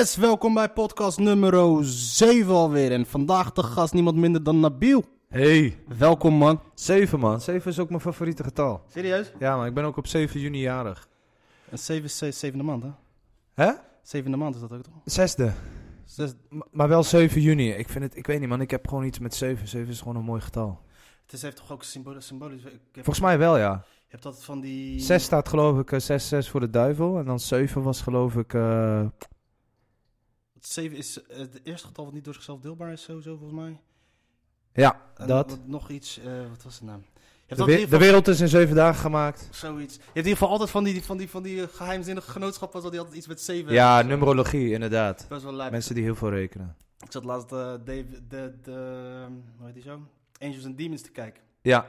Yes, welkom bij podcast nummer 7 alweer. En vandaag de gast niemand minder dan Nabil. Hey, Welkom man. 7 man. 7 is ook mijn favoriete getal. Serieus? Ja, maar ik ben ook op 7 juni jarig. En 7 is ze- zevende maand, hè? Hè? Zevende maand is dat ook toch? Zesde. Zes- M- maar wel 7 juni. Ik vind het, ik weet niet man, ik heb gewoon iets met 7. 7 is gewoon een mooi getal. Het is, heeft toch ook symbolisch. symbolisch ik heb, Volgens mij wel, ja. Je hebt altijd van die. 6 staat geloof ik 6-6 voor de duivel. En dan 7 was geloof ik... eh, 7 is eh, het eerste getal wat niet door zichzelf deelbaar is, sowieso volgens mij. ja, En dat. Nog iets, eh, wat was de naam? Je hebt De, we- in de wereld is in 7 dagen gemaakt. zoiets. Je hebt in ieder geval altijd van die, van die, van die eh, geheimzinnige genootschappen, dat die altijd iets met 7 Ja, numerologie, inderdaad. Best wel lijp. Mensen die heel veel rekenen. Ik zat laatst de, de, de, hoe heet die zo? Angels and Demons te kijken. Ja.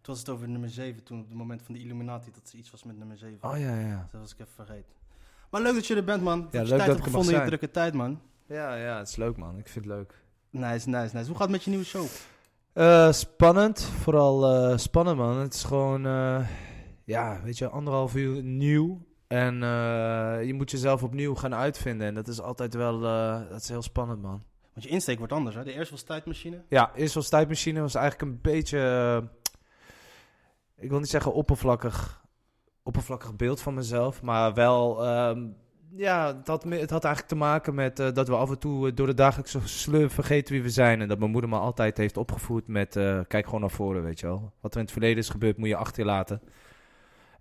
Toen was het over nummer 7, toen op het moment van de Illuminati, dat er iets was met nummer 7. Oh ja, ja. Dat was ik even vergeten. Maar leuk dat je er bent, man. Dat Ja, je leuk tijd dat hebt gevonden in je drukke tijd, man. Ja, ja, het is leuk man. Ik vind het leuk. Nice, nice, nice. Hoe gaat het met je nieuwe show? Eh, spannend, vooral eh, spannend man. Het is gewoon, eh, ja, weet je, anderhalf uur nieuw. En je moet jezelf opnieuw gaan uitvinden. En dat is altijd wel, dat is heel spannend man. Want je insteek wordt anders, hè? De eerste was tijdmachine. Ja, eerst was tijdmachine, was eigenlijk een beetje, ik wil niet zeggen oppervlakkig, oppervlakkig beeld van mezelf. Maar wel, ehm, ja, het had, het had eigenlijk te maken met eh, dat we af en toe eh, door de dagelijkse sleur vergeten wie we zijn. En dat mijn moeder me altijd heeft opgevoed met, eh, kijk gewoon naar voren, weet je wel. Wat er in het verleden is gebeurd, moet je achter je laten.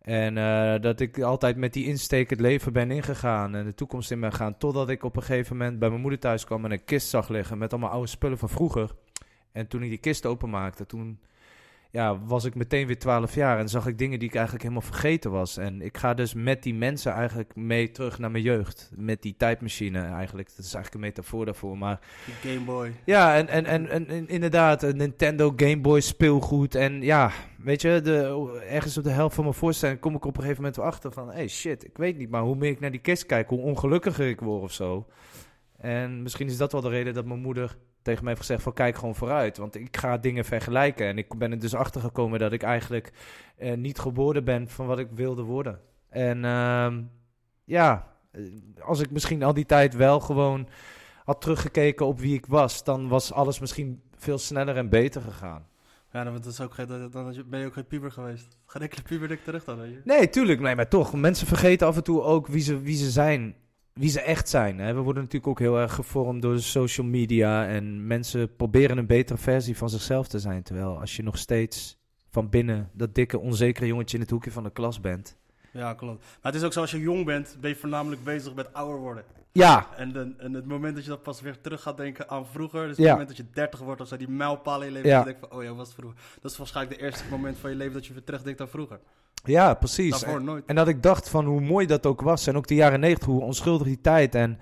En dat ik altijd met die insteek het leven ben ingegaan en de toekomst in ben gaan. Totdat ik op een gegeven moment bij mijn moeder thuis kwam en een kist zag liggen met allemaal oude spullen van vroeger. En toen ik die kist openmaakte, toen ja, was ik meteen weer 12 jaar en zag ik dingen die ik eigenlijk helemaal vergeten was. En ik ga dus met die mensen eigenlijk mee terug naar mijn jeugd. Met die tijdmachine eigenlijk. Dat is eigenlijk een metafoor daarvoor. Maar Game Boy. ja, en, en, en, en, inderdaad, een Nintendo Game Boy speelgoed. En ja, weet je, de, ergens op de helft van mijn voorstelling kom ik op een gegeven moment weer achter van... hey, shit, ik weet niet, maar hoe meer ik naar die kist kijk, hoe ongelukkiger ik word of zo. En misschien is dat wel de reden dat mijn moeder tegen mij heeft gezegd van kijk gewoon vooruit. Want ik ga dingen vergelijken. En ik ben er dus achter gekomen dat ik eigenlijk eh, niet geworden ben van wat ik wilde worden. En ehm, ja, eh, als ik misschien al die tijd wel gewoon had teruggekeken op wie ik was, dan was alles misschien veel sneller en beter gegaan. Ja, dan, is ook dan dan ben je ook geen puber geweest. Geen enkele puber dik terug dan, weet je. Nee, tuurlijk, nee, maar toch. Mensen vergeten af en toe ook wie ze, wie ze zijn. Wie ze echt zijn. Hè? We worden natuurlijk ook heel erg gevormd door de social media. En mensen proberen een betere versie van zichzelf te zijn. Terwijl als je nog steeds van binnen dat dikke, onzekere jongetje in het hoekje van de klas bent. Ja, klopt. Maar het is ook zo, als je jong bent, ben je voornamelijk bezig met ouder worden. Ja, En, de, en het moment dat je dat pas weer terug gaat denken aan vroeger, dus Ja. het moment dat je 30 wordt of zo, die mijlpaal in je leven, Ja. je denkt van, oh ja, wat was het vroeger? Dat is waarschijnlijk de eerste moment van je leven dat je weer terugdenkt aan vroeger. Ja, precies. En, dat ik dacht van hoe mooi dat ook was. En ook de jaren negentig, hoe onschuldig die tijd. En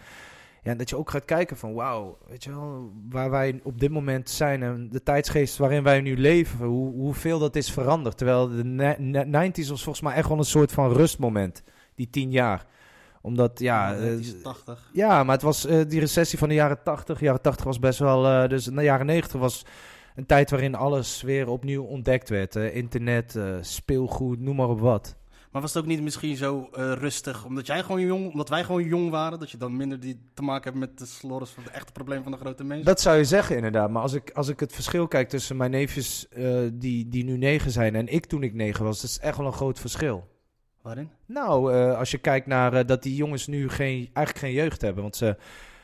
ja, dat je ook gaat kijken van wauw, weet je wel, waar wij op dit moment zijn. En de tijdsgeest waarin wij nu leven, hoe, hoeveel dat is veranderd. Terwijl de ne- ne- 90s was volgens mij echt wel een soort van rustmoment. Die tien jaar. Omdat, ja... eh, 80. ja, maar het was eh, die recessie van de jaren 80. Jaren 80 was best wel. eh, dus de jaren 90 was een tijd waarin alles weer opnieuw ontdekt werd. eh, internet, eh, speelgoed, noem maar op wat. Maar was het ook niet misschien zo eh, rustig, omdat jij gewoon jong, omdat wij gewoon jong waren, dat je dan minder die te maken hebt met de slorres van het echte probleem van de grote mensen? Dat zou je zeggen, inderdaad. Maar als ik, als ik het verschil kijk tussen mijn neefjes die, die nu negen zijn en ik toen ik negen was, dat is echt wel een groot verschil. Waarin? Nou, als je kijkt naar dat die jongens nu geen, eigenlijk geen jeugd hebben. Want ze,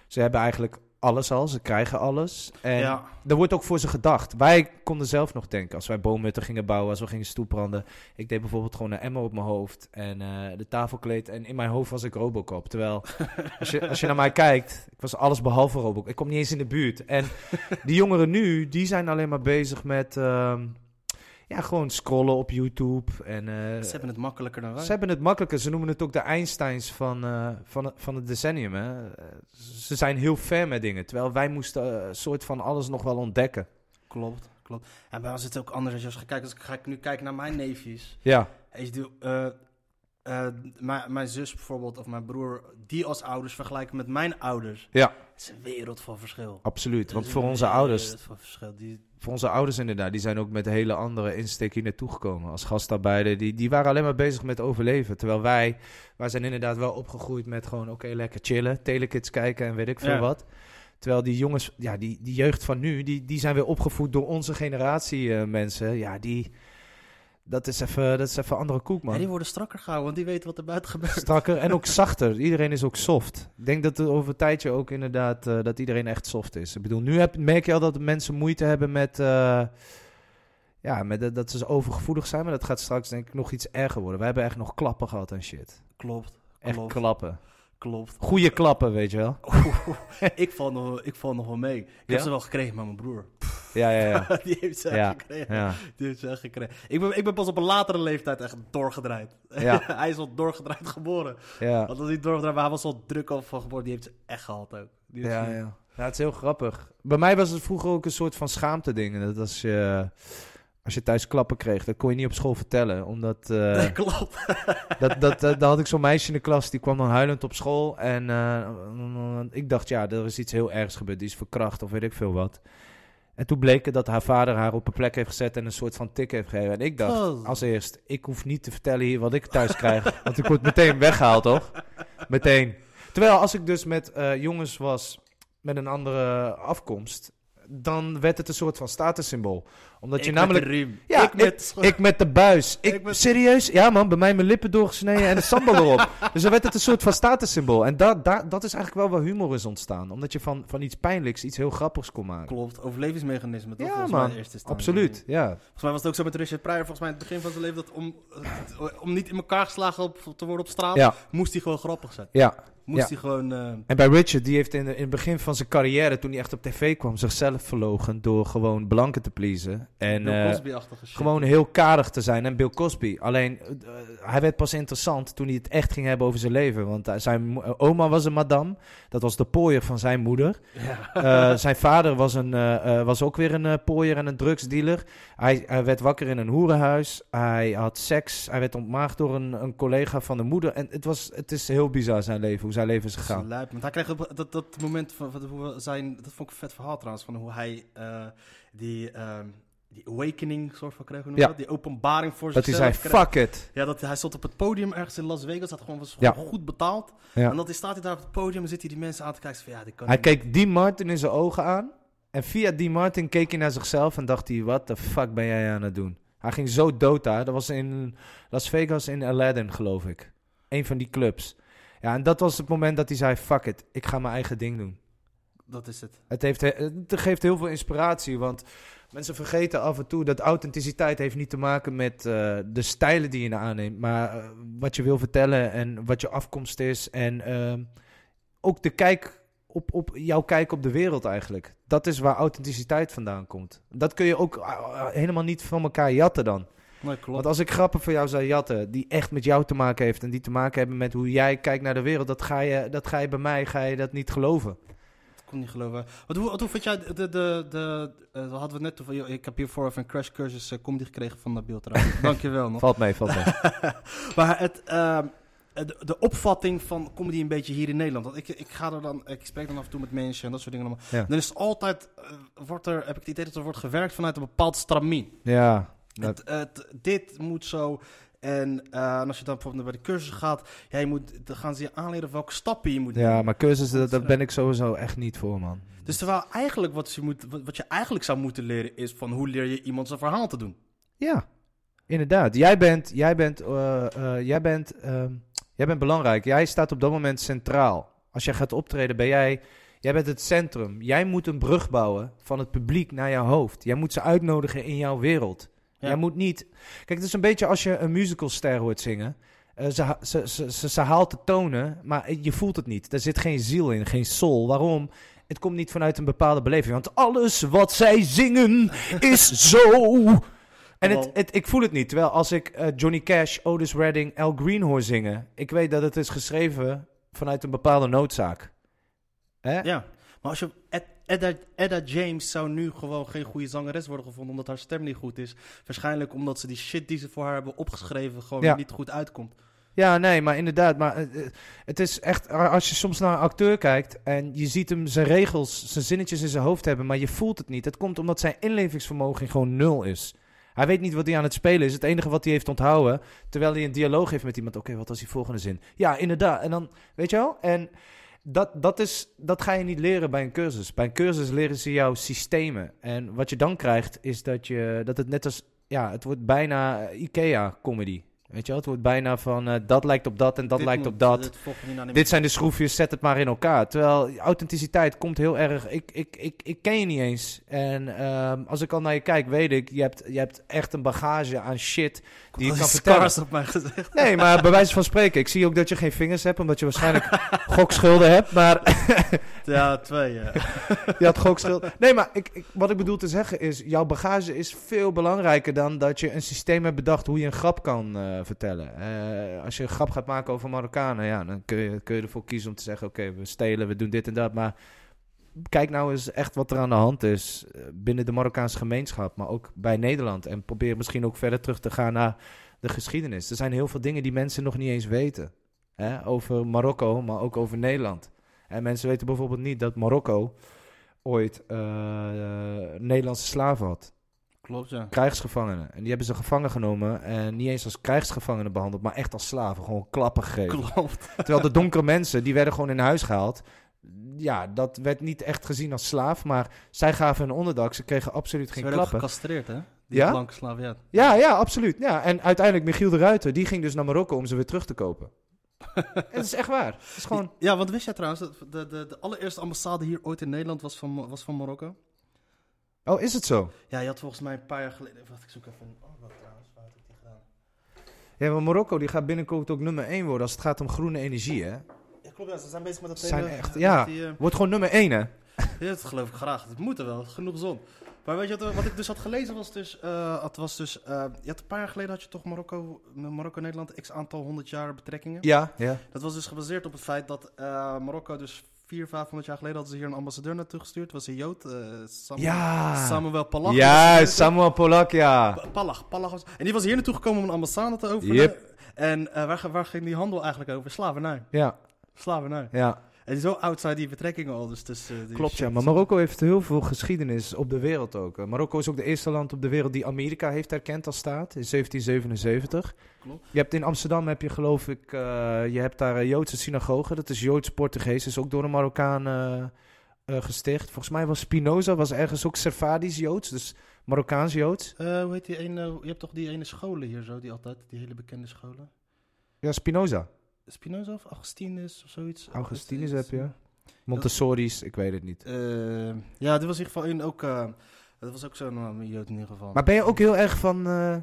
ze hebben eigenlijk alles al, ze krijgen alles. En ja. er wordt ook voor ze gedacht. Wij konden zelf nog denken, als wij boomhutten gingen bouwen, als we gingen stoepranden. Ik deed bijvoorbeeld gewoon een emmer op mijn hoofd en eh, de tafelkleed. En in mijn hoofd was ik Robocop. Terwijl, als je, als je naar mij kijkt, ik was alles behalve Robocop. Ik kom niet eens in de buurt. En die jongeren nu, die zijn alleen maar bezig met... ehm, ja, gewoon scrollen op YouTube. En, eh, Ze hebben het makkelijker dan wij. ze hebben het makkelijker. Ze noemen het ook de Einsteins van, eh, van, het- van het decennium. Hè? Ze zijn heel ver met dingen. Terwijl wij moesten een soort van alles nog wel ontdekken. Klopt, klopt. En bij ons is het ook anders als je kijkt. Als ik ga ik nu kijken naar mijn neefjes. Ja, En je eh, mijn, zus bijvoorbeeld, of mijn broer, die als ouders vergelijken met mijn ouders. Ja. Het is een wereld van verschil. absoluut. Want voor onze ouders... wereld van verschil. Die, voor onze ouders inderdaad, die zijn ook met hele andere insteek hier naartoe gekomen. Als gastarbeider, die, die waren alleen maar bezig met overleven. Terwijl wij, wij zijn inderdaad wel opgegroeid met gewoon, oké, lekker chillen, telekids kijken en weet ik veel Ja. wat. Terwijl die jongens, ja, die, die jeugd van nu, die, die zijn weer opgevoed door onze generatie eh, mensen. Ja, die, dat is even, dat is even andere koek, man. Ja, die worden strakker gehouden, want die weten wat er buiten gebeurt. Strakker en ook zachter. Iedereen is ook soft. Ik denk dat er over een tijdje ook inderdaad eh, dat iedereen echt soft is. Ik bedoel, nu heb, merk je al dat mensen moeite hebben met, eh, ja, met dat- dat ze overgevoelig zijn. Maar dat gaat straks denk ik nog iets erger worden. We hebben echt nog klappen gehad en shit. Klopt, Echt Klopt. klappen. Klopt. Goeie klappen, weet je wel. ik, val nog, ik val nog wel mee. Ik heb ze wel gekregen met mijn broer. Ja, ja, ja. die heeft ze Ja, gekregen. ja. Die heeft ze gekregen. Ik ben, ik ben pas op een latere leeftijd echt doorgedraaid. Ja. hij is al doorgedraaid geboren. ja. Want als hij doorgedraaid maar hij was al druk al van geboren. Die heeft ze echt gehad ook. Ja, ja. ja, het is heel grappig. Bij mij was het vroeger ook een soort van schaamte ding. Dat als je, als je thuis klappen kreeg, dat kon je niet op school vertellen. Omdat... eh, Nee, klopt. dat, dat, dat, dan had ik zo'n meisje in de klas, die kwam dan huilend op school. En eh, ik dacht, ja, er is iets heel ergs gebeurd. Die is verkracht of weet ik veel wat. En toen bleek het dat haar vader haar op een plek heeft gezet en een soort van tik heeft gegeven. En ik dacht, Oh. als eerst, ik hoef niet te vertellen hier wat ik thuis krijg. want ik word meteen weggehaald, toch? Meteen. Terwijl als ik dus met eh, jongens was met een andere afkomst, dan werd het een soort van statussymbool. Omdat je Ik namelijk... Met de riem. Ja, ik met... Ik met de buis. Ik, met- Serieus? Ja man, bij mij mijn lippen doorgesneden en een sambal erop. Dus dan werd het een soort van statussymbool. En dat, dat, dat is eigenlijk wel waar humor is ontstaan. Omdat je van, van iets pijnlijks iets heel grappigs kon maken. Klopt, overlevingsmechanisme. toch? Ja, man. eerste. Absoluut, ja. Volgens mij was het ook zo met Richard Pryor. Volgens mij in het begin van zijn leven dat om, eh, om niet in elkaar geslagen op, te worden op straat, Ja, moest hij gewoon grappig zijn. ja. Moest Ja. hij gewoon... eh, En bij Richard, die heeft in, de- in het begin van zijn carrière, toen hij echt op tv kwam, zichzelf verlogen door gewoon blanken te pleasen. En Bill eh, gewoon heel karig te zijn. En Bill Cosby. Alleen, eh, hij werd pas interessant toen hij het echt ging hebben over zijn leven. Want zijn eh, oma was een madame. Dat was de pooier van zijn moeder. Ja. Zijn vader was, een, was ook weer een pooier en een drugsdealer. Hij, hij werd wakker in een hoerenhuis. Hij had seks. Hij werd ontmaagd door een, een collega van de moeder. En het, was, het is heel bizar zijn leven, hoe zijn leven is Dat is gegaan. lijp. Want hij kreeg op dat, dat moment van, van hoe zijn, dat vond ik een vet verhaal trouwens, van hoe hij die, ehm, die awakening soort van je Ja. dat? Die openbaring voor Dat hij zei, zichzelf fuck it. Ja, dat hij stond op het podium ergens in Las Vegas, had gewoon, was Ja. goed betaald. Ja. En dat hij staat hij daar op het podium en zit hij die mensen aan te kijken. Van, ja, dit kan Hij keek Dean Martin in zijn ogen aan. En via Dean Martin keek hij naar zichzelf en dacht hij, wat de fuck ben jij aan het doen? Hij ging zo dood daar. Dat was in Las Vegas in Aladdin, geloof ik. Een van die clubs. Ja, en dat was het moment dat hij zei, fuck it, ik ga mijn eigen ding doen. Dat is het. Het, heeft, het geeft heel veel inspiratie, want mensen vergeten af en toe dat authenticiteit heeft niet te maken met eh, de stijlen die je aanneemt, maar eh, wat je wil vertellen en wat je afkomst is en ehm, ook de kijk op, op jouw kijk op de wereld eigenlijk. Dat is waar authenticiteit vandaan komt. Dat kun je ook eh, helemaal niet van elkaar jatten dan. Nee, klopt. Want als ik grappen voor jou zou jatten, die echt met jou te maken heeft en die te maken hebben met hoe jij kijkt naar de wereld, dat ga je, dat ga je bij mij ga je dat niet geloven. Ik kon niet geloven. Wat, hoe, wat, hoe jij de... de, de, de eh, hadden we net over... Ik heb hiervoor even een crash cursus uh, comedy gekregen van Nabil trouwens. Dankjewel nog. Valt mee, valt mee. maar het, ehm, de, de opvatting van comedy een beetje hier in Nederland. Want ik, ik ga er dan... Ik spreek dan af en toe met mensen en dat soort dingen allemaal. Ja. Dan is het altijd... eh, wordt er, heb ik het idee dat er wordt gewerkt vanuit een bepaald stramien. Ja, dat, Het, het, dit moet zo... En eh, en als je dan bijvoorbeeld bij de cursus gaat, ja, je moet, dan gaan ze je aanleren welke stappen je moet ja nemen. maar cursussen, dat, daar ben ik sowieso echt niet voor, man. Dus terwijl eigenlijk wat je, moet, wat, wat je eigenlijk zou moeten leren is van hoe leer je iemand zijn verhaal te doen. Ja, inderdaad. Jij bent, jij bent, eh, eh, jij bent, ehm, jij bent belangrijk. Jij staat op dat moment centraal. Als jij gaat optreden, ben jij, jij bent het centrum. Jij moet een brug bouwen van het publiek naar jouw hoofd. Jij moet ze uitnodigen in jouw wereld. Ja. Jij moet niet... Kijk, het is een beetje als je een musicalster hoort zingen. Eh, ze, ze, ze, ze, ze haalt de tonen, maar je voelt het niet. Er zit geen ziel in, geen soul. Waarom? Het komt niet vanuit een bepaalde beleving. Want alles wat zij zingen is zo. En het, het, ik voel het niet. Terwijl als ik eh, Johnny Cash, Otis Redding, Al Green hoor zingen... ik weet dat het is geschreven vanuit een bepaalde noodzaak. Hè? Ja, maar als je Edda, Edda James zou nu gewoon geen goede zangeres worden gevonden omdat haar stem niet goed is. Waarschijnlijk omdat ze die shit die ze voor haar hebben opgeschreven gewoon Ja. niet goed uitkomt. Ja, nee, maar inderdaad. Maar eh, eh, het is echt, als je soms naar een acteur kijkt en je ziet hem zijn regels, zijn zinnetjes in zijn hoofd hebben, maar je voelt het niet. Het komt omdat zijn inlevingsvermogen gewoon nul is. Hij weet niet wat hij aan het spelen is. Het enige wat hij heeft onthouden, terwijl hij een dialoog heeft met iemand. Oké, wat was die volgende zin? Ja, inderdaad. En dan, weet je wel? En dat, dat, is, dat ga je niet leren bij een cursus. Bij een cursus leren ze jou systemen. En wat je dan krijgt, is dat, je, dat het net als... Ja, het wordt bijna IKEA-comedy. Weet je wel? Het wordt bijna van, eh, dat lijkt op dat en dat Dit lijkt moet- op dat. dit zijn de schroefjes, zet het maar in elkaar. Terwijl authenticiteit komt heel erg. Ik, ik, ik, ik ken je niet eens. En ehm, als ik al naar je kijk, weet ik, je hebt, je hebt echt een bagage aan shit die je kan vertellen. op mijn gezicht. Nee, maar bij wijze van spreken. Ik zie ook dat je geen vingers hebt, omdat je waarschijnlijk gokschulden hebt. Maar Ja, twee. ja. je had gokschulden. Nee, maar ik, ik, wat ik bedoel te zeggen is, jouw bagage is veel belangrijker dan dat je een systeem hebt bedacht hoe je een grap kan eh, vertellen. Eh, als je een grap gaat maken over Marokkanen, ja, dan kun je, kun je ervoor kiezen om te zeggen, oké, we stelen, we doen dit en dat. Maar kijk nou eens echt wat er aan de hand is eh, binnen de Marokkaanse gemeenschap, maar ook bij Nederland. En probeer misschien ook verder terug te gaan naar de geschiedenis. Er zijn heel veel dingen die mensen nog niet eens weten. Hè? Over Marokko, maar ook over Nederland. En mensen weten bijvoorbeeld niet dat Marokko ooit eh, eh, Nederlandse slaven had. Klopt, ja. Krijgsgevangenen. En die hebben ze gevangen genomen. En niet eens als krijgsgevangenen behandeld, maar echt als slaven. Gewoon klappen gegeven. Klopt. Terwijl de donkere mensen, die werden gewoon in huis gehaald. Ja, dat werd niet echt gezien als slaaf. Maar zij gaven een onderdak. Ze kregen absoluut Ze geen werden ook klappen. gecastreerd, hè? Die Ja? blanke slaaf, ja. Ja, ja, absoluut. Ja. En uiteindelijk Michiel de Ruiter, die ging dus naar Marokko om ze weer terug te kopen. Het is echt waar. Het is gewoon... Ja, want wist jij trouwens, dat de, de, de allereerste ambassade hier ooit in Nederland was van, was van Marokko? Oh, is het zo? Ja, je had volgens mij een paar jaar geleden... Wacht, ik zoek even een... Oh, wat trouwens, waar had ik die gedaan? Ja, maar Marokko die gaat binnenkort ook nummer 1 worden als het gaat om groene energie, hè? Ja, klopt, ja, ze zijn bezig met dat zijn hele- echt- ja. die, eh, Wordt gewoon nummer 1, hè? Ja, dat geloof ik graag. Het moet er wel. Genoeg zon. Maar weet je wat, wat ik dus had gelezen was dus... eh, het was dus eh, je had een paar jaar geleden had je toch Marokko, Marokko-Nederland x aantal honderd jaar betrekkingen. Ja, ja. Dat was dus gebaseerd op het feit dat Marokko dus 400, 500 jaar geleden hadden ze hier een ambassadeur naartoe gestuurd. was een Jood, eh, Samuel, Ja. Samuel Palach. Ja, Samuel Polak, ja. Pa- Palach, Palach was... En die was hier naartoe gekomen om een ambassade te openen. Yep. En eh, waar, waar ging die handel eigenlijk over? Slavernij. Ja, Slavernij. ja. En zo oud zijn die betrekkingen al. Dus tussen die Klopt, ja. Maar Marokko heeft heel veel geschiedenis op de wereld ook. Eh, Marokko is ook de eerste land op de wereld die Amerika heeft erkend als staat in 1777. Klopt. Je hebt in Amsterdam heb je geloof ik, eh, je hebt daar een Joodse synagoge. Dat is Joods-Portugees, is ook door een Marokkaan eh, eh, gesticht. Volgens mij was Spinoza, was ergens ook Servadisch Joods, dus Marokkaans Joods. Eh, hoe heet die ene... Je hebt toch die ene scholen hier zo, die altijd... Die hele bekende scholen. Ja, Spinoza. Spinoza of Augustinus of zoiets? Augustinus heb je. Montessori's, ik weet het niet. Eh, ja, dit was in ieder geval een ook... eh, dat was ook zo'n uh, Jood in ieder geval. Maar ben je ook heel erg van eh,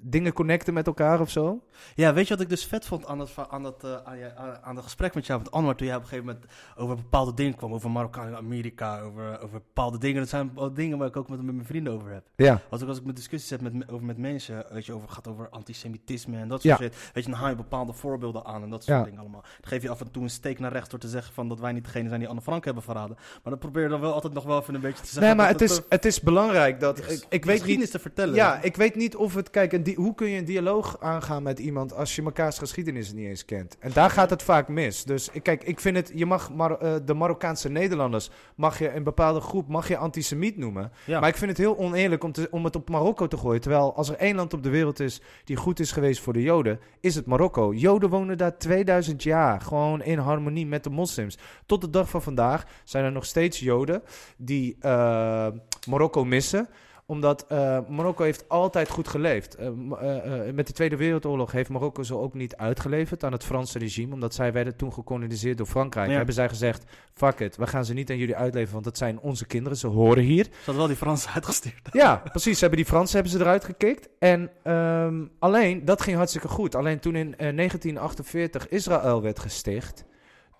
dingen connecten met elkaar of zo? Ja, weet je wat ik dus vet vond aan dat, aan dat, eh, aan, je- aan, aan dat gesprek met jou met Anwar... toen jij op een gegeven moment over bepaalde dingen kwam... over Marokkaan en Amerika, over, over bepaalde dingen. Dat zijn bepaalde dingen waar ik ook met, met mijn vrienden over heb. Ja. Als ik, als ik met discussies heb met, me- over met mensen, weet je, over, gaat over antisemitisme en dat Ja. soort shit. Weet je, dan haal je bepaalde voorbeelden aan en dat soort Ja. dingen allemaal. Dan geef je af en toe een steek naar rechts door te zeggen van dat wij niet degene zijn die Anne Frank hebben verraden. Maar dan probeer je dan wel altijd nog wel even een beetje te zeggen. Nee, maar dat het is, het is belangrijk dat... Ik, ik weet niet... geschiedenis te vertellen. Ja, ik weet niet of het... Kijk, een hoe kun je een dialoog aangaan met iemand als je mekaars geschiedenis niet eens kent? En daar gaat het vaak mis. Dus ik- kijk, ik vind het... Je mag Mar- eh, de Marokkaanse Nederlanders... Mag je een bepaalde groep... Mag je antisemiet noemen. Ja. Maar ik vind het heel oneerlijk om, te, om het op Marokko te gooien. Terwijl als er één land op de wereld is... Die goed is geweest voor de Joden... Is het Marokko. Joden wonen daar 2000 jaar. Gewoon in harmonie met de moslims. Tot de dag van vandaag zijn er nog steeds Joden... Die eh, Marokko missen omdat eh, Marokko heeft altijd goed geleefd. Eh, eh, met de Tweede Wereldoorlog heeft Marokko zo ook niet uitgeleverd aan het Franse regime. Omdat zij werden toen gekoloniseerd door Frankrijk. Ja. Hebben zij gezegd, fuck it, we gaan ze niet aan jullie uitleveren. Want dat zijn onze kinderen, ze horen hier. Ze hadden wel die Fransen uitgestuurd. Ja, precies. Ze hebben die Fransen hebben ze eruit gekikt. En ehm, alleen, dat ging hartstikke goed. Alleen toen in eh, 1948 Israël werd gesticht...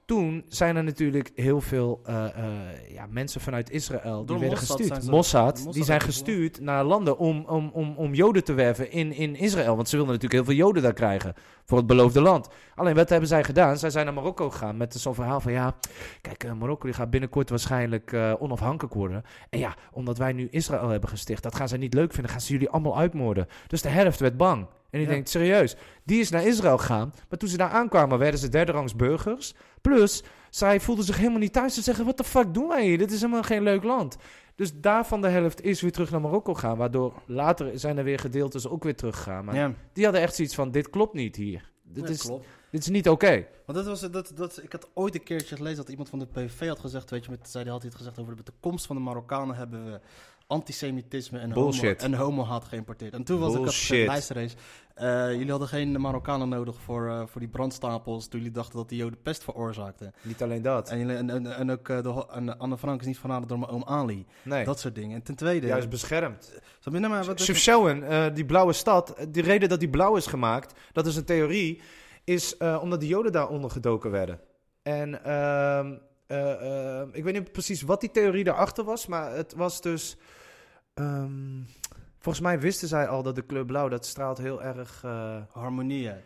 Toen zijn er natuurlijk heel veel eh, eh, ja, mensen vanuit Israël die werden Mossad gestuurd. zijn Mossad, Mossad die zijn gestuurd naar landen om, om, om, om Joden te werven in, in Israël. Want ze wilden natuurlijk heel veel Joden daar krijgen voor het beloofde land. Alleen wat hebben zij gedaan? Zij zijn naar Marokko gegaan met zo'n verhaal van ja, kijk, eh, Marokko die gaat binnenkort waarschijnlijk eh, onafhankelijk worden. En ja, omdat wij nu Israël hebben gesticht, dat gaan zij niet leuk vinden, gaan ze jullie allemaal uitmoorden. Dus de helft werd bang. En je Ja. denkt, serieus, die is naar Israël gegaan. Maar toen ze daar aankwamen, werden ze derde rangs burgers. Plus, zij voelden zich helemaal niet thuis. Ze zeggen, wat de fuck doen wij hier? Dit is helemaal geen leuk land. Dus daarvan de helft is weer terug naar Marokko gaan. Waardoor later zijn er weer gedeeltes ook weer teruggegaan. Maar ja, die hadden echt zoiets van, dit klopt niet hier. Dit, ja, is, klopt. dit is niet oké. Want dat was, dat, dat, ik had ooit een keertje gelezen dat iemand van de PVV had gezegd, weet je, met, zij had hij het gezegd over de, met de komst van de Marokkanen hebben we antisemitisme en, homo, en homohaat geïmporteerd. En toen was ik had gezegd, luister eens, eh, jullie hadden geen Marokkanen nodig voor, eh, voor die brandstapels toen jullie dachten dat die Joden pest veroorzaakten. Niet alleen dat. En, jullie, en, en, en ook eh, de, en Anne Frank is niet verraden door mijn oom Ali. Nee, Dat soort dingen. En ten tweede... juist beschermd. Nou, maar eh die blauwe stad, de reden dat die blauw is gemaakt, dat is een theorie, is omdat de Joden daaronder gedoken werden. En ehm, eh, eh, ik weet niet precies wat die theorie daarachter was, maar het was dus. Ehm, volgens mij wisten zij al dat de kleur blauw, dat straalt heel erg. eh, Harmonie uit.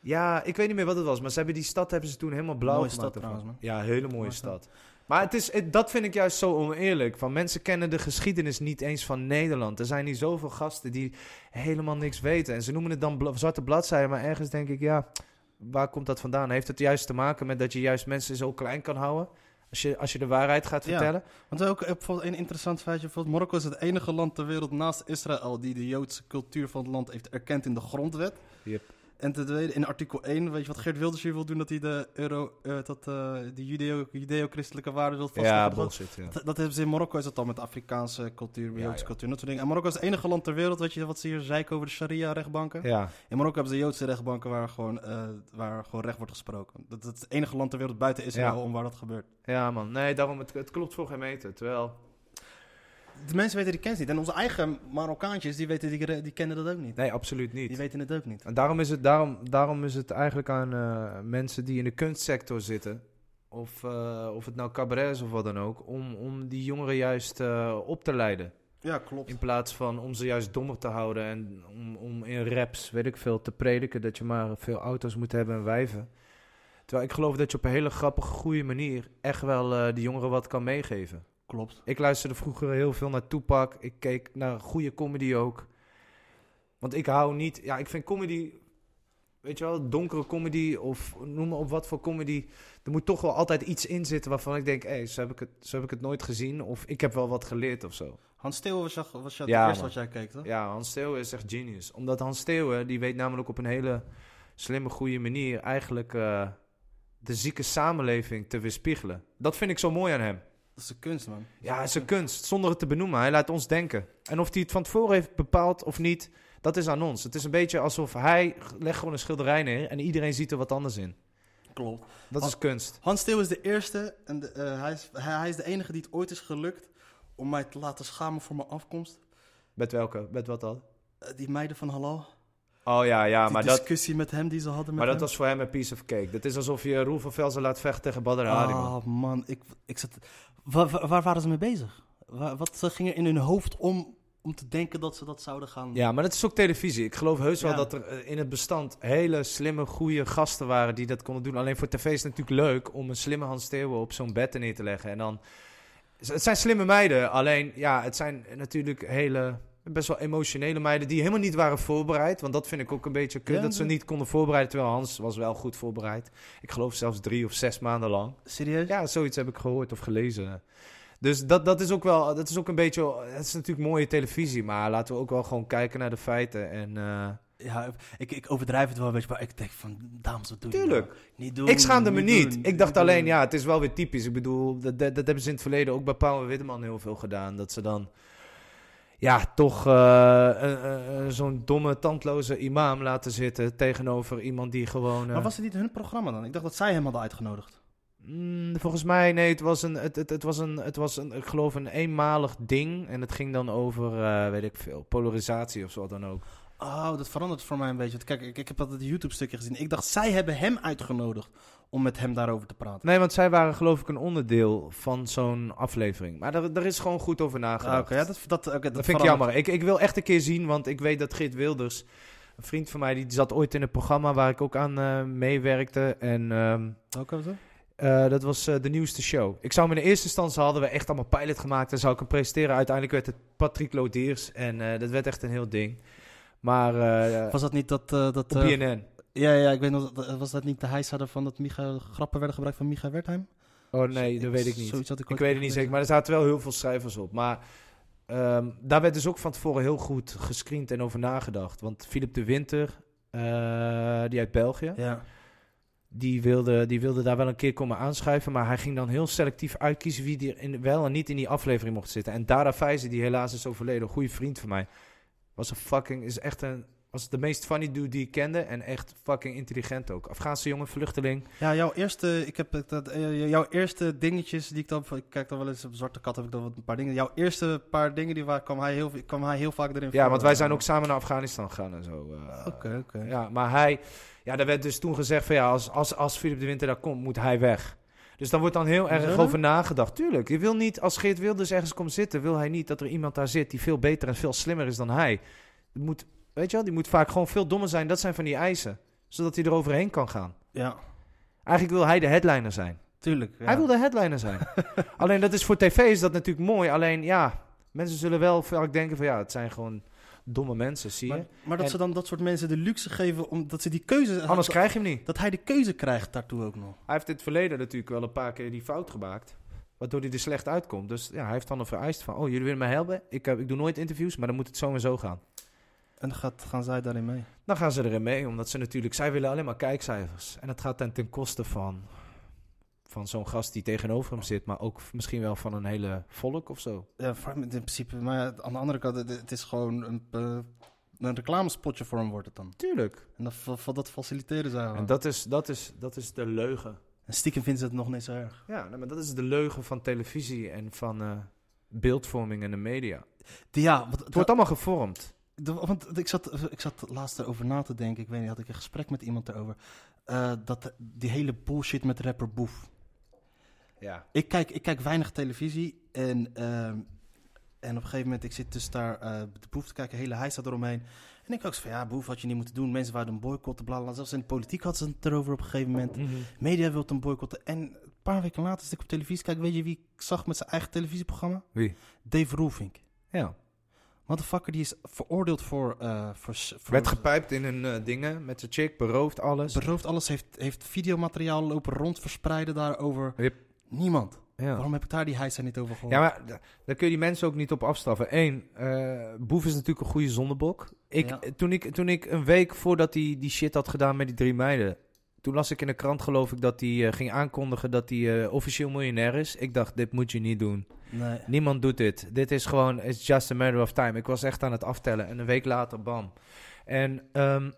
ja, ik weet niet meer wat het was, maar ze hebben die stad hebben ze toen helemaal blauw Mooie gemaakt. stad trouwens, Ja, hele mooie Mooie stad. Maar het is, het- dat vind ik juist zo oneerlijk. Van mensen kennen de geschiedenis niet eens van Nederland. Er zijn hier zoveel gasten die helemaal niks weten. En ze noemen het dan bla- zwarte bladzijden. Maar ergens denk ik, ja, waar komt dat vandaan? Heeft het juist te maken met dat je juist mensen zo klein kan houden? Als je, als je de waarheid gaat Ja. vertellen? Want ook eh, bijvoorbeeld een interessant feitje. Bijvoorbeeld Marokko is het enige land ter wereld naast Israël die de Joodse cultuur van het land heeft erkend in de grondwet. Yep. En ten tweede, in artikel 1, weet je wat Geert Wilders hier wil doen? Dat hij de, euro, eh, dat, eh, de judeo- judeo-christelijke waarden wil vastleggen. Ja, Dat- bullshit. Ja. Dat, dat hebben ze in Marokko is dat al met Afrikaanse cultuur, Ja, Joodse ja. cultuur, dat soort dingen. En Marokko is het enige land ter wereld, weet je wat ze hier zeiken over de sharia-rechtbanken? ja. In Marokko hebben ze Joodse rechtbanken waar gewoon, eh, waar gewoon recht wordt gesproken. Dat, dat is het enige land ter wereld buiten Israël Ja. om waar dat gebeurt. Ja, man. Nee, daarom, het, het klopt voor geen meter. Terwijl... De mensen weten die kennis niet. En onze eigen Marokkaantjes, die, weten, die, die kennen dat ook niet. Nee, absoluut niet. Die weten het ook niet. En daarom is het, daarom, daarom is het eigenlijk aan eh, mensen die in de kunstsector zitten, of, eh, of het nou cabaret is of wat dan ook, om, om die jongeren juist eh, op te leiden. Ja, klopt. In plaats van om ze juist dommer te houden en om, om in raps, weet ik veel, te prediken dat je maar veel auto's moet hebben en wijven. Terwijl ik geloof dat je op een hele grappige, goede manier echt wel die jongeren wat kan meegeven. Klopt. Ik luisterde vroeger heel veel naar Tupac. Ik keek naar goede comedy ook. Want ik hou niet... Ja, ik vind comedy... Weet je wel, donkere comedy of noem maar op wat voor comedy. Er moet toch wel altijd iets in zitten waarvan ik denk... Hé, hey, zo, heb ik het, zo heb ik het nooit gezien. Of ik heb wel wat geleerd of zo. Hans Steeuwen was, jou- was jou Ja, het eerste wat jij keek, toch? Ja, Hans Steeuwen is echt genius. Omdat Hans Steeuwen, die weet namelijk op een hele slimme, goede manier... eigenlijk eh, de zieke samenleving te weerspiegelen. Dat vind ik zo mooi aan hem. Dat is de kunst, man. Ja, het is een kunst, zonder het te benoemen. Hij laat ons denken. En of hij het van tevoren heeft bepaald of niet, dat is aan ons. Het is een beetje alsof hij legt gewoon een schilderij neer en iedereen ziet er wat anders in. Klopt. Dat is kunst. Hans Steeuwen is de eerste en de, eh, hij, is, hij, hij is de enige die het ooit is gelukt om mij te laten schamen voor mijn afkomst. Met welke? Met wat dan? Eh, die meiden van Halal. Oh ja, ja, die maar dat, discussie met hem die ze hadden met maar dat hem. was voor hem een piece of cake. Dat is alsof je Roel van Velzen laat vechten tegen Badr Hari, man. Oh man, ik, ik zat, waar, waar- waar waren ze mee bezig? Waar, wat ging er in hun hoofd om, om te denken dat ze dat zouden gaan... Ja, maar dat is ook televisie. Ik geloof heus wel Ja. dat er eh, in het bestand hele slimme, goede gasten waren die dat konden doen. Alleen voor tv is het natuurlijk leuk om een slimme Hans Steeuwen op zo'n bed neer te leggen. En dan... Het zijn slimme meiden, alleen ja, het zijn natuurlijk hele... Best wel emotionele meiden die helemaal niet waren voorbereid. Want dat vind ik ook een beetje kut. Ja, dat ze niet konden voorbereiden. Terwijl Hans was wel goed voorbereid. Ik geloof zelfs drie of zes maanden lang. Serieus? Ja, zoiets heb ik gehoord of gelezen. Dus dat, dat is ook wel, dat is ook een beetje, het is natuurlijk mooie televisie, maar laten we ook wel gewoon kijken naar de feiten. En eh, Ja, ik, ik overdrijf het wel een beetje, maar ik denk van, dames, wat doe je Tuurlijk. nou? Niet doen. ik schaamde me niet. doen, ik dacht doen. alleen, ja, het is wel weer typisch. Ik bedoel, dat, dat, dat hebben ze in het verleden ook bij Pauw en Witteman heel veel gedaan. Dat ze dan, ja, toch eh, eh, eh, eh, zo'n domme, tandloze imam laten zitten tegenover iemand die gewoon... eh, Maar was het niet hun programma dan? Ik dacht dat zij hem hadden uitgenodigd. Mm, volgens mij, nee, het was een, het, het, het was een, het was een, ik geloof een eenmalig ding. En het ging dan over, eh, weet ik veel, polarisatie of zo dan ook. Oh, dat verandert voor mij een beetje. Want Kijk, ik, ik heb dat YouTube-stukje gezien. Ik dacht, zij hebben hem uitgenodigd om met hem daarover te praten. Nee, want zij waren geloof ik een onderdeel van zo'n aflevering. Maar daar, daar is gewoon goed over nagedacht. Ah, ja, dat, dat, dat, dat vind ik jammer. Ik, ik wil echt een keer zien, want ik weet dat Geert Wilders, een vriend van mij, die zat ooit in een programma waar ik ook aan eh, meewerkte. En ehm, Welke was dat? Eh, dat was eh, de nieuwste show. Ik zou hem in de eerste instantie hadden we echt allemaal pilot gemaakt en zou ik hem presenteren. Uiteindelijk werd het Patrick Lodiers en dat werd echt een heel ding. Maar Was dat niet dat... dat op BNN. Ja, ja, ik weet nog, dat- was dat niet de hijsa van dat Micha, grappen werden gebruikt van Micha Wertheim? Oh nee, dat weet ik niet. Zoiets had ik, Ik weet het niet zeker, maar er zaten wel heel veel schrijvers op. Maar ehm, daar werd dus ook van tevoren heel goed gescreend en over nagedacht. Want Philip de Winter, eh, die uit België, Ja. die wilde, die wilde daar wel een keer komen aanschuiven. Maar hij ging dan heel selectief uitkiezen wie er in, wel en niet in die aflevering mocht zitten. En Dara Feize, die helaas is overleden, een goede vriend van mij, was een fucking, is echt een, was de meest funny dude die ik kende. En echt fucking intelligent ook. Afghaanse jongen, vluchteling. Ja, jouw eerste, ik heb dat, eh, jouw eerste dingetjes die ik dan, ik kijk dan wel eens op Zwarte Kat, heb ik dan wat een paar dingen. Jouw eerste paar dingen, die waar, kwam, hij heel, kwam hij heel vaak erin Ja, voor. want wij zijn ook samen naar Afghanistan gegaan en zo. eh. Oké, oké. Ja, maar hij... Ja, daar werd dus toen gezegd van ja, als, als, als Philip de Winter daar komt, moet hij weg. Dus dan wordt dan heel erg over nagedacht. Tuurlijk, je wil niet, als Geert Wilders ergens komt zitten, wil hij niet dat er iemand daar zit die veel beter en veel slimmer is dan hij. Het moet, weet je wel, die moet vaak gewoon veel dommer zijn. Dat zijn van die eisen, zodat hij er overheen kan gaan. Ja, Eigenlijk wil hij de headliner zijn. tuurlijk. Ja. Hij wil de headliner zijn. alleen dat is voor tv is dat natuurlijk mooi. Alleen ja, mensen zullen wel vaak denken van ja, het zijn gewoon domme mensen, zie je. maar, maar dat En- ze dan dat soort mensen de luxe geven, omdat ze die keuze... Anders krijg je hem niet. Dat hij de keuze krijgt daartoe ook nog. Hij heeft in het verleden natuurlijk wel een paar keer die fout gemaakt. Waardoor hij er slecht uitkomt. Dus ja, hij heeft dan een vereist van... Oh, jullie willen mij helpen? Ik, heb, ik doe nooit interviews, maar dan moet het zo en zo gaan. En dan gaat, gaan zij daarin mee. Dan gaan ze erin mee, omdat ze natuurlijk... Zij willen alleen maar kijkcijfers. En dat gaat dan ten koste van... Van zo'n gast die tegenover hem zit. Maar ook misschien wel van een hele volk of zo. Ja, in principe. Maar aan de andere kant, het, is gewoon een, eh, een reclamespotje voor hem wordt het dan. Tuurlijk. En dat, dat, dat faciliteren zij. En dat is, dat, is, dat is de leugen. En stiekem vinden ze het nog niet zo erg. Ja, nee, maar dat is de leugen van televisie en van eh, beeldvorming en de media. Die, ja, wat, Het wordt allemaal gevormd. De- want ik zat, ik zat laatst erover na te denken. Ik weet niet, had ik een gesprek met iemand erover. Eh, dat die hele bullshit met rapper Boef. Ja. Ik kijk, ik kijk weinig televisie en, ehm, en op een gegeven moment, ik zit dus daar eh, de Boef te kijken, hele hij staat eromheen. En ik ook zo van, ja, Boef had je niet moeten doen. Mensen waren een boycotten, bla. Zelfs in de politiek hadden ze het erover op een gegeven moment. Mhm. Media wilde hem boycotten. En een paar weken later, als ik op televisie kijk, weet je wie ik zag met zijn eigen televisieprogramma? Wie? Dave Roelvink. Ja. Motherfucker, die is veroordeeld voor... eh voor, voor Werd gepijpt in een eh, dingen met zijn chick, beroofd alles. beroofd alles, heeft, heeft videomateriaal lopen rond verspreiden daarover. Yep. Niemand. ja. Waarom heb ik daar die heisa niet over gehoord? ja, maar daar kun je die mensen ook niet op afstraffen. Eén, eh, Boef is natuurlijk een goede zondebok. Ik, Ja. toen, ik, toen ik een week voordat hij die shit had gedaan met die drie meiden... Toen las ik in de krant, geloof ik, dat hij eh, ging aankondigen dat hij eh, officieel miljonair is. Ik dacht, dit moet je niet doen. Nee. Niemand doet dit. Dit is gewoon, it's just a matter of time. Ik was echt aan het aftellen en een week later, bam. En ehm,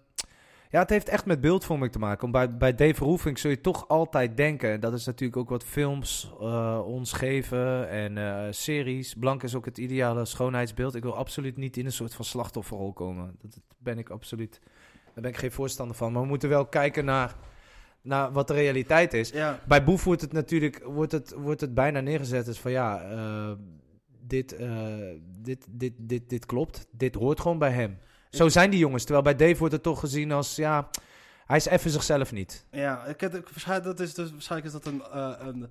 ja, het heeft echt met beeldvorming te maken. Bij, bij Dave Roelvink zul je toch altijd denken, dat is natuurlijk ook wat films eh, ons geven en series. Blank is ook het ideale schoonheidsbeeld. Ik wil absoluut niet in een soort van slachtofferrol komen. Dat, dat ben ik absoluut, daar ben ik geen voorstander van. Maar we moeten wel kijken naar, naar wat de realiteit is. Ja, Bij Boef wordt het natuurlijk wordt het, wordt het bijna neergezet als van ja, eh, dit, eh, dit, dit, dit, dit klopt. Dit hoort gewoon bij hem. Zo zijn die jongens. Terwijl bij Dave wordt het toch gezien als ja, hij is even zichzelf niet. ja ik heb, waarschijnlijk, dat is dus, waarschijnlijk is dat een, eh, een,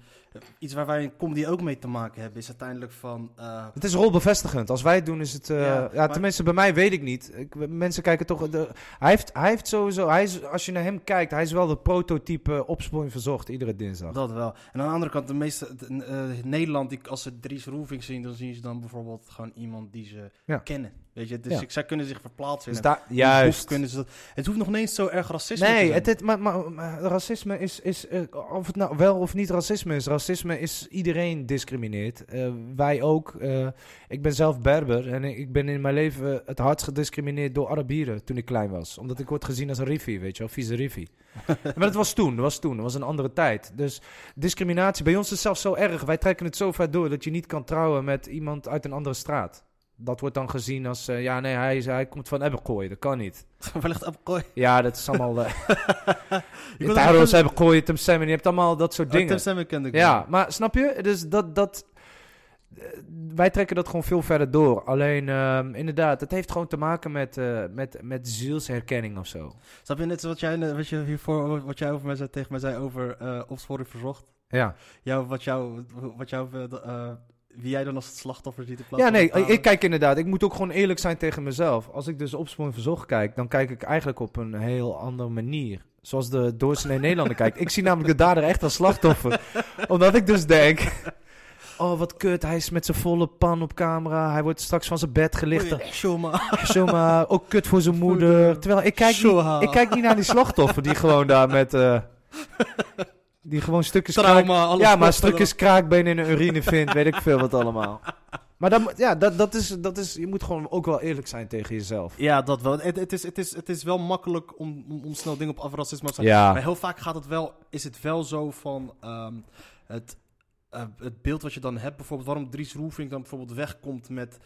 iets waar wij in comedy ook mee te maken hebben. Is uiteindelijk van... eh, Het is rolbevestigend. Als wij het doen is het... eh, Ja, ja, maar- tenminste bij mij weet ik niet. Ik, mensen kijken toch... De, hij, heeft, hij heeft sowieso... Hij is, als je naar hem kijkt, hij is wel de prototype opsporing verzocht iedere dinsdag. Dat wel. En aan de andere kant, de meeste de- eh, Nederland, die, als ze Dries Roelvink zien, dan zien ze dan bijvoorbeeld gewoon iemand die ze Ja. kennen. Weet je, dus Ja. ik, zij kunnen zich verplaatsen. Dus daar, juist. Kunnen ze dat, het hoeft nog niet eens zo erg racisme te Nee, zijn. het, het, maar, maar, maar racisme is, is eh, of het nou wel of niet racisme is. Racisme is iedereen discrimineert. Eh, wij ook. Eh, ik ben zelf Berber en ik ben in mijn leven het hardst gediscrimineerd door Arabieren toen ik klein was. Omdat ik word gezien als een riffie, weet je wel, vieze riffie. maar dat was toen, dat was toen, dat was een andere tijd. Dus discriminatie, bij ons is zelfs zo erg. Wij trekken het zo ver door dat je niet kan trouwen met iemand uit een andere straat. Dat wordt dan gezien als, eh, ja nee, hij, hij komt van Ebbekooi, dat kan niet. Wellicht Apple Ja, dat is allemaal... nog- hebben gooien, Tim Salmon, je hebt allemaal dat soort Oh, dingen. Tim Salmon kende ik ja, wel. maar snap je? Dus dat, dat, eh, wij trekken dat gewoon veel verder door. Alleen, ehm, inderdaad, het heeft gewoon te maken met, eh, met, met zielsherkenning of zo. Snap je net wat jij, wat je hiervoor, wat jij over mij zei, tegen mij zei over eh opsporing verzocht? Ja. Jou, wat jou, wat jou, wie jij dan als het slachtoffer ziet in plaats Ja, nee, ik kijk inderdaad. Ik moet ook gewoon eerlijk zijn tegen mezelf. Als ik dus opsporing verzocht kijk, dan kijk ik eigenlijk op een heel andere manier. Zoals de doorsnee Nederlander kijkt. Ik zie namelijk de dader echt als slachtoffer. Omdat ik dus denk... Oh, wat kut. Hij is met zijn volle pan op camera. Hij wordt straks van zijn bed gelicht. Shoma. Zomaar, ook kut voor zijn moeder. Terwijl ik kijk, niet, ik kijk niet naar die slachtoffer die gewoon daar met... eh, die gewoon stukjes kraak, alles ja, maar stukjes kraakbeen in een urine vindt, weet ik veel wat allemaal. Maar dan, ja, dat, dat, is, dat is, je moet gewoon ook wel eerlijk zijn tegen jezelf. Ja, dat wel. Het, het, is, het, is, het is wel makkelijk om, om, om snel dingen op afracisme te zeggen. Ja, Maar heel vaak gaat het wel, is het wel zo van ehm, het, eh, het beeld wat je dan hebt. Bijvoorbeeld waarom Dries Roelvink dan bijvoorbeeld wegkomt met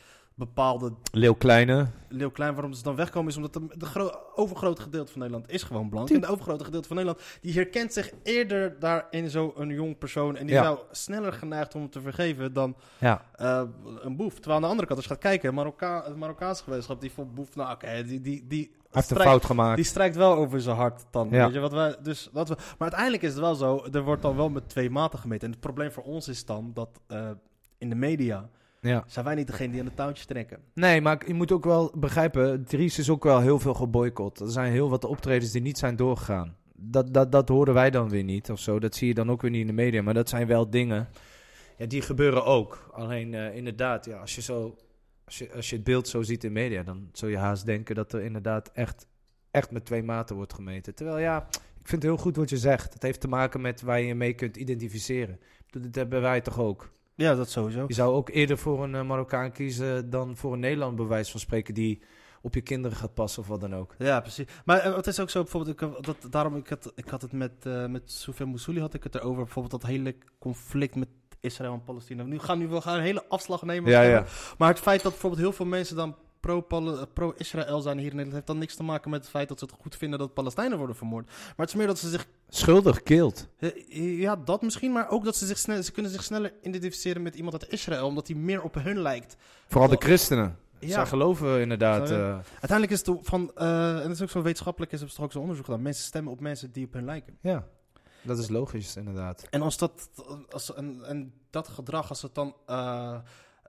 bepaalde Leeuw Kleine. Leeuw Klein. Waarom ze dan wegkomen is omdat de, de gro- overgrote gedeelte van Nederland is gewoon blank. En de overgrote gedeelte van Nederland die herkent zich eerder daarin zo'n jong persoon. En die Ja. zou sneller geneigd om hem te vergeven dan Ja, eh, een boef. Terwijl aan de andere kant, als je gaat kijken, Marokka het Marokkaanse gemeenschap, die vond boef, nou oké, die, die, die, hij heeft een strijkt- fout gemaakt. die strijkt wel over zijn hart dan. Ja. Weet je, wat wij, dus, wat we, maar uiteindelijk is het wel zo, er wordt dan wel met twee maten gemeten. En het probleem voor ons is dan dat eh, in de media Ja. zijn wij niet degene die aan de touwtjes trekken. Nee, maar je moet ook wel begrijpen, Dries is ook wel heel veel geboycott. Er zijn heel wat optredens die niet zijn doorgegaan. Dat, dat, dat horen wij dan weer niet of zo. Dat zie je dan ook weer niet in de media. Maar dat zijn wel dingen. Ja, die gebeuren ook. Alleen eh, inderdaad, ja, als je zo. Als je, als je het beeld zo ziet in media, dan zul je haast denken dat er inderdaad echt, echt met twee maten wordt gemeten. Terwijl ja, ik vind het heel goed wat je zegt. Het heeft te maken met waar je je mee kunt identificeren. Dat hebben wij toch ook. Ja, dat sowieso. Je zou ook eerder voor een eh, Marokkaan kiezen dan voor een Nederlander, bij wijze van spreken, die op je kinderen gaat passen of wat dan ook. Ja, precies. Maar eh, het is ook zo, bijvoorbeeld, ik, dat, daarom, ik had, ik had het met, eh met Soufiane Moussouli had ik het erover, bijvoorbeeld dat hele conflict met Israël en Palestina. Nu gaan nu we gaan een hele afslag nemen. Maar het feit dat bijvoorbeeld heel veel mensen dan eh, pro-Israël zijn hier in Nederland, heeft dan niks te maken met het feit dat ze het goed vinden dat Palestijnen worden vermoord. Maar het is meer dat ze zich, Schuldig, eh, ja, dat misschien, maar ook dat ze zich snel, ze kunnen zich sneller identificeren met iemand uit Israël, omdat hij meer op hun lijkt. Vooral de christenen. Ja. Zij geloven inderdaad. Eh, Uiteindelijk is het van, eh, en dat is ook zo wetenschappelijk, is er ook zo'n onderzoek gedaan. Mensen stemmen op mensen die op hun lijken. ja, dat is logisch inderdaad. En als dat, als, en, en dat gedrag, als het dan, eh,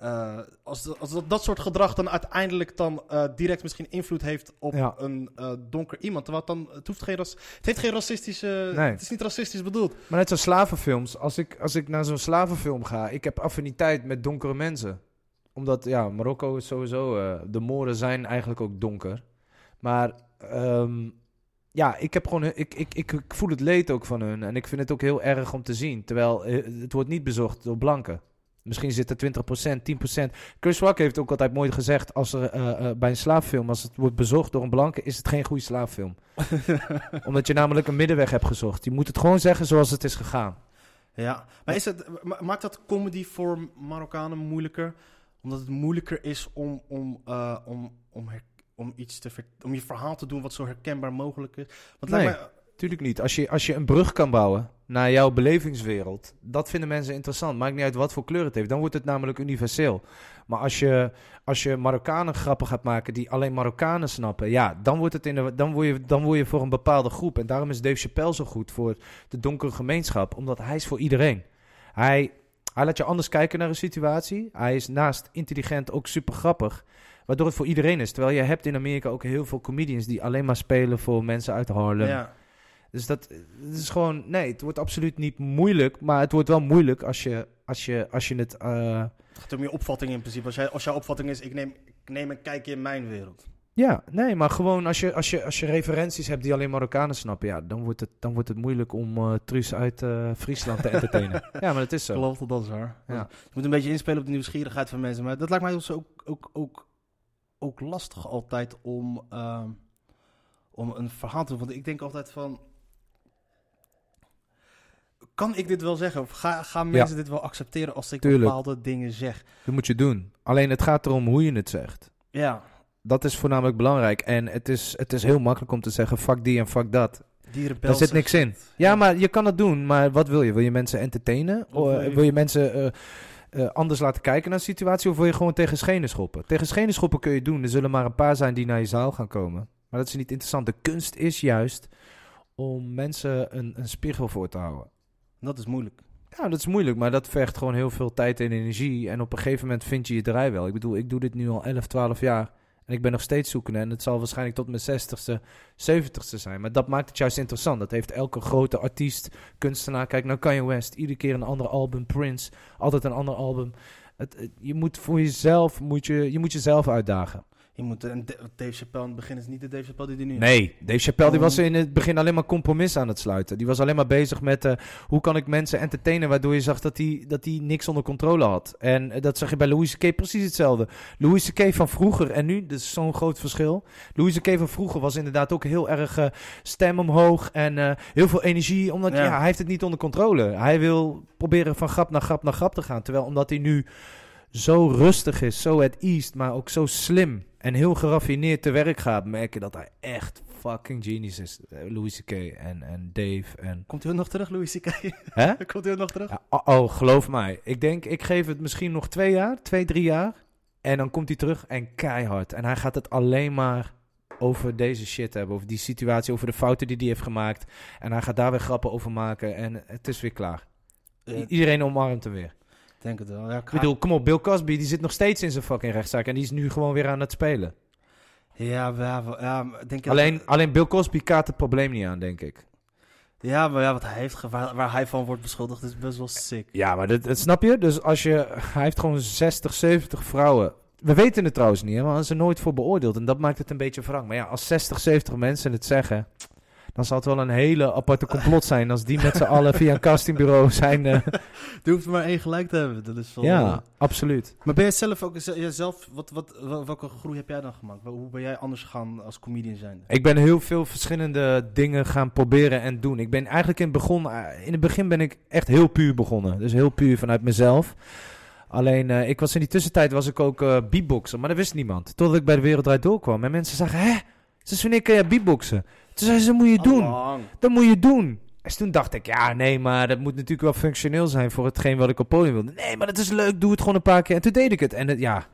eh, als, de- als dat, dat soort gedrag dan uiteindelijk dan eh, direct misschien invloed heeft op Ja. een eh, donker iemand, terwijl het dan, het hoeft geen, ras, het heeft geen racistische, Nee. het is niet racistisch bedoeld. Maar net zoals slavenfilms. Als ik, als ik naar zo'n slavenfilm ga, ik heb affiniteit met donkere mensen. Omdat, ja, Marokko is sowieso... de Moren zijn eigenlijk ook donker. Maar, ehm, ja, ik heb gewoon... Ik, ik, ik, ik voel het leed ook van hun. En ik vind het ook heel erg om te zien. Terwijl het wordt niet bezocht door blanken. Misschien zit er 20%, 10%. Chris Rock heeft ook altijd mooi gezegd... Als er eh, eh, bij een slaapfilm, als het wordt bezocht door een blanke... is het geen goede slaapfilm. Omdat je namelijk een middenweg hebt gezocht. Je moet het gewoon zeggen zoals het is gegaan. Ja, maar is het, ma- maakt dat comedy voor Marokkanen moeilijker? Omdat het moeilijker is om, om, eh, om, om, her- om iets te ver- om je verhaal te doen wat zo herkenbaar mogelijk is. Want het Nee. lijkt mij, Tuurlijk niet. Als je, als je een brug kan bouwen naar jouw belevingswereld, dat vinden mensen interessant. Maakt niet uit wat voor kleur het heeft. Dan wordt het namelijk universeel. Maar als je, als je Marokkanen grappen gaat maken die alleen Marokkanen snappen, ja, dan, wordt het in de, dan, word je, dan word je voor een bepaalde groep. En daarom is Dave Chappelle zo goed voor de donkere gemeenschap, omdat hij is voor iedereen. Hij, hij laat je anders kijken naar een situatie. Hij is naast intelligent ook super grappig. Waardoor het voor iedereen is. Terwijl je hebt in Amerika ook heel veel comedians die alleen maar spelen voor mensen uit Harlem. ja. Dus dat, is gewoon, nee, het wordt absoluut niet moeilijk, maar het wordt wel moeilijk als je, als je, als je het, eh, Het gaat om je opvatting in principe. Als, jij, als jouw opvatting is, ik neem, ik neem een kijkje in mijn wereld. ja, nee, maar gewoon als je, als je, als je referenties hebt die alleen Marokkanen snappen, ja, dan wordt het, dan wordt het moeilijk om eh Truus uit eh, Friesland te entertainen. ja, maar dat is zo. Klopt, dat, dat is waar. Ja. Je moet een beetje inspelen op de nieuwsgierigheid van mensen. Maar dat lijkt mij dus ook, ook, ook, ook lastig altijd om, ehm, om een verhaal te doen. Want ik denk altijd van... Kan ik dit wel zeggen? Of ga, gaan mensen dit wel accepteren als ik Tuurlijk. bepaalde dingen zeg? Dat moet je doen. Alleen het gaat erom hoe je het zegt. Ja, Dat is voornamelijk belangrijk. En het is, het is heel makkelijk om te zeggen, fuck die en fuck dat. Daar zit niks in. Ja, maar je kan het doen. Maar wat wil je? Wil je mensen entertainen? Of wil je- wil je mensen eh, eh, anders laten kijken naar de situatie? Of wil je gewoon tegen schenen schoppen? Tegen schenen schoppen kun je doen. Er zullen maar een paar zijn die naar je zaal gaan komen. Maar dat is niet interessant. De kunst is juist om mensen een, een spiegel voor te houden. Dat is moeilijk. Ja, dat is moeilijk, maar dat vergt gewoon heel veel tijd en energie. En op een gegeven moment vind je je draai wel. Ik bedoel, ik doe dit nu al 11, 12 jaar. En ik ben nog steeds zoekende. En het zal waarschijnlijk tot mijn 60ste, 70ste zijn. Maar dat maakt het juist interessant. Dat heeft elke grote artiest, kunstenaar. Kijk naar Kanye West. Iedere keer een ander album. Prince, altijd een ander album. Het, je moet voor jezelf, moet je, je moet jezelf uitdagen. Je moet, en Da- Dave Chappelle in het begin is niet de Dave Chappelle die er nu. Nee, Dave Chappelle die was in het begin alleen maar compromis aan het sluiten. Die was alleen maar bezig met eh, hoe kan ik mensen entertainen, waardoor je zag dat hij dat hij niks onder controle had. En eh, dat zag je bij Louis C.K. precies hetzelfde. Louis C.K. van vroeger en nu, dat is zo'n groot verschil. Louis C.K. van vroeger was inderdaad ook heel erg eh, stem omhoog en heel veel energie, omdat Ja. ja, hij heeft het niet onder controle. Hij wil proberen van grap naar grap naar grap te gaan, terwijl omdat hij nu zo rustig is, zo at ease, maar ook zo slim en heel geraffineerd te werk gaat, merk je dat hij echt fucking genius is. Eh, Louis C.K. en, en Dave en... Komt hij nog terug, Louis C.K.? Hè? Komt hij nog terug? Ja, oh, oh, geloof mij. Ik denk, ik geef het misschien nog twee jaar, twee, drie jaar. En dan komt hij terug en keihard. En hij gaat het alleen maar over deze shit hebben. Over die situatie, over de fouten die hij heeft gemaakt. En hij gaat daar weer grappen over maken. En het is weer klaar. Eh, I- Iedereen omarmt hem weer. Ik denk het wel. Ja, ik bedoel, kom op, Bill Cosby, die zit nog steeds in zijn fucking rechtszaak. En die is nu gewoon weer aan het spelen. ja, ja, ja, denk Alleen, dat- alleen Bill Cosby kaart het probleem niet aan, denk ik. ja, maar ja, wat hij heeft, waar, waar hij van wordt beschuldigd is best wel sick. Ja, maar dat, dat snap je? Dus als je... Hij heeft gewoon 60, 70 vrouwen. We weten het trouwens niet, hè, want hij is er nooit voor beoordeeld. En dat maakt het een beetje wrang. Maar ja, als 60, 70 mensen het zeggen... Dan zal het wel een hele aparte complot zijn als die met z'n allen via een castingbureau zijn. eh, Je hoeft maar één gelijk te hebben. Dat is wel, ja, absoluut. Maar ben je zelf ook, jezelf, wat, wat, wel- welke groei heb jij dan gemaakt? Hoe ben jij anders gegaan als comedian zijnde? Ik ben heel veel verschillende dingen gaan proberen en doen. Ik ben eigenlijk in het, begon, eh, in het begin ben ik echt heel puur begonnen. Dus heel puur vanuit mezelf. Alleen, eh, ik was in die tussentijd was ik ook eh beatboxer, maar dat wist niemand. Totdat ik bij de Wereld Draait Door kwam. En mensen zeggen, hè, sinds wanneer kun je beatboxen? Toen zei ze, dat moet je doen. Allang. Dat moet je doen. En toen dacht ik, ja, nee, maar dat moet natuurlijk wel functioneel zijn voor hetgeen wat ik op podium wilde. Nee, maar dat is leuk, doe het gewoon een paar keer. En toen deed ik het. En het, ja,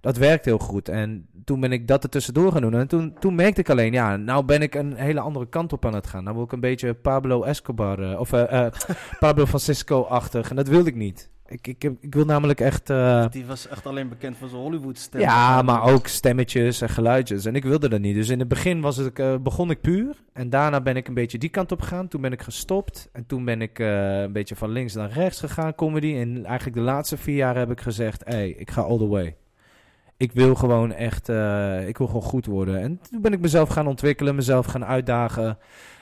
dat werkt heel goed. En toen ben ik dat er tussendoor gaan doen. En toen, toen merkte ik alleen, ja, nou ben ik een hele andere kant op aan het gaan. Nou wil ik een beetje Pablo Escobar, eh, of eh, eh, Pablo Francisco-achtig. En dat wilde ik niet. Ik, ik, wil namelijk echt... eh, Die was echt alleen bekend van zijn Hollywood stem. ja, maar ook stemmetjes en geluidjes. En ik wilde dat niet. Dus in het begin was het, eh, begon ik puur. En daarna ben ik een beetje die kant op gegaan. Toen ben ik gestopt. En toen ben ik eh, een beetje van links naar rechts gegaan, comedy. En eigenlijk de laatste vier jaar heb ik gezegd... Hé, hey, ik ga all the way. Ik wil gewoon echt... ik wil gewoon goed worden. En toen ben ik mezelf gaan ontwikkelen. Mezelf gaan uitdagen.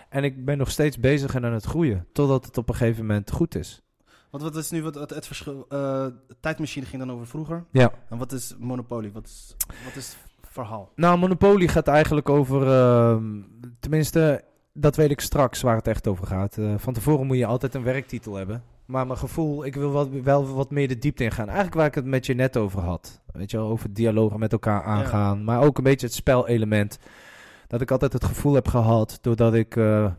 En ik ben nog steeds bezig en aan het groeien. Totdat het op een gegeven moment goed is. Wat, wat is nu wat, het, het verschil? eh, tijdmachine ging dan over vroeger. Ja. En wat is Monopoly? Wat is, wat is het verhaal? Nou, Monopoly gaat eigenlijk over. ehm, tenminste, dat weet ik straks waar het echt over gaat. Eh, van tevoren moet je altijd een werktitel hebben. Maar mijn gevoel, ik wil wat, wel wat meer de diepte in gaan. Eigenlijk waar ik het met je net over had. Weet je wel, over dialogen met elkaar aangaan. Maar ook een beetje het spelelement. Dat ik altijd het gevoel heb gehad, doordat ik eh,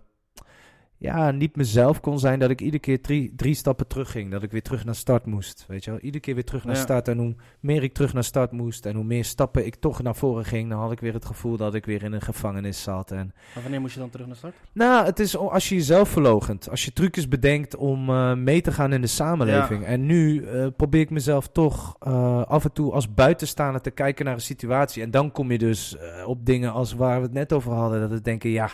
ja, niet mezelf kon zijn, dat ik iedere keer drie, drie stappen terug ging. Dat ik weer terug naar start moest. Weet je wel, iedere keer weer terug naar Ja. start. En hoe meer ik terug naar start moest en hoe meer stappen ik toch naar voren ging, dan had ik weer het gevoel dat ik weer in een gevangenis zat. En Maar wanneer moest je dan terug naar start? nou, het is als je jezelf verlogent. Als je trucjes bedenkt om eh, mee te gaan in de samenleving. Ja. En nu eh, probeer ik mezelf toch eh, af en toe als buitenstaander te kijken naar een situatie. En dan kom je dus op dingen als waar we het net over hadden. Dat we denken, ja,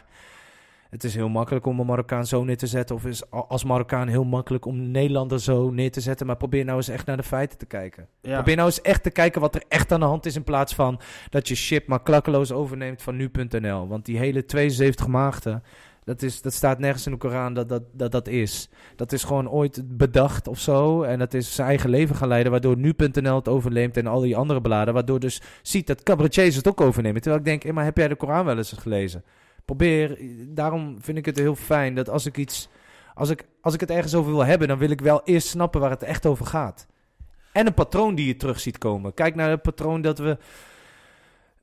het is heel makkelijk om een Marokkaan zo neer te zetten. Of is als Marokkaan heel makkelijk om een Nederlander zo neer te zetten. Maar probeer nou eens echt naar de feiten te kijken. Ja. Probeer nou eens echt te kijken wat er echt aan de hand is. In plaats van dat je shit maar klakkeloos overneemt van nu.nl. Want die hele 72 maagden. Dat, is, dat staat nergens in de Koran dat dat, dat dat is. Dat is gewoon ooit bedacht of zo. En dat is zijn eigen leven gaan leiden. Waardoor nu.nl het overneemt en al die andere bladen. Waardoor dus ziet dat cabaretiers het ook overnemen. Terwijl ik denk, maar heb jij de Koran wel eens gelezen? Probeer, daarom vind ik het heel fijn dat als ik iets... Als ik, als ik het ergens over wil hebben, dan wil ik wel eerst snappen waar het echt over gaat. En een patroon die je terug ziet komen. Kijk naar het patroon dat we.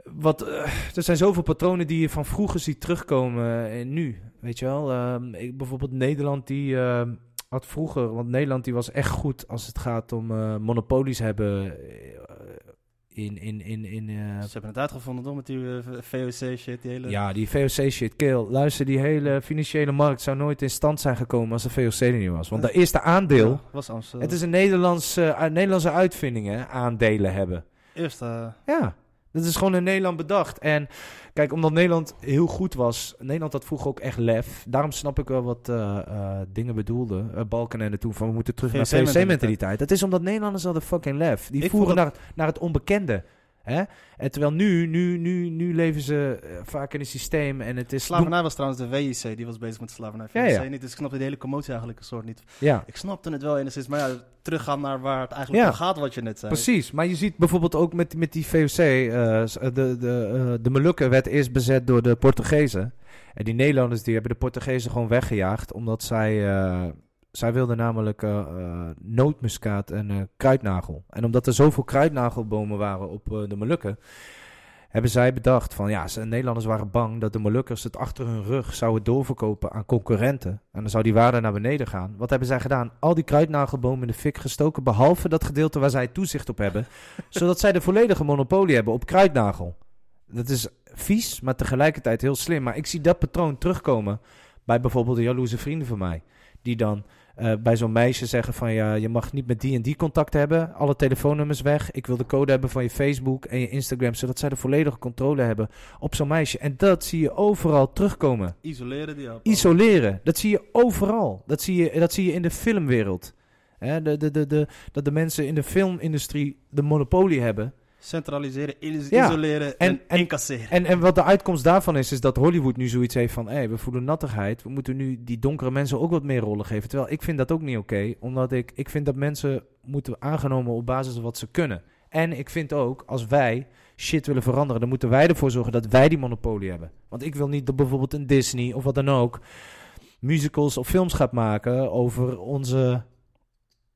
Wat, eh, er zijn zoveel patronen die je van vroeger ziet terugkomen en nu. Weet je wel? Ehm, ik, bijvoorbeeld Nederland, die ehm, had vroeger. Want Nederland die was echt goed als het gaat om eh, monopolies hebben. Eh, in... in, in, in eh, Ze hebben het uitgevonden toch met die eh, VOC shit, die hele... ja, die VOC shit, kill. Luister, die hele financiële markt zou nooit in stand zijn gekomen als de VOC er niet was. Want Ja. dat eerste aandeel, Ja, was Amsterdam. het is een Nederlandse, uit Nederlandse uitvinding, hè, aandelen hebben. Eerst, eh, Ja, dat is gewoon in Nederland bedacht. En kijk, omdat Nederland heel goed was, Nederland had vroeger ook echt lef. Daarom snap ik wel wat eh, eh, dingen bedoelde. Uh, Balkenende toen van we moeten terug naar VOC-mentaliteit. VOC-mentaliteit. Dat is omdat Nederlanders hadden fucking lef. Die Ik voeren naar, naar het onbekende. Hè? En terwijl nu, nu, nu, nu leven ze eh, vaak in een systeem en het is... Slavernij was trouwens de WIC, die was bezig met slavernij. Ja, ja. niet, dus ik snapte de hele commotie eigenlijk een soort niet. Ja, Ik snapte het wel enigszins, maar ja, teruggaan naar waar het eigenlijk Ja. om gaat, wat je net zei. precies. Maar je ziet bijvoorbeeld ook met, met die VOC, eh, s- de, de, eh, de Molukken werd eerst bezet door de Portugezen. En die Nederlanders die hebben de Portugezen gewoon weggejaagd, omdat zij, eh, zij wilden namelijk eh, nootmuskaat en eh, kruidnagel. En omdat er zoveel kruidnagelbomen waren op de Molukken, hebben zij bedacht van ja, Nederlanders waren bang dat de Molukkers het achter hun rug zouden doorverkopen aan concurrenten. En dan zou die waarde naar beneden gaan. Wat hebben zij gedaan? Al die kruidnagelbomen in de fik gestoken, behalve dat gedeelte waar zij toezicht op hebben, zodat zij de volledige monopolie hebben op kruidnagel. Dat is vies, maar tegelijkertijd heel slim. Maar ik zie dat patroon terugkomen bij bijvoorbeeld de jaloerse vrienden van mij. Die dan eh, bij zo'n meisje zeggen van ja, je mag niet met die en die contact hebben. Alle telefoonnummers weg. Ik wil de code hebben van je Facebook en je Instagram. Zodat zij de volledige controle hebben op zo'n meisje. En dat zie je overal terugkomen. Isoleren die ook. Isoleren. Dat zie je overal. Dat zie je, dat zie je in de filmwereld. Hè, de, de, de, de, dat de mensen in de filmindustrie de monopolie hebben. Centraliseren, Ja, isoleren en- en, en- incasseren. En, en wat de uitkomst daarvan is, is dat Hollywood nu zoiets heeft van... hé, we voelen nattigheid, we moeten nu die donkere mensen ook wat meer rollen geven. Terwijl ik vind dat ook niet oké, omdat ik, ik vind dat mensen moeten aangenomen op basis van wat ze kunnen. En ik vind ook, als wij shit willen veranderen, dan moeten wij ervoor zorgen dat wij die monopolie hebben. Want ik wil niet dat bijvoorbeeld een Disney of wat dan ook... musicals of films gaat maken over onze...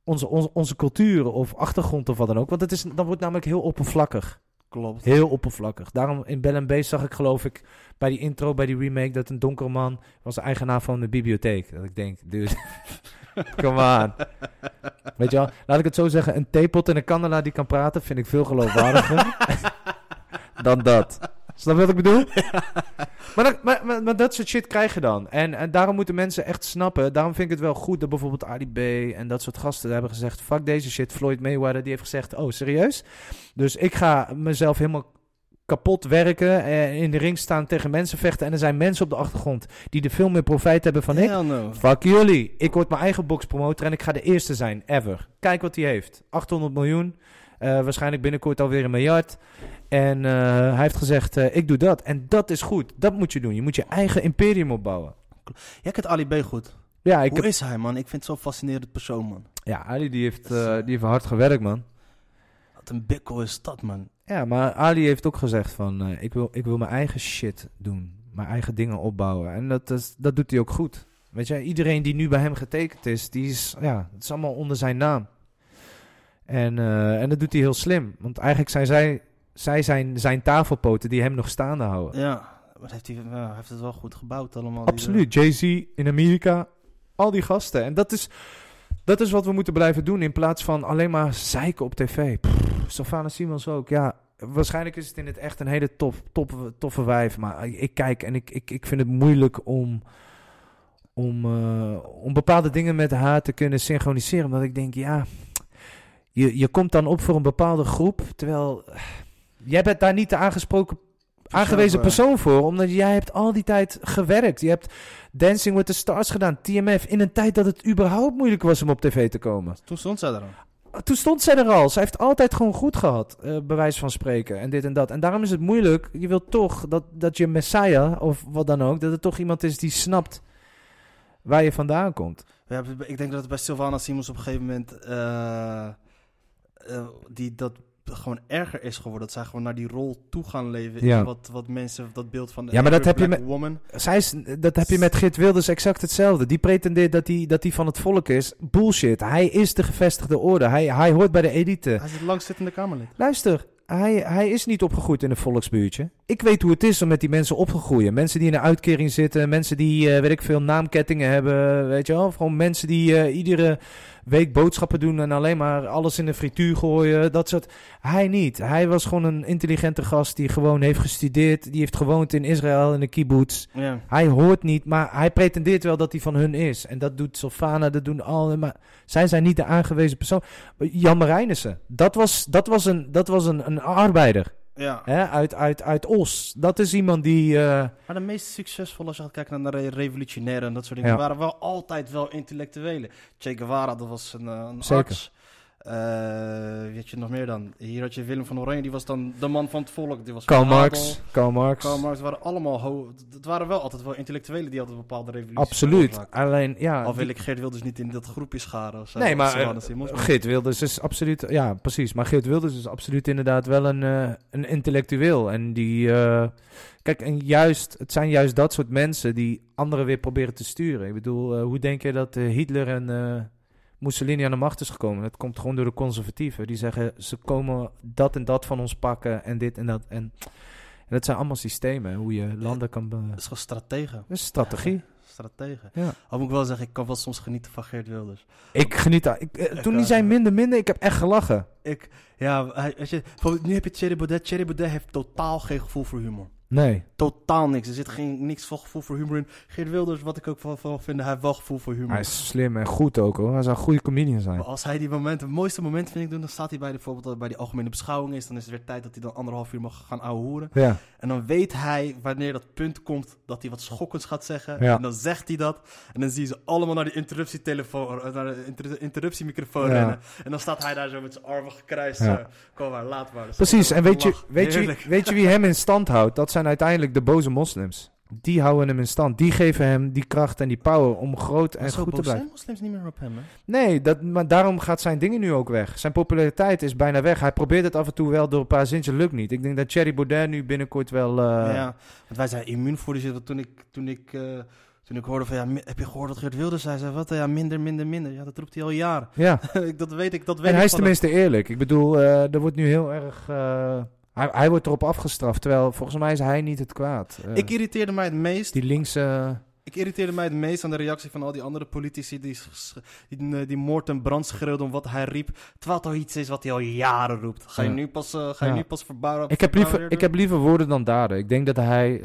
Onze, onze, onze cultuur of achtergrond of wat dan ook. Want het is, dan wordt namelijk heel oppervlakkig. Klopt. Heel oppervlakkig. Daarom in Bell Beast zag ik geloof ik bij die intro, bij die remake, dat een donkere man was de eigenaar van de bibliotheek. Dat ik denk, dude, come on. Weet je wel, laat ik het zo zeggen, een theepot en een kandelaar die kan praten vind ik veel geloofwaardiger dan dat. Snap je wat ik bedoel? maar, dat, maar, maar, maar dat soort shit krijg je dan. En, en daarom moeten mensen echt snappen. Daarom vind ik het wel goed dat bijvoorbeeld Ali B en dat soort gasten hebben gezegd: fuck deze shit. Floyd Mayweather die heeft gezegd: oh serieus? Dus ik ga mezelf helemaal kapot werken. En in de ring staan tegen mensen vechten. En er zijn mensen op de achtergrond die er veel meer profijt hebben van ik. No. Fuck jullie. Ik word mijn eigen boxpromoter en ik ga de eerste zijn, ever. Kijk wat hij heeft. 800 miljoen. Eh, waarschijnlijk binnenkort alweer een miljard. En eh, hij heeft gezegd, eh, ik doe dat. En dat is goed. Dat moet je doen. Je moet je eigen imperium opbouwen. Jij kent Ali B goed. Ja, ik Hoe heb, is hij, man? Ik vind het zo'n fascinerend persoon, man. ja Ali die heeft, eh, die heeft hard gewerkt, man. Wat een bikkel is dat, man. Ja, maar Ali heeft ook gezegd van, ik, wil, ik wil mijn eigen shit doen. Mijn eigen dingen opbouwen. En dat, is, dat doet hij ook goed. Weet je, iedereen die nu bij hem getekend is, die is, ja, het is allemaal onder zijn naam. En, en dat doet hij heel slim. Want eigenlijk zijn zij, zij zijn zijn tafelpoten die hem nog staande houden. Ja, wat heeft hij, heeft het wel goed gebouwd allemaal. die- Absoluut. Jay-Z in Amerika, al die gasten. En dat is, dat is wat we moeten blijven doen in plaats van alleen maar zeiken op tv. Sylvana Simons ook, ja. Waarschijnlijk is het in het echt een hele tof, top, toffe wijf. Maar ik kijk en ik, ik, ik vind het moeilijk om, om, eh, om bepaalde dingen met haar te kunnen synchroniseren. Omdat ik denk, ja, je, je komt dan op voor een bepaalde groep. Terwijl eh, jij bent daar niet de aangesproken, aangewezen persoon voor. Omdat jij hebt al die tijd gewerkt. Je hebt Dancing with the Stars gedaan, TMF. In een tijd dat het überhaupt moeilijk was om op tv te komen. Toen stond zij er al. Toen stond zij er al. Zij heeft altijd gewoon goed gehad, eh, bij wijze van spreken. En dit en dat. En daarom is het moeilijk. Je wilt toch dat, dat je messiah, of wat dan ook, dat het toch iemand is die snapt waar je vandaan komt. We hebben, ik denk dat het bij Sylvana Simons op een gegeven moment... eh, eh, die dat gewoon erger is geworden. Dat zij gewoon naar die rol toe gaan leven. Ja. Wat, wat mensen, dat beeld van de Ja, maar dat heb je met- woman. Zij is, dat heb je met Git Wilders exact hetzelfde. Die pretendeert dat hij dat hij van het volk is. Bullshit. Hij is de gevestigde orde. Hij, hij hoort bij de elite. Hij is het langzittende Kamerlid. Luister, hij, hij is niet opgegroeid in een volksbuurtje. Ik weet hoe het is om met die mensen op te groeien. Mensen die in een uitkering zitten, mensen die, eh, weet ik veel, naamkettingen hebben, weet je wel. Of gewoon mensen die eh, iedere week boodschappen doen en alleen maar alles in de frituur gooien. Dat soort. Hij niet. Hij was gewoon een intelligente gast die gewoon heeft gestudeerd. Die heeft gewoond in Israël in de kibbutz. Ja. Hij hoort niet, maar hij pretendeert wel dat hij van hun is. En dat doet Sofana, dat doen alle. Maar zij zijn niet de aangewezen persoon. Jan Marijnissen, dat was, dat was, een, dat was een, een arbeider ja. hè, uit, uit, uit Os. Dat is iemand die. eh, Maar de meest succesvolle, als je gaat kijken naar de re- revolutionairen en dat soort dingen, Ja. waren wel altijd wel intellectuelen. Che Guevara, dat was een, eh, een Zeker. arts. Wie had je nog meer dan? Hier had je Willem van Oranje, die was dan de man van het volk. Die was Karl. Marx. Karl Marx. Karl Marx waren allemaal ho Het waren wel altijd wel intellectuelen die altijd bepaalde revoluties Absoluut. Alleen, ja. Al wil ik Geert Wilders niet in dat groepje scharen. Of zo, Nee, maar, eh, Geert Wilders is absoluut, ja, precies. Maar Geert Wilders is absoluut inderdaad wel een, eh, een intellectueel. En die, kijk, en juist, het zijn juist dat soort mensen die anderen weer proberen te sturen. Ik bedoel, hoe denk je dat Hitler en Mussolini aan de macht is gekomen? Dat komt gewoon door de conservatieven. Die zeggen, ze komen dat en dat van ons pakken en dit en dat. En, en dat zijn allemaal systemen, hoe je landen kan... Be- Dat is gewoon strategen. dat is strategie. Strategen. Ja. Al moet ik wel zeggen, ik kan wel soms genieten van Geert Wilders. Ik geniet daar. Ik, eh, Echt toen waar, die zei ja. minder, minder, ik heb echt gelachen. Ik, ja, hij- als je, nu heb je Thierry Baudet. Thierry Baudet heeft totaal geen gevoel voor humor. Nee. Totaal niks. Er zit geen, niks van gevoel voor humor in. Geert Wilders, wat ik ook van, van vind, hij heeft wel gevoel voor humor. Hij is slim en goed ook hoor. Hij zou een goede comedian zijn. Maar als hij die momenten, het mooiste moment vind ik doen, dan staat hij bij de, bijvoorbeeld bij die algemene beschouwing is. Dan is het weer tijd dat hij dan anderhalf uur mag gaan ouwehoeren. Ja. En dan weet hij wanneer dat punt komt dat hij wat schokkends gaat zeggen. Ja. En dan zegt hij dat. En dan zie je ze allemaal naar die interruptietelefoon, eh, naar de inter- interruptiemicrofoon Ja. rennen. En dan staat hij daar zo met zijn armen gekruist. Kom maar, laat maar. Precies. En weet je, weet, je, weet je wie hem in stand houdt? Dat zijn uiteindelijk de boze moslims. Die houden hem in stand. Die geven hem die kracht en die power om groot en goed te blijven. zijn moslims niet meer op hem, hè? Nee, dat, maar daarom gaat zijn dingen nu ook weg. Zijn populariteit is bijna weg. Hij probeert het af en toe wel door een paar zinnetjes, lukt niet. Ik denk dat Thierry Baudet nu binnenkort wel... eh, ja, want wij zijn immuun voor die shit. Want Toen ik, toen ik, eh, toen ik hoorde van, ja, heb je gehoord dat Geert Wilders zei? zei wat? Ja, minder, minder, minder. Ja, dat roept hij al jaren. ja. Ik- dat weet ik, dat weet En ik hij is tenminste eerlijk. Ik bedoel, eh, er wordt nu heel erg... eh, hij, hij wordt erop afgestraft, terwijl volgens mij is hij niet het kwaad. Eh. Ik irriteerde mij het meest die linkse... Ik irriteerde mij het meest aan de reactie van al die andere politici die, die, die moord en brand schreeuwden om wat hij riep. Terwijl het al iets is wat hij al jaren roept. Ga je Ja. nu pas, eh, ga je Ja. nu pas verbouwen? Ik heb, liever, ik heb liever woorden dan daden. Ik denk dat hij...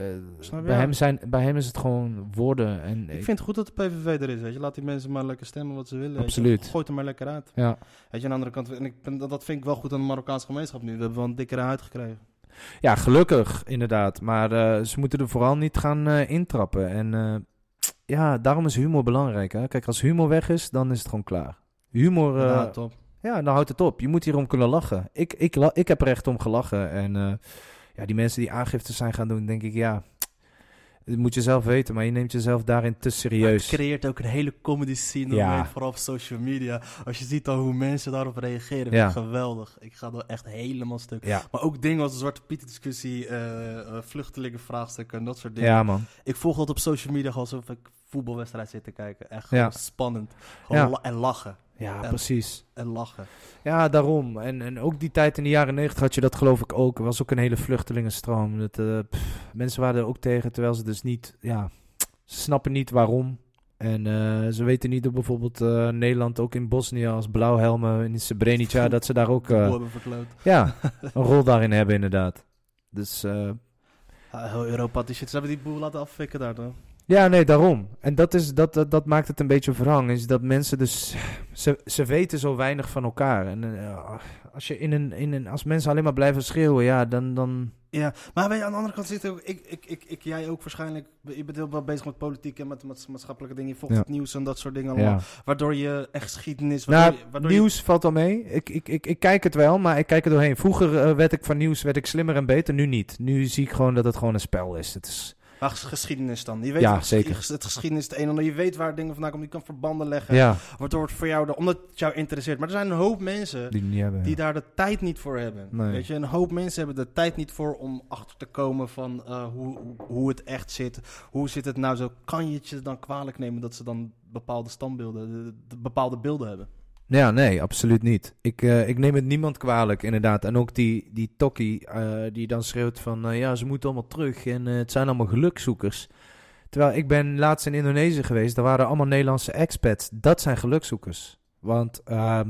eh, bij, hem zijn, bij hem is het gewoon woorden. En Ik vind het goed dat de PVV er is, weet je. Laat die mensen maar lekker stemmen wat ze willen. Absoluut. Gooi er maar lekker uit. Ja. Weet je, aan de andere kant, en ik, ben- dat, dat vind ik wel goed aan de Marokkaanse gemeenschap nu. We hebben wel een dikkere huid gekregen. Ja, gelukkig inderdaad. Maar eh, ze moeten er vooral niet gaan eh, intrappen. En eh, ja, daarom is humor belangrijk. Hè? Kijk, als humor weg is, dan is het gewoon klaar. Humor... ja, top. Ja, dan houdt het op. Je moet hierom kunnen lachen. Ik, ik, ik heb er echt om gelachen. En ja, die mensen die aangifte zijn gaan doen, denk ik, ja... Dat moet je zelf weten, maar je neemt jezelf daarin te Maar serieus. Het creëert ook een hele comedy scene, Ja. vooral op social media. Als je ziet dan hoe mensen daarop reageren, Ja. geweldig. Ik ga er echt helemaal stuk. Ja. Maar ook dingen als de Zwarte Piet discussie, eh eh, vluchtelingenvraagstukken en dat soort dingen. ja, man. Ik volg dat op social media alsof ik voetbalwedstrijd zit te kijken. Echt spannend. Gewoon Ja. la- en lachen. Ja, En- precies. En lachen. Ja, daarom. En, en ook die tijd in de jaren negentig had je dat geloof ik ook. Er was ook een hele vluchtelingenstroom. Dat, eh, pff, mensen waren er ook tegen, terwijl ze dus niet... Ja, ze snappen niet waarom. En eh, ze weten niet dat bijvoorbeeld eh, Nederland ook in Bosnië als blauwhelmen in Srebrenica... dat ze daar ook ja, een rol daarin hebben inderdaad. Dus Ah, heel Europa, die shit. Ze hebben die boel laten afvikken daar dan. Ja, nee, daarom. En dat, is, dat, dat, dat maakt het een beetje verhang. Is dat mensen dus... Ze, ze weten zo weinig van elkaar. En eh, als, je in een, in een, als mensen alleen maar blijven schreeuwen, ja, dan... dan Ja, maar weet je, aan de andere kant zit ook, ik, ik, ik, ik, jij ook waarschijnlijk, je bent heel wel bezig met politiek en met, met maatschappelijke dingen, je volgt Ja. het nieuws en dat soort dingen allemaal, ja. waardoor je echt geschiedenis, Nou, waardoor, je, waardoor je- nieuws valt wel mee. Ik, ik, ik, ik kijk het wel, maar ik kijk er doorheen. Vroeger eh, werd ik van nieuws werd ik slimmer en beter, nu niet. Nu zie ik gewoon dat het gewoon een spel is. Het is maar ges- geschiedenis dan, je weet Ja, zeker. het geschiedenis is het een en ander, je weet waar dingen vandaan komen, je kan verbanden leggen, ja, waardoor het voor jou, de, omdat het jou interesseert, maar er zijn een hoop mensen die niet hebben. die ja. daar de tijd niet voor hebben. Nee. Weet je, een hoop mensen hebben de tijd niet voor om achter te komen van eh, hoe, hoe- hoe het echt zit. Hoe zit het nou zo? Kan je het je dan kwalijk nemen dat ze dan bepaalde standbeelden, de- de bepaalde beelden hebben? Ja, nee, absoluut niet. Ik, eh, ik neem het niemand kwalijk, inderdaad. En ook die, die tokkie eh, die dan schreeuwt van... eh, ja, ze moeten allemaal terug en het zijn allemaal gelukzoekers. Terwijl ik ben laatst in Indonesië geweest. Daar waren allemaal Nederlandse expats. Dat zijn gelukzoekers. Want ehm,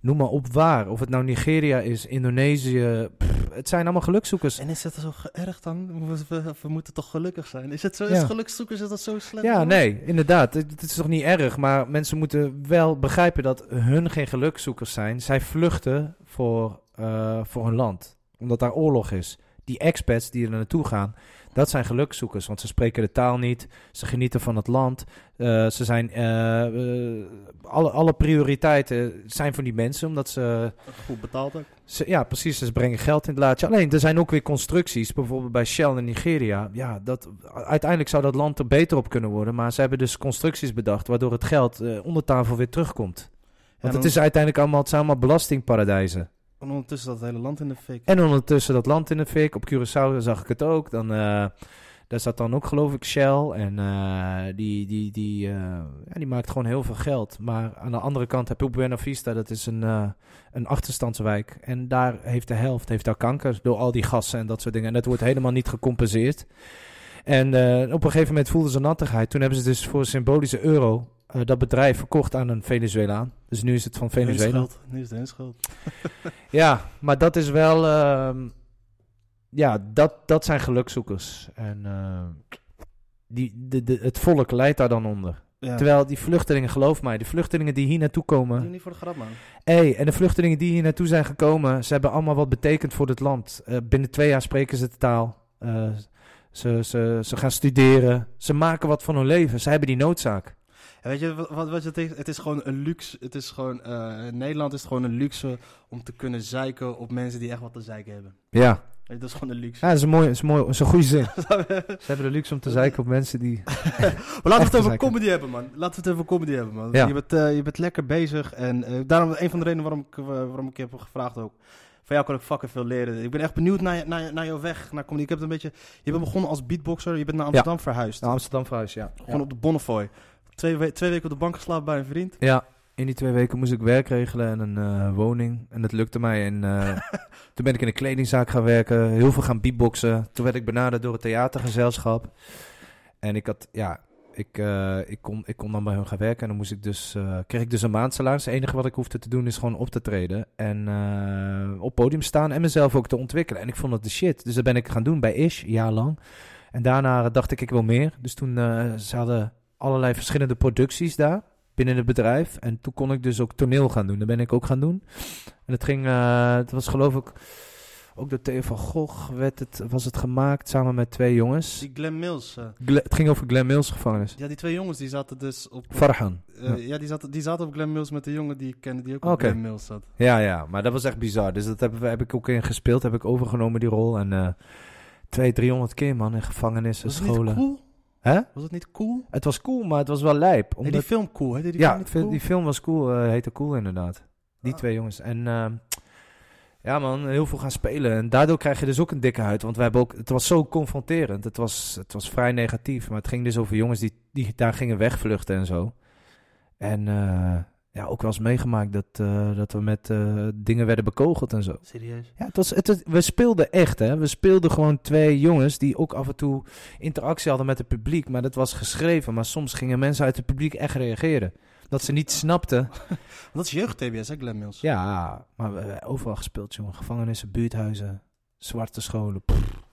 noem maar op waar. Of het nou Nigeria is, Indonesië. Het zijn allemaal gelukzoekers. En is het zo erg dan? We, we, we moeten toch gelukkig zijn? Is het zo? Ja. Is gelukszoekers is dat zo slecht? Ja, nee, inderdaad. Het, het is toch niet erg, maar mensen moeten wel begrijpen dat hun geen gelukzoekers zijn. Zij vluchten voor, eh, voor hun land, omdat daar oorlog is. Die expats die er naartoe gaan, dat zijn gelukzoekers, want ze spreken de taal niet, ze genieten van het land. Eh, ze zijn, eh, eh, alle, alle prioriteiten zijn voor die mensen, omdat ze Goed betaald ook. ze, ja, precies. Ze brengen geld in het laadje. Alleen, er zijn ook weer constructies. Bijvoorbeeld bij Shell in Nigeria. Ja, dat, uiteindelijk zou dat land er beter op kunnen worden. Maar ze hebben dus constructies bedacht... waardoor het geld onder tafel weer terugkomt. Want het is uiteindelijk allemaal... het zijn allemaal belastingparadijzen. En ondertussen dat hele land in de fik. En ondertussen dat land in de fik. Op Curaçao zag ik het ook. Dan, daar zat dan ook geloof ik Shell. En eh, die, die, die, eh, ja, die maakt gewoon heel veel geld. Maar aan de andere kant heb je ook Buena Vista. Dat is een, eh, een achterstandswijk. En daar heeft de helft heeft daar kanker door al die gassen en dat soort dingen. En dat wordt helemaal niet gecompenseerd. En op een gegeven moment voelden ze nattigheid. Toen hebben ze dus voor symbolische euro... dat bedrijf verkocht aan een Venezuelaan. Dus nu is het van Venezuela. Nu is het hun schuld. Ja, maar dat is wel. ehm, ja, dat, dat zijn gelukzoekers. En eh, die, de, de, het volk leidt daar dan onder. Ja. Terwijl die vluchtelingen, geloof mij, de vluchtelingen die hier naartoe Doe komen. niet voor de grap, man. Hey, en de vluchtelingen die hier naartoe zijn gekomen, ze hebben allemaal wat betekend voor het land. Eh, binnen twee jaar spreken ze de taal. Eh, ze, ze, ze gaan studeren. Ze maken wat van hun leven. Ze hebben die noodzaak. Weet je wat, wat, wat het is? Het is gewoon een luxe. Het is gewoon, eh, in Nederland is het gewoon een luxe om te kunnen zeiken op mensen die echt wat te zeiken hebben. Ja, Dat is gewoon een luxe. ja dat is een mooie, is een, mooie, is een goede zin. Ze hebben de luxe om te zeiken op mensen die... Maar laten we het over comedy hebben, man. Laten we het over comedy hebben, man. Ja. Je, bent, eh, je bent lekker bezig. En eh, daarom een van de redenen waarom ik, waarom ik je heb gevraagd ook. Van jou kan ik fucking veel leren. Ik ben echt benieuwd naar, naar, naar jouw weg, naar comedy. Ik heb het een beetje... Je bent begonnen als beatboxer. Je bent naar Amsterdam verhuisd. Naar Amsterdam verhuis, ja. Gewoon op de Bonnefoy. Twee, we- twee weken op de bank geslapen bij een vriend. Ja, in die twee weken moest ik werk regelen en een eh, woning. En dat lukte mij. En eh, toen ben ik in een kledingzaak gaan werken. Heel veel gaan beatboxen. Toen werd ik benaderd door het theatergezelschap. En ik had, ja, ik, eh, ik, kon, ik kon dan bij hun gaan werken. En dan moest ik dus, kreeg ik dus een maandsalaris. Het enige wat ik hoefde te doen is gewoon op te treden. En op podium staan en mezelf ook te ontwikkelen. En ik vond het de shit. Dus dat ben ik gaan doen bij Ish, een jaar lang. En daarna dacht ik, ik wil meer. Dus toen ze hadden allerlei verschillende producties daar binnen het bedrijf. En toen kon ik dus ook toneel gaan doen. Dat ben ik ook gaan doen. En het ging, eh, het was geloof ik ook door Theo van Gogh werd het, was het gemaakt samen met twee jongens. Die Glenn Mills. eh, Gle- het ging over Glen Mills gevangenis. ja, die twee jongens die zaten dus op... Farhan. eh, ja, die zaten, die zaten op Glenn Mills met de jongen die ik kende die ook op Oké. Glenn Mills zat. Ja, ja, maar dat was echt bizar. Dus dat heb, heb ik ook in gespeeld, heb ik overgenomen die rol. En 200, 300 keer man in gevangenissen, scholen. cool? Hè? Was het niet cool? Het was cool, maar het was wel lijp. Nee, Omdat... die film cool, hè? Die film ja, niet cool? die film was cool, eh, heette Cool inderdaad. Die Ah. twee jongens. En ehm, ja man, heel veel gaan spelen. En daardoor krijg je dus ook een dikke huid. Want we hebben ook, het was zo confronterend. Het was, het was vrij negatief. Maar het ging dus over jongens die, die daar gingen wegvluchten en zo. En eh, ja, ook wel eens meegemaakt dat, eh, dat we met eh, dingen werden bekogeld en zo. Serieus? Ja, het was, het, het- we speelden echt, hè. We speelden gewoon twee jongens die ook af en toe interactie hadden met het publiek. Maar dat was geschreven. Maar soms gingen mensen uit het publiek echt reageren. Dat ze niet snapten. Dat is jeugd-TBS, hè, Glenn Mills? Ja, maar we hebben overal gespeeld, jongen. Gevangenissen, buurthuizen, zwarte scholen. pff.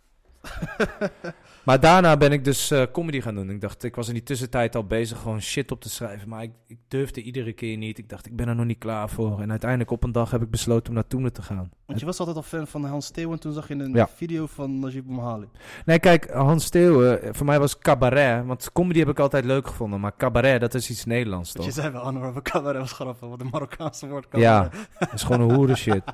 maar daarna ben ik dus eh, comedy gaan doen. Ik dacht, ik was in die tussentijd al bezig gewoon shit op te schrijven. Maar ik, ik durfde iedere keer niet. Ik dacht, ik ben er nog niet klaar voor. En uiteindelijk op een dag heb ik besloten om naar Toenen te gaan. Want je was altijd al fan van Hans Steeuwen. Toen zag je een Ja. video van Najib Mohammed. Nee, kijk, Hans Steeuwen, eh, voor mij was cabaret. Want comedy heb ik altijd leuk gevonden. Maar cabaret, dat is iets Nederlands, Want toch? je zei wel, Anwar, cabaret was grappig. Wat een Marokkaanse woord Ja, cabaret. dat is gewoon een hoere shit.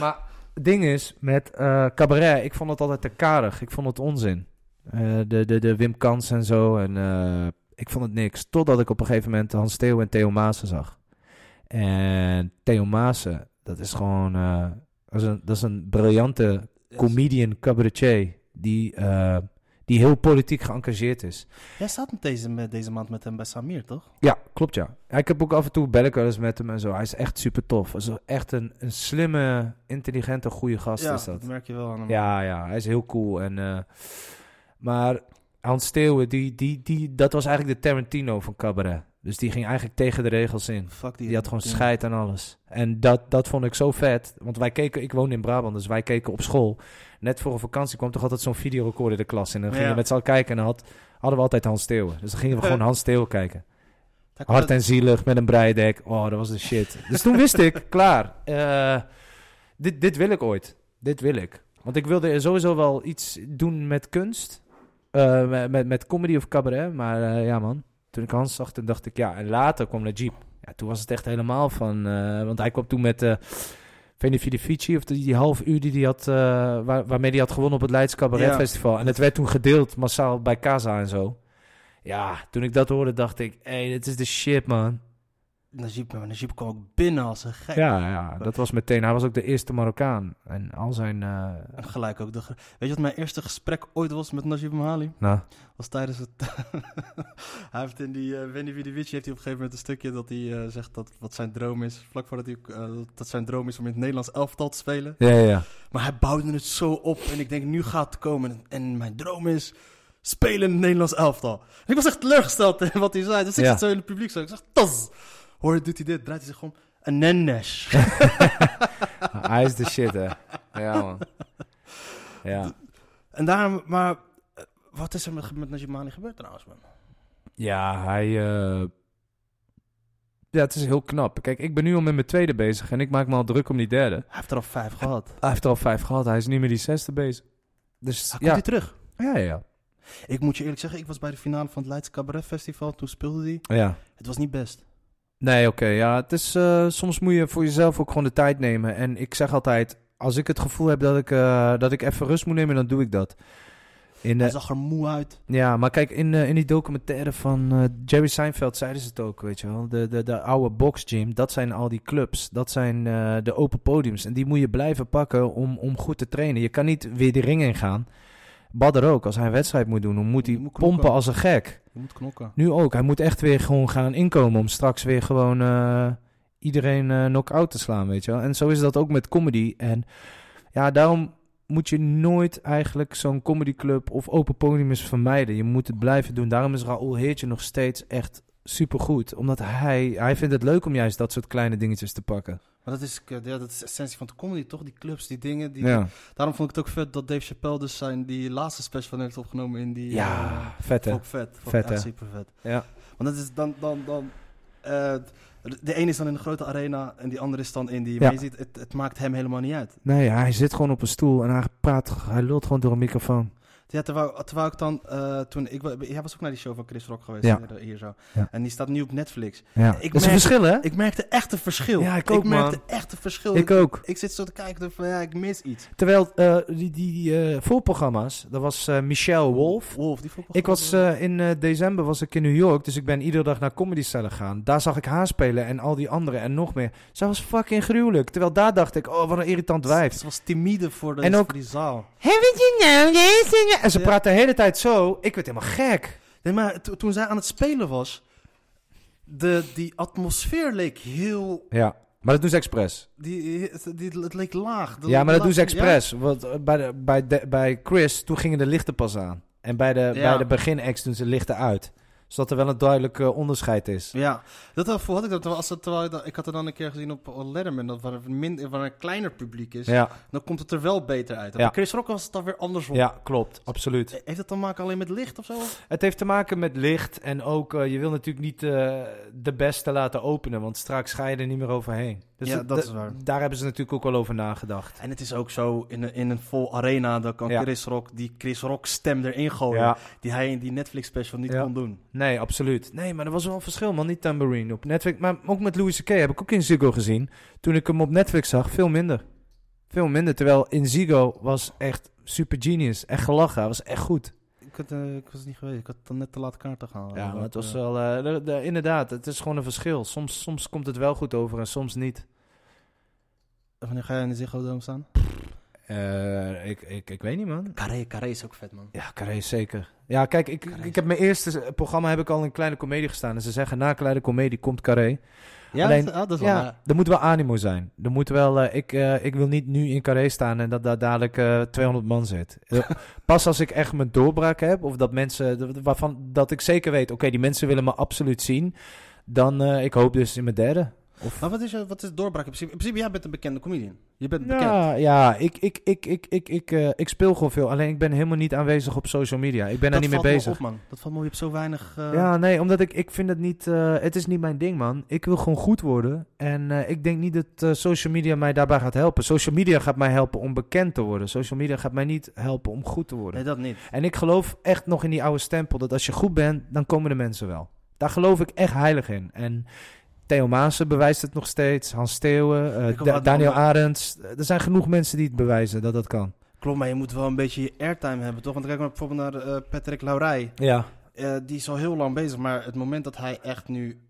Maar ding is, met eh, cabaret, ik vond het altijd te karig. Ik vond het onzin. Eh, de, de, de Wim Kans en zo. En eh, ik vond het niks. Totdat ik op een gegeven moment Hans Theo en Theo Maassen zag. En Theo Maassen, dat is gewoon... dat, is een, dat is een briljante comedian cabaretier. Die, die heel politiek geëngageerd is. Jij staat met deze, met deze maand met hem bij Samir, toch? Ja, klopt ja. Ik heb ook af en toe bel ik wel eens met hem en zo. Hij is echt super tof. Hij is echt een, een slimme, intelligente, goede gast ja, is dat. merk je wel aan hem. Ja, ja, hij is heel cool. En, eh, maar Hans Steeuwen, die, die, die, dat was eigenlijk de Tarantino van cabaret. Dus die ging eigenlijk tegen de regels in. Fuck die. Die had gewoon scheid aan alles. En dat, dat vond ik zo vet. Want wij keken, ik woonde in Brabant, dus wij keken op school. Net voor een vakantie kwam toch altijd zo'n videorecorder de klas in. En dan gingen we met z'n allen kijken en dan had, hadden we altijd Hans Steeuwen. Dus dan gingen we gewoon Hans Steeuwen kijken. Hard en zielig met een breidek. Oh, dat was de shit. Dus toen wist ik, klaar. eh, dit, dit wil ik ooit. Dit wil ik. Want ik wilde sowieso wel iets doen met kunst. Eh, met, met, met comedy of cabaret. Maar eh, ja, man. Toen ik Hans zag, toen dacht ik, ja. En later kwam Najib. Ja, toen was het echt helemaal van... want hij kwam toen met... eh Veni Vidi Vici, of die, die half uur die hij had, eh, waar, waarmee hij had gewonnen op het Leids Cabaret Ja. Festival. En het werd toen gedeeld massaal bij Casa en zo. Ja, toen ik dat hoorde, dacht ik, hé, hey, dit is de shit, man. Najib, Najib kwam ook binnen als een gek. Ja, ja, dat was meteen. Hij was ook de eerste Marokkaan. En al zijn. eh, En gelijk ook. De, weet je wat mijn eerste gesprek ooit was met Najib Mahali? nou, was tijdens het... hij heeft in die uh, Wendy Vidivici heeft hij op een gegeven moment een stukje dat hij eh, zegt dat wat zijn droom is. Vlak voordat hij dat zijn droom is om in het Nederlands elftal te spelen. ja, ja, ja. Maar hij bouwde het zo op en ik denk nu gaat het komen. En mijn droom is spelen in het Nederlands elftal. En ik was echt teleurgesteld in wat hij zei. Dus ik Ja. zat zo in het publiek zo. Ik zeg, tas! Hoor doet hij dit? Draait hij zich om. Een nennesh. Hij is de shit, hè? Ja, man. Ja. en daarom, maar eh, wat is er met, met Najib gebeurd trouwens, man? Ja, hij. eh, Ja, het is heel knap. Kijk, ik ben nu al met mijn tweede bezig en ik maak me al druk om die derde. Hij heeft er al vijf gehad. Hij heeft er al vijf gehad, hij is nu met die zesde bezig. Dus Hij komt ja. weer terug. Ja, ja, Ik moet je eerlijk zeggen, ik was bij de finale van het Leids Cabaret Festival. Toen speelde hij. ja. Het was niet best. Nee, oké. ja, het is, eh, soms moet je voor jezelf ook gewoon de tijd nemen. En ik zeg altijd, als ik het gevoel heb dat ik, eh, dat ik even rust moet nemen, dan doe ik dat. In, Hij zag er moe uit. ja, maar kijk, in, eh, in die documentaire van Jerry Seinfeld zeiden ze het ook, weet je wel. De, de, de oude boxgym, dat zijn al die clubs. Dat zijn de open podiums. En die moet je blijven pakken om, om goed te trainen. Je kan niet weer de ring in gaan. Badder ook, als hij een wedstrijd moet doen, dan moet hij pompen als een gek. Knokken. Nu ook. Hij moet echt weer gewoon gaan inkomen om straks weer gewoon eh, iedereen eh knock-out te slaan, weet je wel. En zo is dat ook met comedy. En ja, daarom moet je nooit eigenlijk zo'n comedyclub of open podiums vermijden. Je moet het blijven doen. Daarom is Raoul Heertje nog steeds echt supergoed. Omdat hij, hij vindt het leuk om juist dat soort kleine dingetjes te pakken. Maar dat is, eh, ja, dat is de essentie van de comedy, toch? Die clubs, die dingen. Die, Ja, Daarom vond ik het ook vet dat Dave Chappelle dus zijn, die laatste special heeft opgenomen in die... ja eh, vet hè. Vet. Vet, hè? super vet. Ja. Want dat is dan... dan, dan eh, de ene is dan in de grote arena en die andere is dan in die... Ja. Maar je ziet, het, het maakt hem helemaal niet uit. Nee, hij zit gewoon op een stoel en hij praat, hij lult gewoon door een microfoon. Ja, terwijl, terwijl ik dan eh, toen... Ik, jij was ook naar die show van Chris Rock geweest Ja. hier, zo. Ja. En die staat nu op Netflix. Ja. Ik dat is een verschil hè? Ik merkte echt een verschil. Ja, ik ook, merkte man. echt een verschil. Ik ook. Ik zit zo te kijken van ja, ik mis iets. Terwijl eh, die, die eh, voorprogramma's, dat was eh Michelle Wolf. Wolf, die Ik was eh, in eh, december was ik in New York, dus ik ben iedere dag naar Comedy Cellar gaan. Daar zag ik haar spelen en al die anderen en nog meer. Ze was fucking gruwelijk. Terwijl daar dacht ik, oh wat een irritant wijf. Ze was timide voor, de, En ook- voor die zaal. Haven't you nou deze? En ze praat de hele tijd zo. Ik werd helemaal gek. Nee, maar to- toen zij aan het spelen was, de, die atmosfeer leek heel... Ja, maar dat doen ze expres. Die, het, die, het leek laag. Ja, maar dat doen ze expres. Want eh, bij, de, bij, de, bij Chris, toen gingen de lichten pas aan. En bij de, Ja. bij de begin-acts doen ze lichten uit. Zodat er wel een duidelijk eh, onderscheid is. Ja, dat had ik dat. Als het, terwijl ik, dat- ik had het dan een keer gezien op Letterman, dat waar, een min, waar een kleiner publiek is, Ja, dan komt het er wel beter uit. Ja. Bij Chris Rock was het dan weer andersom. ja klopt. Absoluut. Heeft het te maken alleen met licht of zo? Het heeft te maken met licht en ook, eh, je wil natuurlijk niet eh, de beste laten openen, want straks ga je er niet meer overheen. Dus Ja, dat- dat dat- is waar. Daar hebben ze natuurlijk ook wel over nagedacht. En het is ook zo, in een, in een vol arena, dan kan Ja. Chris Rock die Chris Rock stem erin gooien. Ja, Die hij in die Netflix special niet kon doen. nee, absoluut. Nee, maar er was wel een verschil, man. Niet Tambourine op Netflix. Maar ook met Louis C.K. heb ik ook in Ziggo gezien. Toen ik hem op Netflix zag, veel minder. Veel minder. Terwijl in Ziggo was echt super genius. Echt gelachen. Hij was echt goed. Ik, had, eh, ik was niet geweest, ik had dan net te laat kaarten gehaald. Ja, maar het was Eh, wel... eh, de- de- inderdaad, het is gewoon een verschil. Soms, soms komt het wel goed over en soms niet. Wanneer ga jij in de Ziggo Dome staan? Eh, ik, ik, ik weet niet, man. Carré, Carré is ook vet, man. Ja, Carré zeker. Ja, kijk, ik, Carré. ik heb mijn eerste programma heb ik al in Kleine Comedie gestaan. En ze zeggen, na Kleine Comedie komt Carré. Ja, Alleen- dat, ah, dat is wel Ja, er moet wel animo zijn. Er moet wel, eh, ik, eh, ik wil niet nu in Carré staan en dat daar dadelijk eh 200 man zit. Pas als ik echt mijn doorbraak heb, of dat mensen, waarvan dat ik zeker weet, oké, die mensen willen me absoluut zien. dan ik hoop dus in mijn derde. Of... Maar wat is, wat is doorbraak in principe? In principe, jij bent een bekende comedian. Je bent bekend. Ja, ja ik, ik, ik, ik, ik, ik, uh, ik speel gewoon veel. Alleen ik ben helemaal niet aanwezig op social media. Ik ben daar niet mee bezig. Op, man. Dat valt me op. Je hebt zo weinig... Uh... Ja, nee, omdat ik, ik vind het niet... Uh, het is niet mijn ding, man. Ik wil gewoon goed worden. En ik denk niet dat social media mij daarbij gaat helpen. Social media gaat mij helpen om bekend te worden. Social media gaat mij niet helpen om goed te worden. Nee, dat niet. En ik geloof echt nog in die oude stempel. Dat als je goed bent, dan komen de mensen wel. Daar geloof ik echt heilig in. En Theo Maassen bewijst het nog steeds. Hans Steeuwen, uh, Daniel Arends. Er zijn genoeg mensen die het bewijzen dat dat kan. Klopt, maar je moet wel een beetje je airtime hebben, toch? Want kijk maar bijvoorbeeld naar uh, Patrick Laurij. Ja. Uh, die is al heel lang bezig, maar het moment dat hij echt nu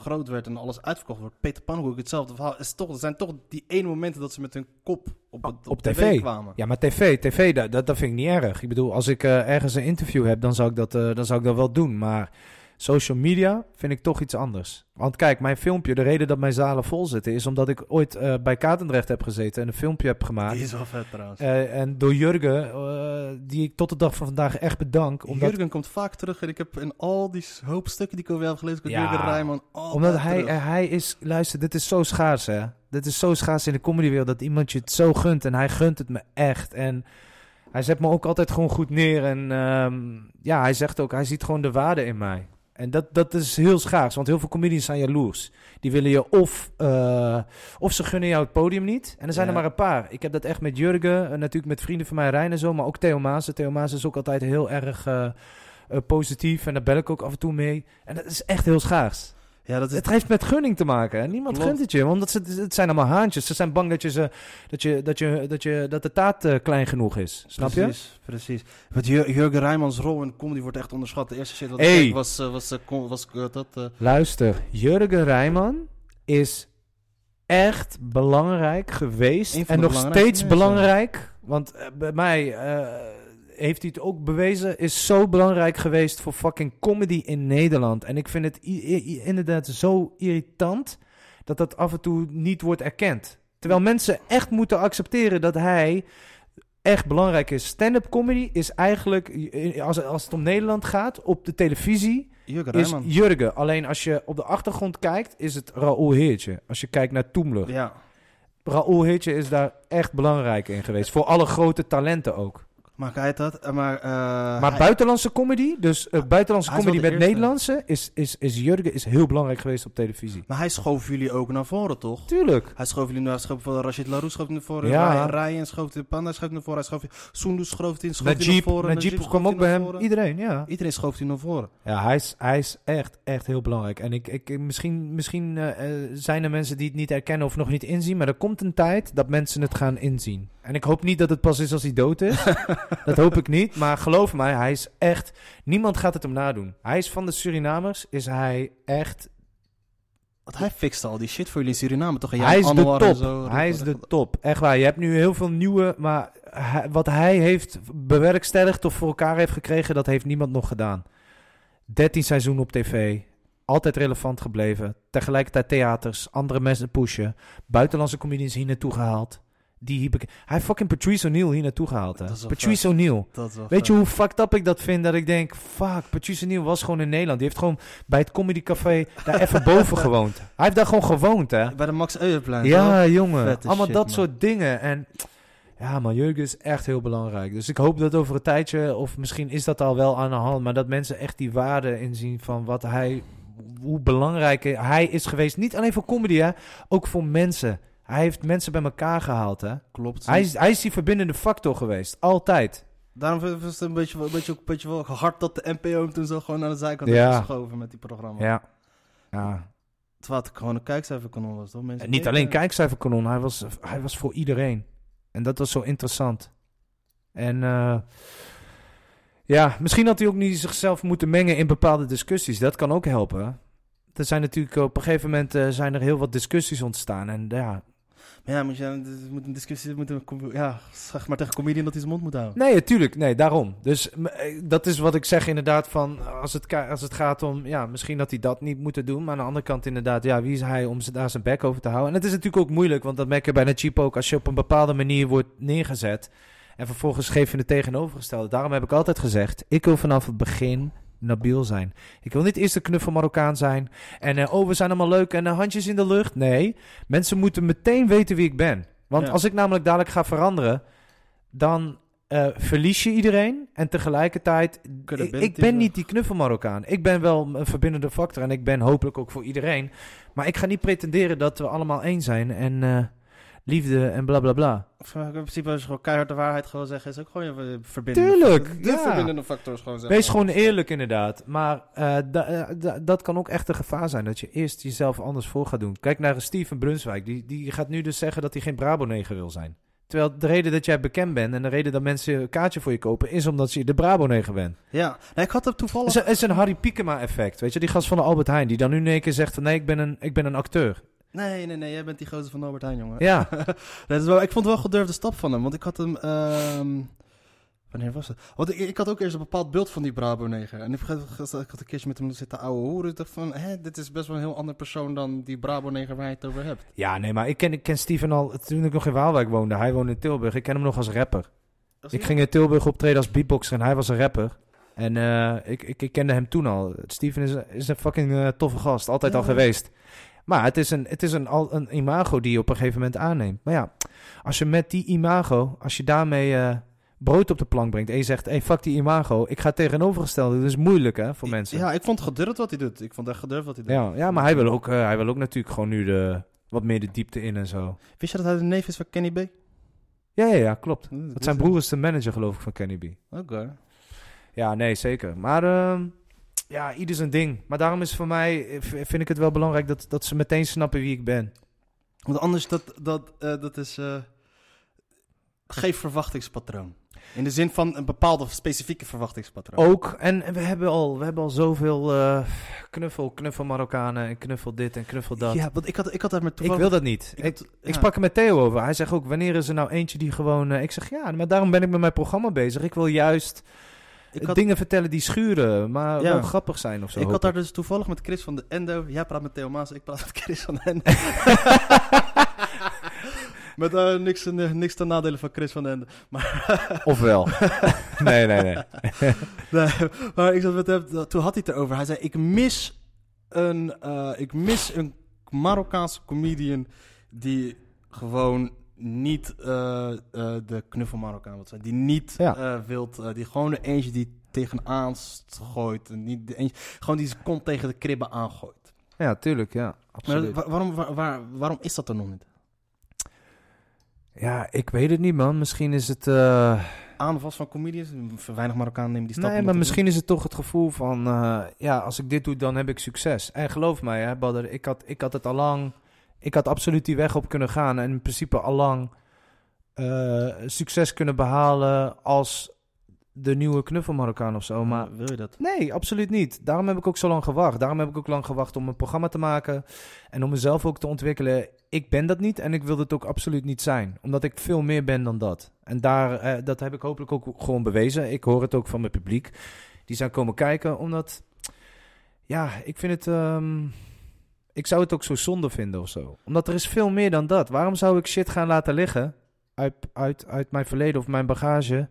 groot werd en alles uitverkocht wordt, Peter Pannenkoek hetzelfde verhaal, is toch, er zijn toch die ene momenten dat ze met hun kop op, het, op, tv. kwamen. Ja, maar tv, tv dat, dat, dat vind ik niet erg. Ik bedoel, als ik ergens een interview heb, dan zou ik dat, dan zou ik dat wel doen, maar Social media vind ik toch iets anders. Want kijk, mijn filmpje, de reden dat mijn zalen vol zitten, is omdat ik ooit uh, bij Katendrecht heb gezeten en een filmpje heb gemaakt. Die is wel vet trouwens. Uh, en door Jurgen, uh, die ik tot de dag van vandaag echt bedank. Omdat... Jurgen komt vaak terug en ik heb in al die hoop stukken die ik over heb gelezen, ja, Jurgen Rijman. Omdat hij, hij is, luister, dit is zo schaars hè. Dit is zo schaars in de comedywereld dat iemand je het zo gunt en hij gunt het me echt. En hij zet me ook altijd gewoon goed neer en um, ja, hij zegt ook, hij ziet gewoon de waarde in mij. En dat, dat is heel schaars, want heel veel comedians zijn jaloers. Die willen je of, uh, of ze gunnen jou het podium niet. En er zijn er maar een paar. Ik heb dat echt met Jurgen, uh, natuurlijk met vrienden van mij, Rijn en zo, maar ook Theo Maas. Theo Maas is ook altijd heel erg uh, positief en daar bel ik ook af en toe mee. En dat is echt heel schaars. Ja, dat is... Het heeft met gunning te maken. En niemand gunt het je, want het, het zijn allemaal haantjes. Ze zijn bang dat, je ze, dat, je, dat, je, dat, je, dat de taart uh, klein genoeg is. Snap precies, je? Precies. Met Jurgen Rijmans rol in comedy wordt echt onderschat. De eerste shit wat hey. ik was, uh, was, uh, was, was dat... Luister, Jurgen Rijman is echt belangrijk geweest. En nog steeds belangrijk. Want bij mij heeft hij het ook bewezen, is zo belangrijk geweest voor fucking comedy in Nederland. En ik vind het inderdaad zo irritant dat dat af en toe niet wordt erkend. Terwijl mensen echt moeten accepteren dat hij echt belangrijk is. Stand-up comedy is eigenlijk, als, als het om Nederland gaat, op de televisie... Jurgen is Jurgen. Alleen als je op de achtergrond kijkt, is het Raoul Heertje. Als je kijkt naar Toemler. Ja. Raoul Heertje is daar echt belangrijk in geweest. Voor alle grote talenten ook. Maar hij dat? Eh, maar, uh, maar buitenlandse comedy, dus uh, buitenlandse comedy met Nederlandse, is, is, is Jurgen is heel belangrijk geweest op televisie. Maar hij schoof jullie ook naar voren, toch? Tuurlijk. Hij schoof jullie naar schoof voor Rashid Larousse schoof naar voren. Ja. Ryan schoof in Panda schoof naar voren. Hij schoof Sundu schoof in, schoof naar voren. Najib kwam ook bij hem. Iedereen, ja. Iedereen schoof hij naar voren. Ja, hij is, hij is echt, echt heel belangrijk. En ik, ik, misschien, misschien uh, zijn er mensen die het niet herkennen of nog niet inzien, maar er komt een tijd dat mensen het gaan inzien. En ik hoop niet dat het pas is als hij dood is. dat hoop ik niet. Maar geloof mij, hij is echt... Niemand gaat het hem nadoen. Hij is van de Surinamers, is hij echt... Want hij fixt al die shit voor jullie in Suriname, toch? hij is de top. Zo, hij is de top. Echt waar. Je hebt nu heel veel nieuwe... Maar wat hij heeft bewerkstelligd of voor elkaar heeft gekregen... dat heeft niemand nog gedaan. 13 seizoenen op tv. Altijd relevant gebleven. Tegelijkertijd theaters. Andere mensen pushen. Buitenlandse comedians hier naartoe gehaald. Die hij, hij heeft fucking Patrice O'Neill hier naartoe gehaald. Hè? Patrice O'Neill. Weet je hoe fucked up ik dat vind? Dat ik denk, fuck, Patrice O'Neill was gewoon in Nederland. Die heeft gewoon bij het Comedy Café daar even boven gewoond. Hij heeft daar gewoon gewoond, hè? Bij de Max Euerplein. Ja, jongen. Allemaal dat soort dingen. En ja, maar Jurgen is echt heel belangrijk. Dus ik hoop dat over een tijdje, of misschien is dat al wel aan de hand, maar dat mensen echt die waarde inzien van wat hij, hoe belangrijk hij is geweest. Niet alleen voor comedy, hè? Ook voor mensen. Hij heeft mensen bij elkaar gehaald, hè? Klopt. Hij is, hij is die verbindende factor geweest, altijd. Daarom was het een beetje, een beetje, een beetje wel hard dat de NPO hem toen zo gewoon aan de zijkant ja. heeft geschoven met die programma. Ja. ja. Terwijl het gewoon een kijkcijferkanon was, toch? Mensen niet alleen kijkcijferkanon, hij was, hij was voor iedereen. En dat was zo interessant. En uh, ja, misschien had hij ook niet zichzelf moeten mengen in bepaalde discussies. Dat kan ook helpen. Er zijn natuurlijk op een gegeven moment uh, zijn er heel wat discussies ontstaan. En ja, ja, moet je moet een discussie moet een, ja, zeg maar tegen comedian dat hij zijn mond moet houden. Nee, natuurlijk. Nee, daarom. Dus eh, dat is wat ik zeg inderdaad van als het, als het gaat om ja, misschien dat hij dat niet moet doen, maar aan de andere kant inderdaad, ja, wie is hij om daar zijn bek over te houden? En het is natuurlijk ook moeilijk, want dat merk je bij een cheap ook als je op een bepaalde manier wordt neergezet en vervolgens geef je het tegenovergestelde. Daarom heb ik altijd gezegd, ik wil vanaf het begin Nabil zijn. Ik wil niet eerst de knuffel Marokkaan zijn. En eh, oh, we zijn allemaal leuk en eh, handjes in de lucht. Nee, mensen moeten meteen weten wie ik ben. Want Ja. als ik namelijk dadelijk ga veranderen, dan eh, verlies je iedereen. En tegelijkertijd, ik, ben niet die knuffel Marokkaan. Ik ben wel een verbindende factor en ik ben hopelijk ook voor iedereen. Maar ik ga niet pretenderen dat we allemaal één zijn en liefde en bla bla bla. Eh, in principe is gewoon keihard de waarheid gewoon zeggen. Is ook gewoon je eh, verbindende Tuurlijk, factor. De ja. verbindende factor is gewoon zeggen. Wees gewoon eerlijk inderdaad. Maar da- da- dat kan ook echt een gevaar zijn. Dat je eerst jezelf anders voor gaat doen. Kijk naar Steven Brunswijk. Die, die gaat nu dus zeggen dat hij geen Brabo-neger wil zijn. Terwijl de reden dat jij bekend bent en de reden dat mensen een kaartje voor je kopen... is omdat je de Brabo-neger bent. Ja, nee, ik had het toevallig... is, een- het is een Harry Piekema-effect. Weet je, die gast van de Albert Heijn... die dan nu in één keer zegt van... nee, ik ben een, ik ben een acteur. Nee, nee, nee, jij bent die gozer van Albert Heijn, jongen. Ja, dat is wel, ik vond het wel een gedurfde stap van hem, want ik had hem... ehm, wanneer was het? Want ik, ik had ook eerst een bepaald beeld van die Brabo-neger. En ik, had- ik had een keertje met hem zitten ouwe hoeren. Ik dacht van, hè, dit is best wel een heel ander persoon dan die Brabo-neger waar je het over hebt. ja nee, maar ik ken, ik ken Steven al... toen ik nog in Waalwijk woonde. Hij woonde in Tilburg. Ik ken hem nog als rapper. Ik ging in Tilburg optreden als beatboxer en hij was een rapper. En eh, ik, ik, ik kende hem toen al. Steven is, is een fucking eh, toffe gast, altijd Ja. al geweest. Maar het is, een, het is een, al, een imago die je op een gegeven moment aanneemt. Maar ja, als je met die imago, als je daarmee eh, brood op de plank brengt en je zegt, hey, fuck die imago, ik ga tegenovergestelde. Dat is moeilijk hè, voor mensen. Ja, ik vond het gedurfd wat hij doet. Ik vond echt gedurfd wat hij doet. ja, ja, maar hij wil, ook, eh, hij wil ook natuurlijk gewoon nu de, wat meer de diepte in en zo. Wist je dat hij de neef is van Kenny B? Ja, ja, ja klopt. Dat Dat zijn broer is de manager geloof ik van Kenny B. Oké. Ja, nee, zeker. Maar ehm, ja, ieder zijn ding. Maar daarom is voor mij, eh, vind ik het wel belangrijk dat, dat ze meteen snappen wie ik ben. Want anders, dat, dat, eh, dat is... eh geen verwachtingspatroon. In de zin van een bepaalde specifieke verwachtingspatroon. Ook, en we hebben al, we hebben al zoveel knuffel, knuffel Marokkanen en knuffel dit en knuffel dat. Ja, want ik had, ik had daar met ik toevallig... wil dat niet. Ik, had- ik ja. sprak er met Theo over. Hij zegt ook, wanneer is er nou eentje die gewoon... ik zeg, ja, maar daarom ben ik met mijn programma bezig. Ik wil juist Ik had, dingen vertellen die schuren, maar Ja. wel grappig zijn of zo. ik had daar dus toevallig met Chris van de Endo... Jij praat met Theo Maas, ik praat met Chris van de Endo. met eh, niks, eh, niks ten nadele van Chris van de Endo. Ofwel. nee, nee, nee. Nee, maar ik zat met hem, toen had hij het erover. Hij zei, ik mis een, eh, ik mis een Marokkaanse comedian die gewoon niet eh, eh, de knuffel Marokkaan wil zijn. Die niet Ja. eh, wilt, die gewoon de eentje die tegenaan gooit. En niet de eentje, gewoon die zijn kont tegen de kribben aangooit. Ja, tuurlijk, ja. Maar Absoluut. wa- waarom, waar, waar- waarom is dat er nog niet? Ja, ik weet het niet, man. Misschien is het... eh, Aan vast van comedians, weinig Marokkanen nemen die stap. Nee, maar misschien is het toch het gevoel van... ja, als ik dit doe, dan heb ik succes. En geloof mij, hè, Badr, ik had, ik had het al lang... Ik had absoluut die weg op kunnen gaan. En in principe al lang eh, succes kunnen behalen als de nieuwe knuffel Marokkaan of zo. Maar wil je dat? Nee, absoluut niet. Daarom heb ik ook zo lang gewacht. Daarom heb ik ook lang gewacht om een programma te maken en om mezelf ook te ontwikkelen. Ik ben dat niet en ik wil het ook absoluut niet zijn, omdat ik veel meer ben dan dat. En daar, eh, dat heb ik hopelijk ook gewoon bewezen. Ik hoor het ook van mijn publiek. Die zijn komen kijken, omdat, ja, ik vind het, ehm, ik zou het ook zo zonde vinden of zo. Omdat er is veel meer dan dat. Waarom zou ik shit gaan laten liggen uit, uit, uit mijn verleden of mijn bagage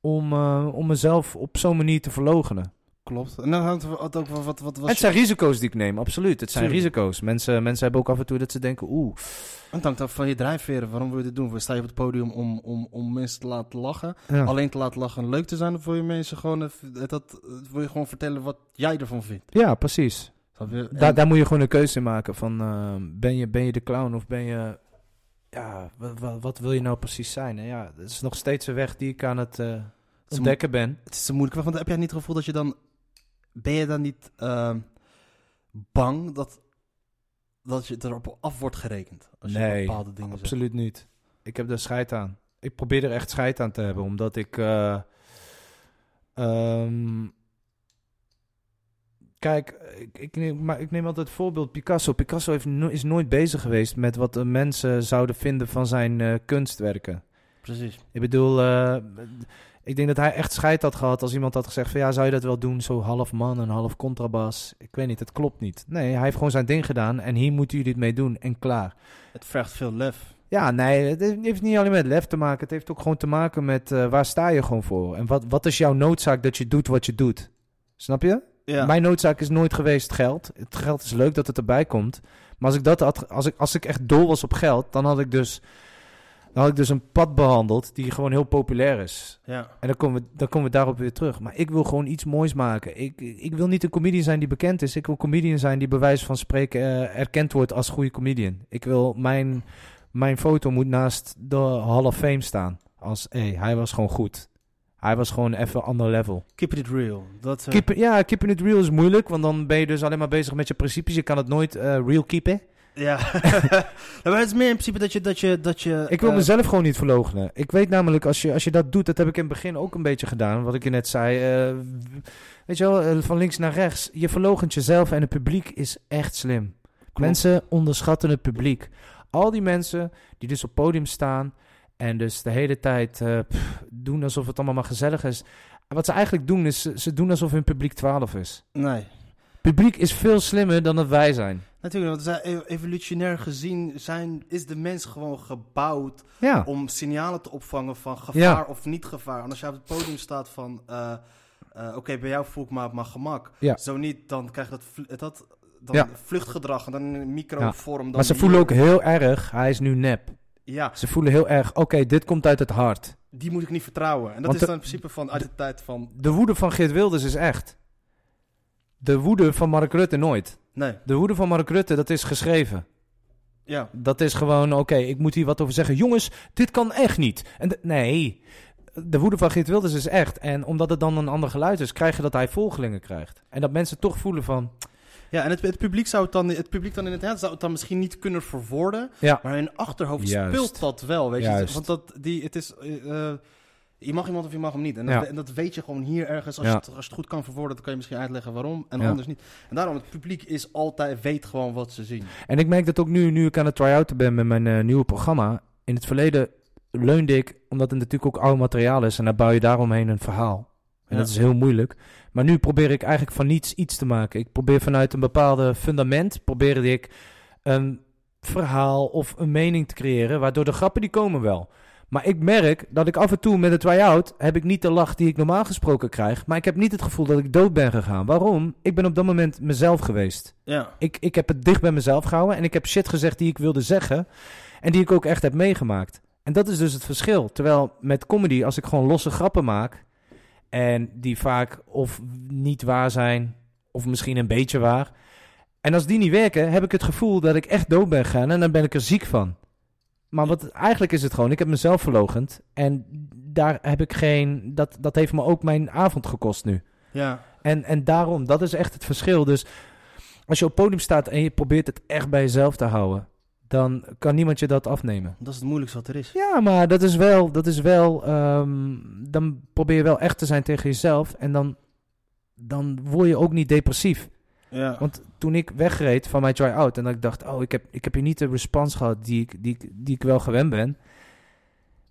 om, eh, om mezelf op zo'n manier te verlogenen? Klopt. En dan hangt wat, ook wat, wat, wat was Het zijn risico's die ik neem, absoluut. Het zijn Tuurlijk. risico's. Mensen, mensen hebben ook af en toe dat ze denken, oeh, Het hangt af van je drijfveren. Waarom wil je dit doen? Sta je op het podium om, om, om mensen te laten lachen? ja. Alleen te laten lachen en leuk te zijn? Of wil je mensen gewoon, even- dat, wil je gewoon vertellen wat jij ervan vindt? ja, precies. Je? Daar, daar moet je gewoon een keuze in maken van, eh, ben, je, ben je de clown of ben je, ja, wat, wil je nou precies zijn? En ja, dat is nog steeds een weg die ik aan het eh, ontdekken ben. Het is een moeilijke weg, want heb jij niet het gevoel dat je dan... Ben je dan niet ehm, bang dat, dat je erop af wordt gerekend? Als je Nee, bepaalde dingen zegt. Absoluut niet. Ik heb er scheid aan. Ik probeer er echt scheid aan te hebben, omdat ik. eh, ehm, kijk, ik, ik, neem, maar ik neem altijd het voorbeeld Picasso. Picasso heeft no- is nooit bezig geweest met wat de mensen zouden vinden van zijn eh, kunstwerken. Precies. Ik bedoel, eh, ik denk dat hij echt scheid had gehad als iemand had gezegd van ja, zou je dat wel doen? Zo half man en half contrabas. Ik weet niet, het klopt niet. Nee, hij heeft gewoon zijn ding gedaan en hier moeten jullie het mee doen en klaar. Het vergt veel lef. Ja, nee, het heeft niet alleen met lef te maken. Het heeft ook gewoon te maken met eh, waar sta je gewoon voor? En wat, wat is jouw noodzaak dat je doet wat je doet? Snap je? Ja. Mijn noodzaak is nooit geweest geld. Het geld is leuk dat het erbij komt. Maar als ik, dat had, als ik, als ik echt dol was op geld, dan had ik dus, dan had ik dus een pad behandeld die gewoon heel populair is. ja. En dan komen, we, dan komen we daarop weer terug. Maar ik wil gewoon iets moois maken. Ik, ik wil niet een comedian zijn die bekend is. Ik wil comedian zijn die bij wijze van spreken eh, erkend wordt als goede comedian. Ik wil mijn, mijn foto moet naast de Hall of Fame staan. Als, hé, hij was gewoon goed. Hij was gewoon even ander level. Keep it real. Dat, eh, Keep, ja, keeping it real is moeilijk, want dan ben je dus alleen maar bezig met je principes. Je kan het nooit eh, real keepen. Ja. maar het is meer in principe dat je... Dat je, dat je Ik wil eh, mezelf gewoon niet verloochenen. Ik weet namelijk, als je, als je dat doet, dat heb ik in het begin ook een beetje gedaan. Wat ik je net zei. weet je wel, van links naar rechts. Je verloochent jezelf en het publiek is echt slim. Mensen onderschatten het publiek. Al die mensen die dus op podium staan en dus de hele tijd eh, pff, doen alsof het allemaal maar gezellig is. Wat ze eigenlijk doen is, ze, doen alsof hun publiek 12 is. Nee. Publiek is veel slimmer dan dat wij zijn. Natuurlijk, want e- evolutionair gezien zijn, is de mens gewoon gebouwd Ja, om signalen te opvangen van gevaar Ja. of niet gevaar. En als je op het podium staat van, eh, eh, oké, bij jou voel ik me op mijn gemak. Ja. Zo niet, dan krijg je dat, dat dan vluchtgedrag en dan een microvorm. Dan maar ze voelen ook heel erg, hij is nu nep. Ja, Ze voelen heel erg, oké, dit komt uit het hart. die moet ik niet vertrouwen. En dat Want is dan in principe van uit de tijd van, De woede van Geert Wilders is echt. De woede van Mark Rutte nooit. nee, De woede van Mark Rutte, dat is geschreven. ja. Dat is gewoon, oké, ik moet hier wat over zeggen. Jongens, dit kan echt niet. En de- nee, de woede van Geert Wilders is echt. En omdat het dan een ander geluid is, krijg je dat hij volgelingen krijgt. En dat mensen toch voelen van, Ja, en het, het publiek zou het dan, het publiek dan inderdaad zou het dan misschien niet kunnen verwoorden, ja, maar in achterhoofd Juist. speelt dat wel, weet je. Want dat, die, het is, eh, eh, je mag iemand of je mag hem niet. En dat, Ja. en dat weet je gewoon hier ergens. Als, Ja. je het, als je het goed kan verwoorden, dan kan je misschien uitleggen waarom en Ja. anders niet. En daarom, het publiek is altijd, weet gewoon wat ze zien. En ik merk dat ook nu, nu ik aan het try-outen ben met mijn eh, nieuwe programma. In het verleden leunde ik, omdat het natuurlijk ook oud materiaal is, en daar bouw je daaromheen een verhaal. En dat is heel moeilijk. Maar nu probeer ik eigenlijk van niets iets te maken. Ik probeer vanuit een bepaalde fundament, probeerde ik een verhaal of een mening te creëren, waardoor de grappen die komen wel. Maar ik merk dat ik af en toe met een try-out heb ik niet de lach die ik normaal gesproken krijg, maar ik heb niet het gevoel dat ik dood ben gegaan. Waarom? Ik ben op dat moment mezelf geweest. Ja, Ik, ik heb het dicht bij mezelf gehouden en ik heb shit gezegd die ik wilde zeggen. En die ik ook echt heb meegemaakt. En dat is dus het verschil. Terwijl met comedy, als ik gewoon losse grappen maak. En die vaak of niet waar zijn, of misschien een beetje waar. En als die niet werken, heb ik het gevoel dat ik echt dood ben gegaan. En dan ben ik er ziek van. Maar wat, eigenlijk is het gewoon, ik heb mezelf verlogend. En daar heb ik geen. Dat, dat heeft me ook mijn avond gekost nu. ja. En, en daarom, dat is echt het verschil. Dus als je op podium staat en je probeert het echt bij jezelf te houden, dan kan niemand je dat afnemen. Dat is het moeilijkste wat er is. Ja, maar dat is wel, dat is wel, ehm, dan probeer je wel echt te zijn tegen jezelf en dan, dan word je ook niet depressief. Ja. Want toen ik wegreed van mijn try-out en dat ik dacht, oh, ik heb, ik heb hier niet de respons gehad die ik, die, ik- die ik wel gewend ben,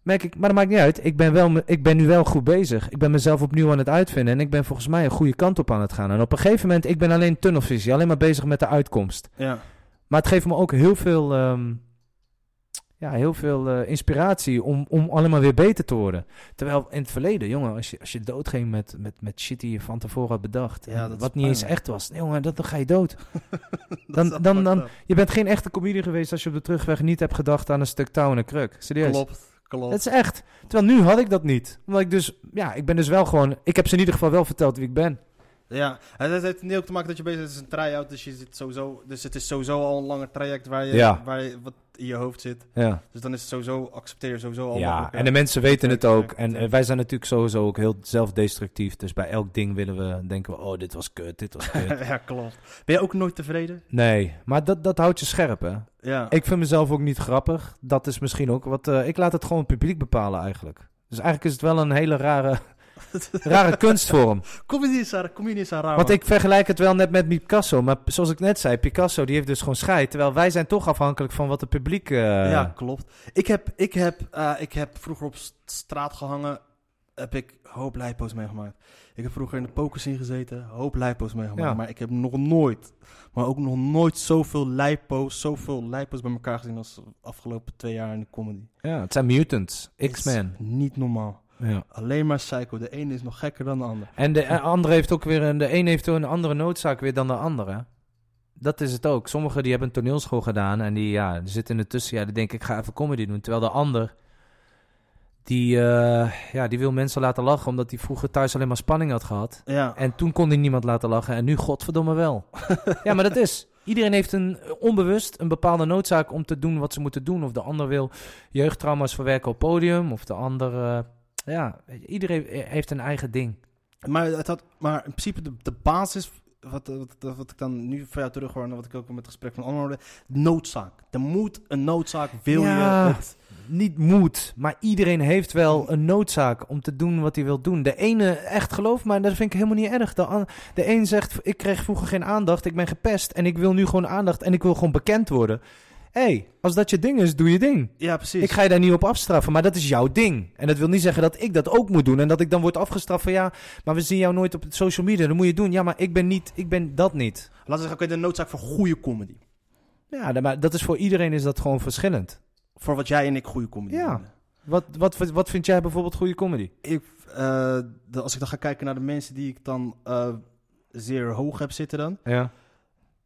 merk ik, maar dat maakt niet uit. Ik ben, wel, ik ben nu wel goed bezig. Ik ben mezelf opnieuw aan het uitvinden en ik ben volgens mij een goede kant op aan het gaan. En op een gegeven moment, ik ben alleen tunnelvisie, alleen maar bezig met de uitkomst. ja. Maar het geeft me ook heel veel, ehm, ja, heel veel eh, inspiratie om, om allemaal weer beter te worden. Terwijl in het verleden, jongen, als je, als je doodging met, met, met shit die je van tevoren had bedacht. Ja, dat wat niet eens echt was. Nee, jongen, dat, dan ga je dood. Dan- dan- dan-. Je bent geen echte comedian geweest als je op de terugweg niet hebt gedacht aan een stuk touw en een kruk. Serieus. Klopt, klopt. Het is echt. Terwijl nu had ik dat niet. Omdat ik dus, ja, ik ben dus wel gewoon, ik heb ze in ieder geval wel verteld wie ik ben. Ja, het heeft niet ook te maken dat je bezig bent. Het is een try-out, dus, je zit sowieso, dus het is sowieso al een langer traject waar je, Ja. waar je wat in je hoofd zit. Ja. Dus dan is het sowieso, accepteer je sowieso al. Ja, en de mensen weten het ook. En wij zijn natuurlijk sowieso ook heel zelfdestructief. Dus bij elk ding willen we, denken we, oh, dit was kut, dit was kut. ja, klopt. Ben je ook nooit tevreden? nee, maar dat, dat houdt je scherp, hè. Ja. Ik vind mezelf ook niet grappig. Dat is misschien ook wat... eh, ik laat het gewoon het publiek bepalen, eigenlijk. Dus eigenlijk is het wel een hele rare, rare kunstvorm. Is daar, comedy is daar raar. Want man. ik vergelijk het wel net met Picasso. Maar zoals ik net zei, Picasso die heeft dus gewoon scheid. Terwijl wij zijn toch afhankelijk van wat het publiek... eh, Ja, klopt. Ik heb, ik, heb, eh, ik heb vroeger op st- straat gehangen. Heb ik hoop lijpo's meegemaakt. Ik heb vroeger in de pokerscene gezeten. Hoop lijpo's meegemaakt. Ja. Maar ik heb nog nooit, maar ook nog nooit zoveel lijpo's, zoveel lijpo's bij elkaar gezien als de afgelopen twee jaar in de comedy. ja, het zijn mutants. X-Men. is Niet normaal. Ja. Alleen maar psycho. De ene is nog gekker dan de ander. En de andere heeft ook weer een, de een heeft een andere noodzaak weer dan de andere. Dat is het ook. Sommigen die hebben een toneelschool gedaan en die, ja, die zitten in de tussenjaar. Die denken, ik ga even comedy doen. Terwijl de ander, die, eh, ja, die wil mensen laten lachen omdat hij vroeger thuis alleen maar spanning had gehad. Ja. En toen kon hij niemand laten lachen en nu godverdomme wel. ja, maar dat is. Iedereen heeft een onbewust een bepaalde noodzaak om te doen wat ze moeten doen. Of de ander wil jeugdtrauma's verwerken op podium. Of de ander, eh, ja, iedereen heeft een eigen ding. Maar, het had, maar in principe de, de basis, wat, wat, wat ik dan nu voor jou terug hoor, en wat ik ook met het gesprek van hoorde, noodzaak. Er moet een noodzaak, wil Ja. je het. Niet moet, maar iedereen heeft wel een noodzaak om te doen wat hij wil doen. De ene, echt geloof maar, dat vind ik helemaal niet erg. De, de een zegt, ik kreeg vroeger geen aandacht, ik ben gepest en ik wil nu gewoon aandacht en ik wil gewoon bekend worden. Hey, als dat je ding is, doe je ding. Ja, precies. Ik ga je daar niet op afstraffen, maar dat is jouw ding. En dat wil niet zeggen dat ik dat ook moet doen en dat ik dan word afgestraft van ja, maar we zien jou nooit op social media, dan moet je doen. Ja, maar ik ben niet, ik ben dat niet. Laten we zeggen, oké, de noodzaak voor goede comedy. Ja, maar dat is voor iedereen is dat gewoon verschillend. Voor wat jij en ik goede comedy Ja. vinden. Wat, wat, wat vind jij bijvoorbeeld goede comedy? Ik, eh, de- als ik dan ga kijken naar de mensen die ik dan eh, zeer hoog heb zitten dan. Ja.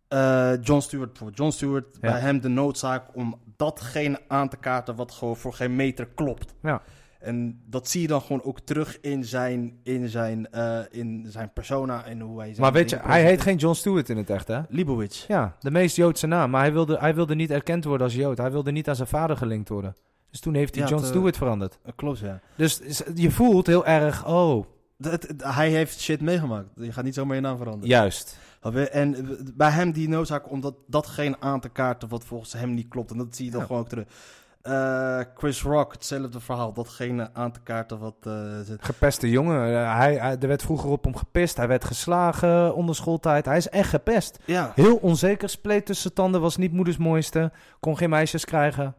Eh, John Stewart bijvoorbeeld. John Stewart, Ja. bij hem de noodzaak om datgene aan te kaarten wat gewoon voor geen meter klopt. Ja. En dat zie je dan gewoon ook terug in zijn, in zijn, eh, in zijn persona en hoe hij zijn Maar weet je, hij heet geen John Stewart in het echt, hè? Leibowitz. Ja, de meest Joodse naam. Maar hij wilde, hij wilde niet erkend worden als Jood. Hij wilde niet aan zijn vader gelinkt worden. Dus toen heeft hij Ja, John te- Stewart veranderd. Eh, Klopt, ja. Dus je voelt heel erg, oh, Dat- hij heeft shit meegemaakt. Je gaat niet zomaar je naam veranderen. juist. En bij hem die noodzaak om dat, datgene aan te kaarten wat volgens hem niet klopt. En dat zie je dan Ja. gewoon ook terug. Eh, Chris Rock, hetzelfde verhaal. Datgene aan te kaarten wat... eh, zit. Gepeste jongen. Eh, hij, hij, er werd vroeger op hem gepist. Hij werd geslagen onder schooltijd. Hij is echt gepest. ja, Heel onzeker. Spleet tussen tanden. Was niet moeders mooiste. Kon geen meisjes krijgen.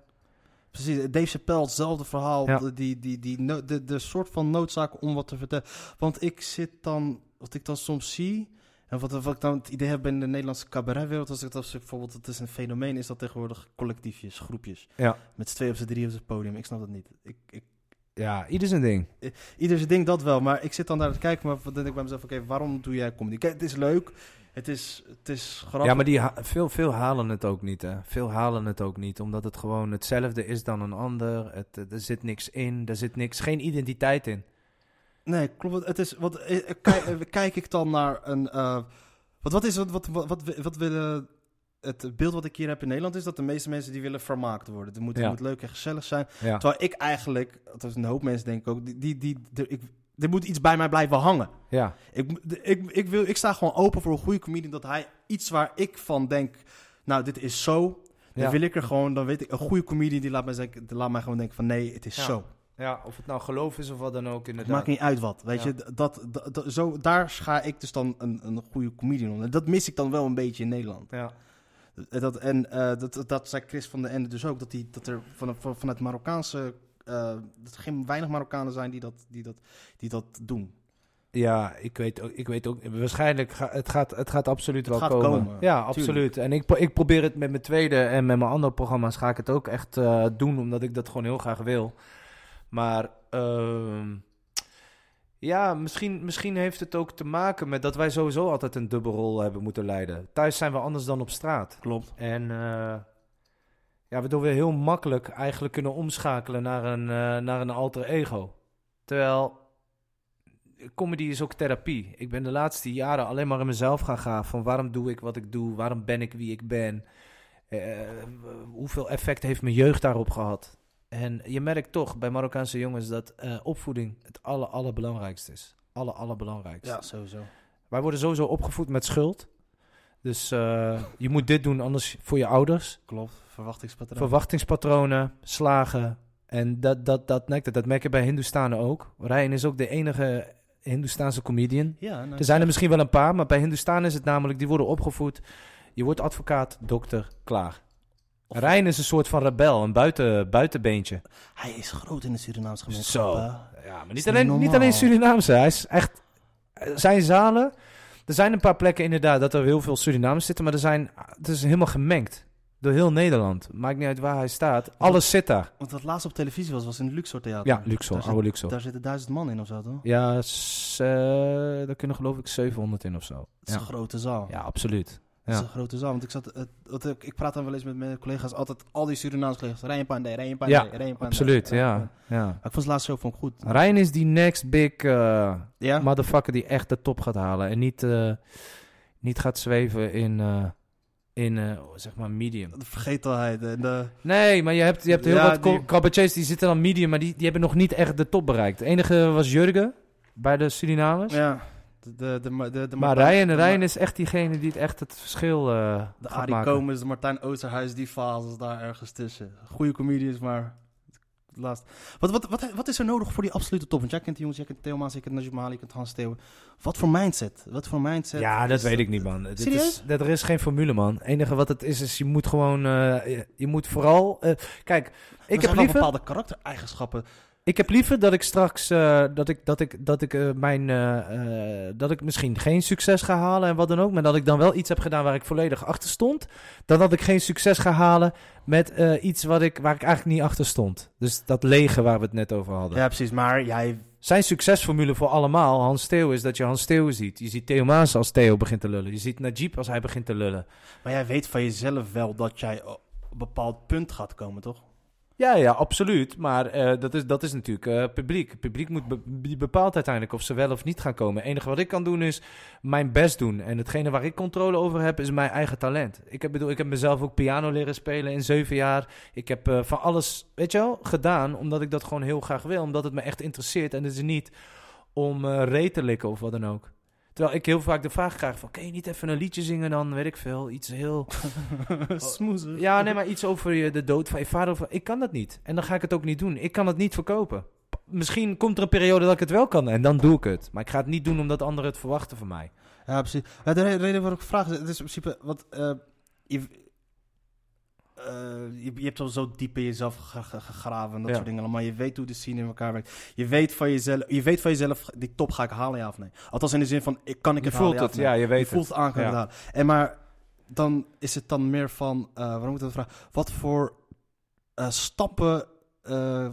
precies. Dave Chappelle, hetzelfde verhaal. Ja. Die, die, die, no- de, de soort van noodzaak om wat te vertellen. Want ik zit dan... Wat ik dan soms zie... En wat, wat ik dan het idee heb in de Nederlandse cabaretwereld... Als ik dat bijvoorbeeld... Het is een fenomeen, is dat tegenwoordig collectiefjes, groepjes. Ja. Met z'n twee of z'n drie op het podium. Ik snap dat niet. Ik, ik, Ja, ieder zijn ding. Ieder zijn ding dat wel, maar ik zit dan naar te kijken, maar dan denk ik bij mezelf, oké, waarom doe jij comedy? Kijk, het is leuk, het is, het is grappig. Ja, maar die veel, veel halen het ook niet, hè. Veel halen het ook niet, omdat het gewoon hetzelfde is dan een ander. Het- er zit niks in, er zit niks, geen identiteit in. Nee, klopt. Het is, wat, eh, eh, kijk, eh, kijk ik dan naar een, wat, wat is, wat, wat, wat, wat, willen, het beeld wat ik hier heb in Nederland is dat de meeste mensen die willen vermaakt worden. Het moet, het Ja. moet leuk en gezellig zijn. Ja. Terwijl ik eigenlijk, dat is een hoop mensen denk ik ook, die, die, die, de- ik, er moet iets bij mij blijven hangen. Ja. Ik, de- ik, ik, wil, ik sta gewoon open voor een goede comedian. Dat hij iets waar ik van denk, nou, dit is zo. Dan Ja. wil ik er gewoon, dan weet ik, een goede comedian die laat mij, zeggen, die laat mij gewoon denken van nee, het is zo. Ja, of het nou geloof is of wat dan ook, Het inderdaad. maakt niet uit wat, weet Ja. je. Dat, dat, dat- zo, daar schaar ik dus dan een, een goede comedian om. En dat mis ik dan wel een beetje in Nederland. Ja. Eh, Dat, en eh, dat, dat zei Chris van den Ende dus ook, dat, die, dat er van, van, vanuit Marokkaanse, eh, dat er geen weinig Marokkanen zijn die dat, die dat, die dat doen. Ja, ik weet ook, ik weet ook waarschijnlijk gaat het gaat, het gaat absoluut Het wel gaat komen. komen, Ja, absoluut. En ik, ik probeer het met mijn tweede en met mijn andere programma's ga ik het ook echt doen, omdat ik dat gewoon heel graag wil. Maar ehm, ja, misschien, misschien heeft het ook te maken met dat wij sowieso altijd een dubbelrol hebben moeten leiden. Thuis zijn we anders dan op straat. Klopt. En eh, ja, waardoor we heel makkelijk eigenlijk kunnen omschakelen naar een, eh, naar een alter ego. Terwijl comedy is ook therapie. Ik ben de laatste jaren alleen maar in mezelf gaan gaan. Van waarom doe ik wat ik doe? Waarom ben ik wie ik ben? Eh, hoeveel effect heeft mijn jeugd daarop gehad? En je merkt toch bij Marokkaanse jongens dat eh, opvoeding het aller, allerbelangrijkste is. Aller, allerbelangrijkste. Ja, sowieso. Wij worden sowieso opgevoed met schuld. Dus eh, je moet dit doen, anders voor je ouders. Klopt. Verwachtingspatroon. Verwachtingspatronen, slagen. En dat, dat, dat, je- dat merk je bij Hindoestanen ook. Ryan is ook de enige Hindoestaanse comedian. ja, nou, Er zijn er misschien wel een paar, maar bij Hindoestanen is het namelijk, die worden opgevoed. Je wordt advocaat, dokter, klaar. Of- Ryan is een soort van rebel, een buiten, buitenbeentje. Hij is groot in de Surinaamse gemeenschap. Zo. Ja, maar niet alleen, niet alleen Surinaamse. Hij is echt. Zijn zalen. Er zijn een paar plekken inderdaad dat er heel veel Surinamers zitten, maar er zijn, het is helemaal gemengd. Door heel Nederland. Maakt niet uit waar hij staat. Alles zit daar. Want wat laatst op televisie was, was in het Luxor Theater. Ja, Luxor. Daar, zit- Oude Luxor. daar zitten duizend man in of zo, toch? Ja, eh, daar kunnen geloof ik 700 in of zo. Het is Ja, een grote zaal. ja absoluut. Het is een grote zaal. Want ik, zat, het, wat ik, ik praat dan wel eens met mijn collega's, altijd al die Surinaamse collega's. Rijn Pandey, Rijn Pandey, Ja, Rijn Pandey. Absoluut, Rijn ja. Pandey. ja. Maar ik vond het laatste show vond ik goed. Ryan is die next big eh, Ja? motherfucker die echt de top gaat halen. En niet, eh, niet gaat zweven in, eh, in eh, zeg maar, medium. De vergetelheid en de... Nee, maar je hebt, je hebt heel Ja, wat die- die... cabaretiers die zitten dan medium, maar die, die hebben nog niet echt de top bereikt. De enige was Jurgen bij de Surinamers. Ja. De, de, de, de, maar Martijn- Ma- is echt diegene die het echt het verschil eh De gaat Arie maken. Komens, de Martijn Oosterhuis, die fases daar ergens tussen. Goede comedians, maar... Laatst. Wat, wat, wat, wat is er nodig voor die absolute top? Want jij kent die jongens, jij kent Theo je kent Najib Mali, je kent Hans Theo. Wat voor mindset? Wat voor mindset? Ja, dat is- weet ik niet, man. Dit is, dat, er is geen formule, man. Het enige wat het is, is je moet gewoon... eh, je, je moet vooral... eh, kijk, ik heb liever... bepaalde karaktereigenschappen. Ik heb liever dat ik straks eh, dat ik dat ik dat ik eh, mijn eh, dat ik misschien geen succes ga halen en wat dan ook, maar dat ik dan wel iets heb gedaan waar ik volledig achter stond, dan dat ik geen succes ga halen met iets wat ik waar ik eigenlijk niet achter stond. Dus dat lege waar we het net over hadden. Ja, precies. Maar jij... Zijn succesformule voor allemaal Hans Theo is dat je Hans Theo ziet. Je ziet Theo Maas als Theo begint te lullen. Je ziet Najib als hij begint te lullen. Maar jij weet van jezelf wel dat jij op een bepaald punt gaat komen, toch? Ja, ja, absoluut. Maar eh, dat, is, dat is natuurlijk eh, publiek. Het publiek moet bepaalt uiteindelijk of ze wel of niet gaan komen. Het enige wat ik kan doen is mijn best doen. En hetgene waar ik controle over heb, is mijn eigen talent. Ik heb, bedoel, ik heb mezelf ook piano leren spelen in zeven jaar. Ik heb eh, van alles, weet je wel, gedaan. Omdat ik dat gewoon heel graag wil. Omdat het me echt interesseert. En het is niet om reet te likken of wat dan ook. Terwijl ik heel vaak de vraag krijg van... Kun je niet even een liedje zingen dan, weet ik veel. Iets heel... Smoezen. Ja, nee, maar iets over je, de dood van je vader. Of, ik kan dat niet. En dan ga ik het ook niet doen. Ik kan het niet verkopen. Misschien komt er een periode dat ik het wel kan en dan doe ik het. Maar ik ga het niet doen omdat anderen het verwachten van mij. Ja, precies. Ja, de re- reden waarom ik vraag is, het is in principe, wat, eh, je, eh, je, je hebt al zo diep in jezelf ge- ge- gegraven en dat Ja. soort dingen allemaal. Je weet hoe de scene in elkaar werkt. Je weet van jezelf, je weet van jezelf, die top ga ik halen, ja of nee? Althans in de zin van, ik kan ik Je het voelt halen, het, ja of nee? ja, je weet je voelt het. het aan, kan Ja. En maar, dan is het dan meer van, eh waarom moet ik dat vragen? Wat voor eh, stappen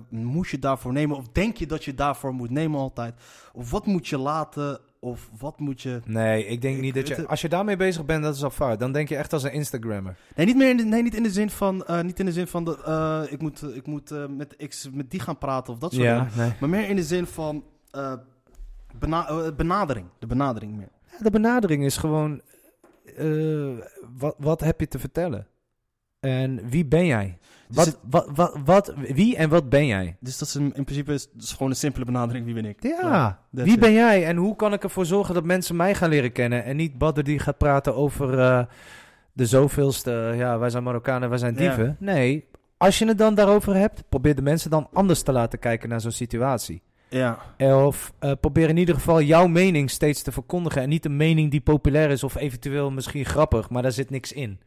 moet je daarvoor nemen? Of denk je dat je daarvoor moet nemen altijd? Of wat moet je laten? Of wat moet je... Nee, ik denk Ik niet dat je... Als je daarmee bezig bent, dat is al fout. Dan denk je echt als een Instagrammer. Nee, niet meer in de, nee, niet in de zin van, eh, niet in de zin van de, eh, ik moet, ik moet eh, met, X, met die gaan praten of dat soort dingen. nee. Maar meer in de zin van bena- benadering. De benadering meer. Ja, de benadering is gewoon... wat, wat heb je te vertellen? En wie ben jij? Dus, Wat, het- wat, wat, wat, wie en wat ben jij? dus dat is een, in principe is, gewoon een simpele benadering. Wie ben ik? Ja, wie it. ben jij en hoe kan ik ervoor zorgen dat mensen mij gaan leren kennen en niet Badr die gaat praten over eh, de zoveelste, ja, wij zijn Marokkanen, wij zijn Ja. dieven. Nee, als je het dan daarover hebt, probeer de mensen dan anders te laten kijken naar zo'n situatie. Ja. Of eh, probeer in ieder geval jouw mening steeds te verkondigen en niet een mening die populair is of eventueel misschien grappig, maar daar zit niks in.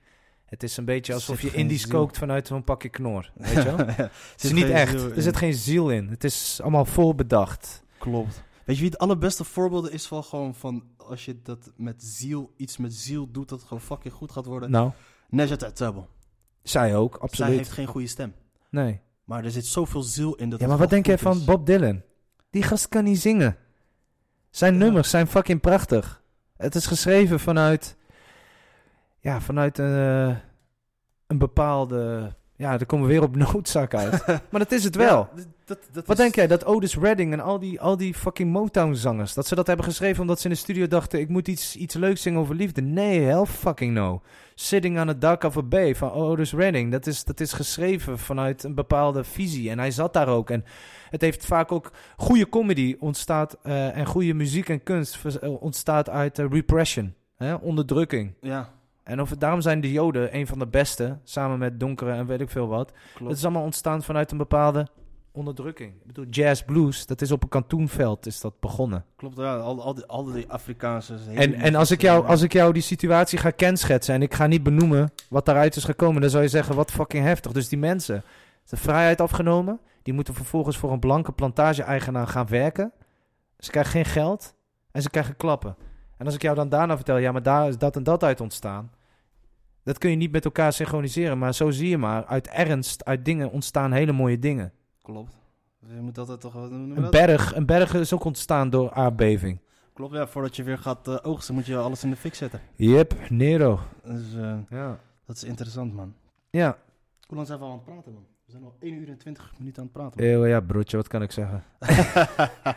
Het is een beetje alsof je Indisch ziel. kookt vanuit zo'n pakje knor. Weet je wel? Het is niet echt. Er zit geen ziel in. Het is allemaal voorbedacht. Klopt. Weet je wie het allerbeste voorbeeld is van gewoon van als je dat met ziel, iets met ziel doet, dat het gewoon fucking goed gaat worden? Nou, Nejat Atabel. zij ook, Zij absoluut. heeft geen goede stem. Nee. Maar er zit zoveel ziel in dat Ja, maar wat denk jij van is. Bob Dylan? Die gast kan niet zingen. Zijn Ja. nummers zijn fucking prachtig. Het is geschreven vanuit... Ja, vanuit een, een bepaalde... Ja, daar komen we weer op noodzaak uit. maar dat is het wel. Ja, dat, dat Wat is- denk jij dat Otis Redding en al die, al die fucking Motown-zangers... dat ze dat hebben geschreven omdat ze in de studio dachten... ik moet iets, iets leuks zingen over liefde? Nee, hell fucking no. Sitting on the Dock of a Bay van Otis Redding... Dat is, dat is geschreven vanuit een bepaalde visie. En hij zat daar ook. En het heeft vaak ook... Goede comedy ontstaat... eh, en goede muziek en kunst eh, ontstaat uit eh, repression. Hè? Onderdrukking. Ja, En of, daarom zijn de Joden een van de beste... samen met donkere en weet ik veel wat... klopt. het is allemaal ontstaan vanuit een bepaalde onderdrukking. Ik bedoel, jazz blues, dat is op een kantoenveld is dat begonnen. Klopt, ja. Al, al, die, al die Afrikaanse... En, en als, ik jou, als ik jou die situatie ga kenschetsen en ik ga niet benoemen wat daaruit is gekomen, dan zou je zeggen, wat fucking heftig. Dus die mensen, de vrijheid afgenomen, die moeten vervolgens voor een blanke plantage-eigenaar gaan werken. Ze krijgen geen geld en ze krijgen klappen. En als ik jou dan daarna vertel, ja, maar daar is dat en dat uit ontstaan, Dat kun je niet met elkaar synchroniseren. Maar zo zie je maar, uit ernst, uit dingen ontstaan hele mooie dingen. Klopt. Je moet altijd toch... wat noemen we Een berg, een berg is ook ontstaan door aardbeving. Klopt, ja. Voordat je weer gaat eh, oogsten moet je alles in de fik zetten. Yep, Nero. Dus eh, Ja. dat is interessant, man. Ja, Hoe lang zijn we al aan het praten, man? We zijn al 1 uur en 20 minuten aan het praten. Eeuw, ja, broertje, wat kan ik zeggen?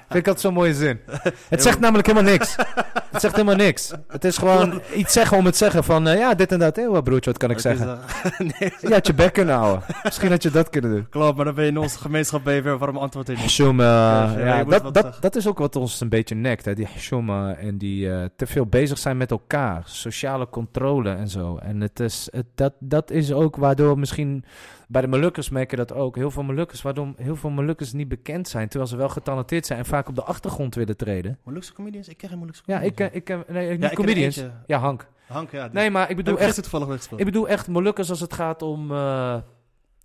Vind ik altijd zo'n mooie zin. Het zegt namelijk helemaal niks. Het zegt helemaal niks. Het is gewoon iets zeggen om het zeggen van, eh, ja, dit en dat. Eeuw, broertje, wat kan ik zeggen? nee, Je had je bek kunnen houden. Misschien had je dat kunnen doen. klopt, maar dan ben je in onze gemeenschap ben je weer warm antwoord in. Ja, ja, dat, dat, dat is ook wat ons een beetje nekt. Hè? Die Hashum eh, en die eh, te veel bezig zijn met elkaar. Sociale controle en zo. En het is, het, dat, dat is ook waardoor misschien... Bij de Molukkers merken dat ook. Heel veel Molukkers, waardoor heel veel Molukkers niet bekend zijn. Terwijl ze wel getalenteerd zijn en vaak op de achtergrond willen treden. Molukse comedians? Ik ken geen Molukse Ja, ik, ken- ik ken... Nee, niet ik ken comedians. eentje. Ja, Hank. Hank, ja. die- Nee, maar ik heb bedoel ik echt... gisteren toevallig. Ik bedoel echt Molukkers als het gaat om... eh,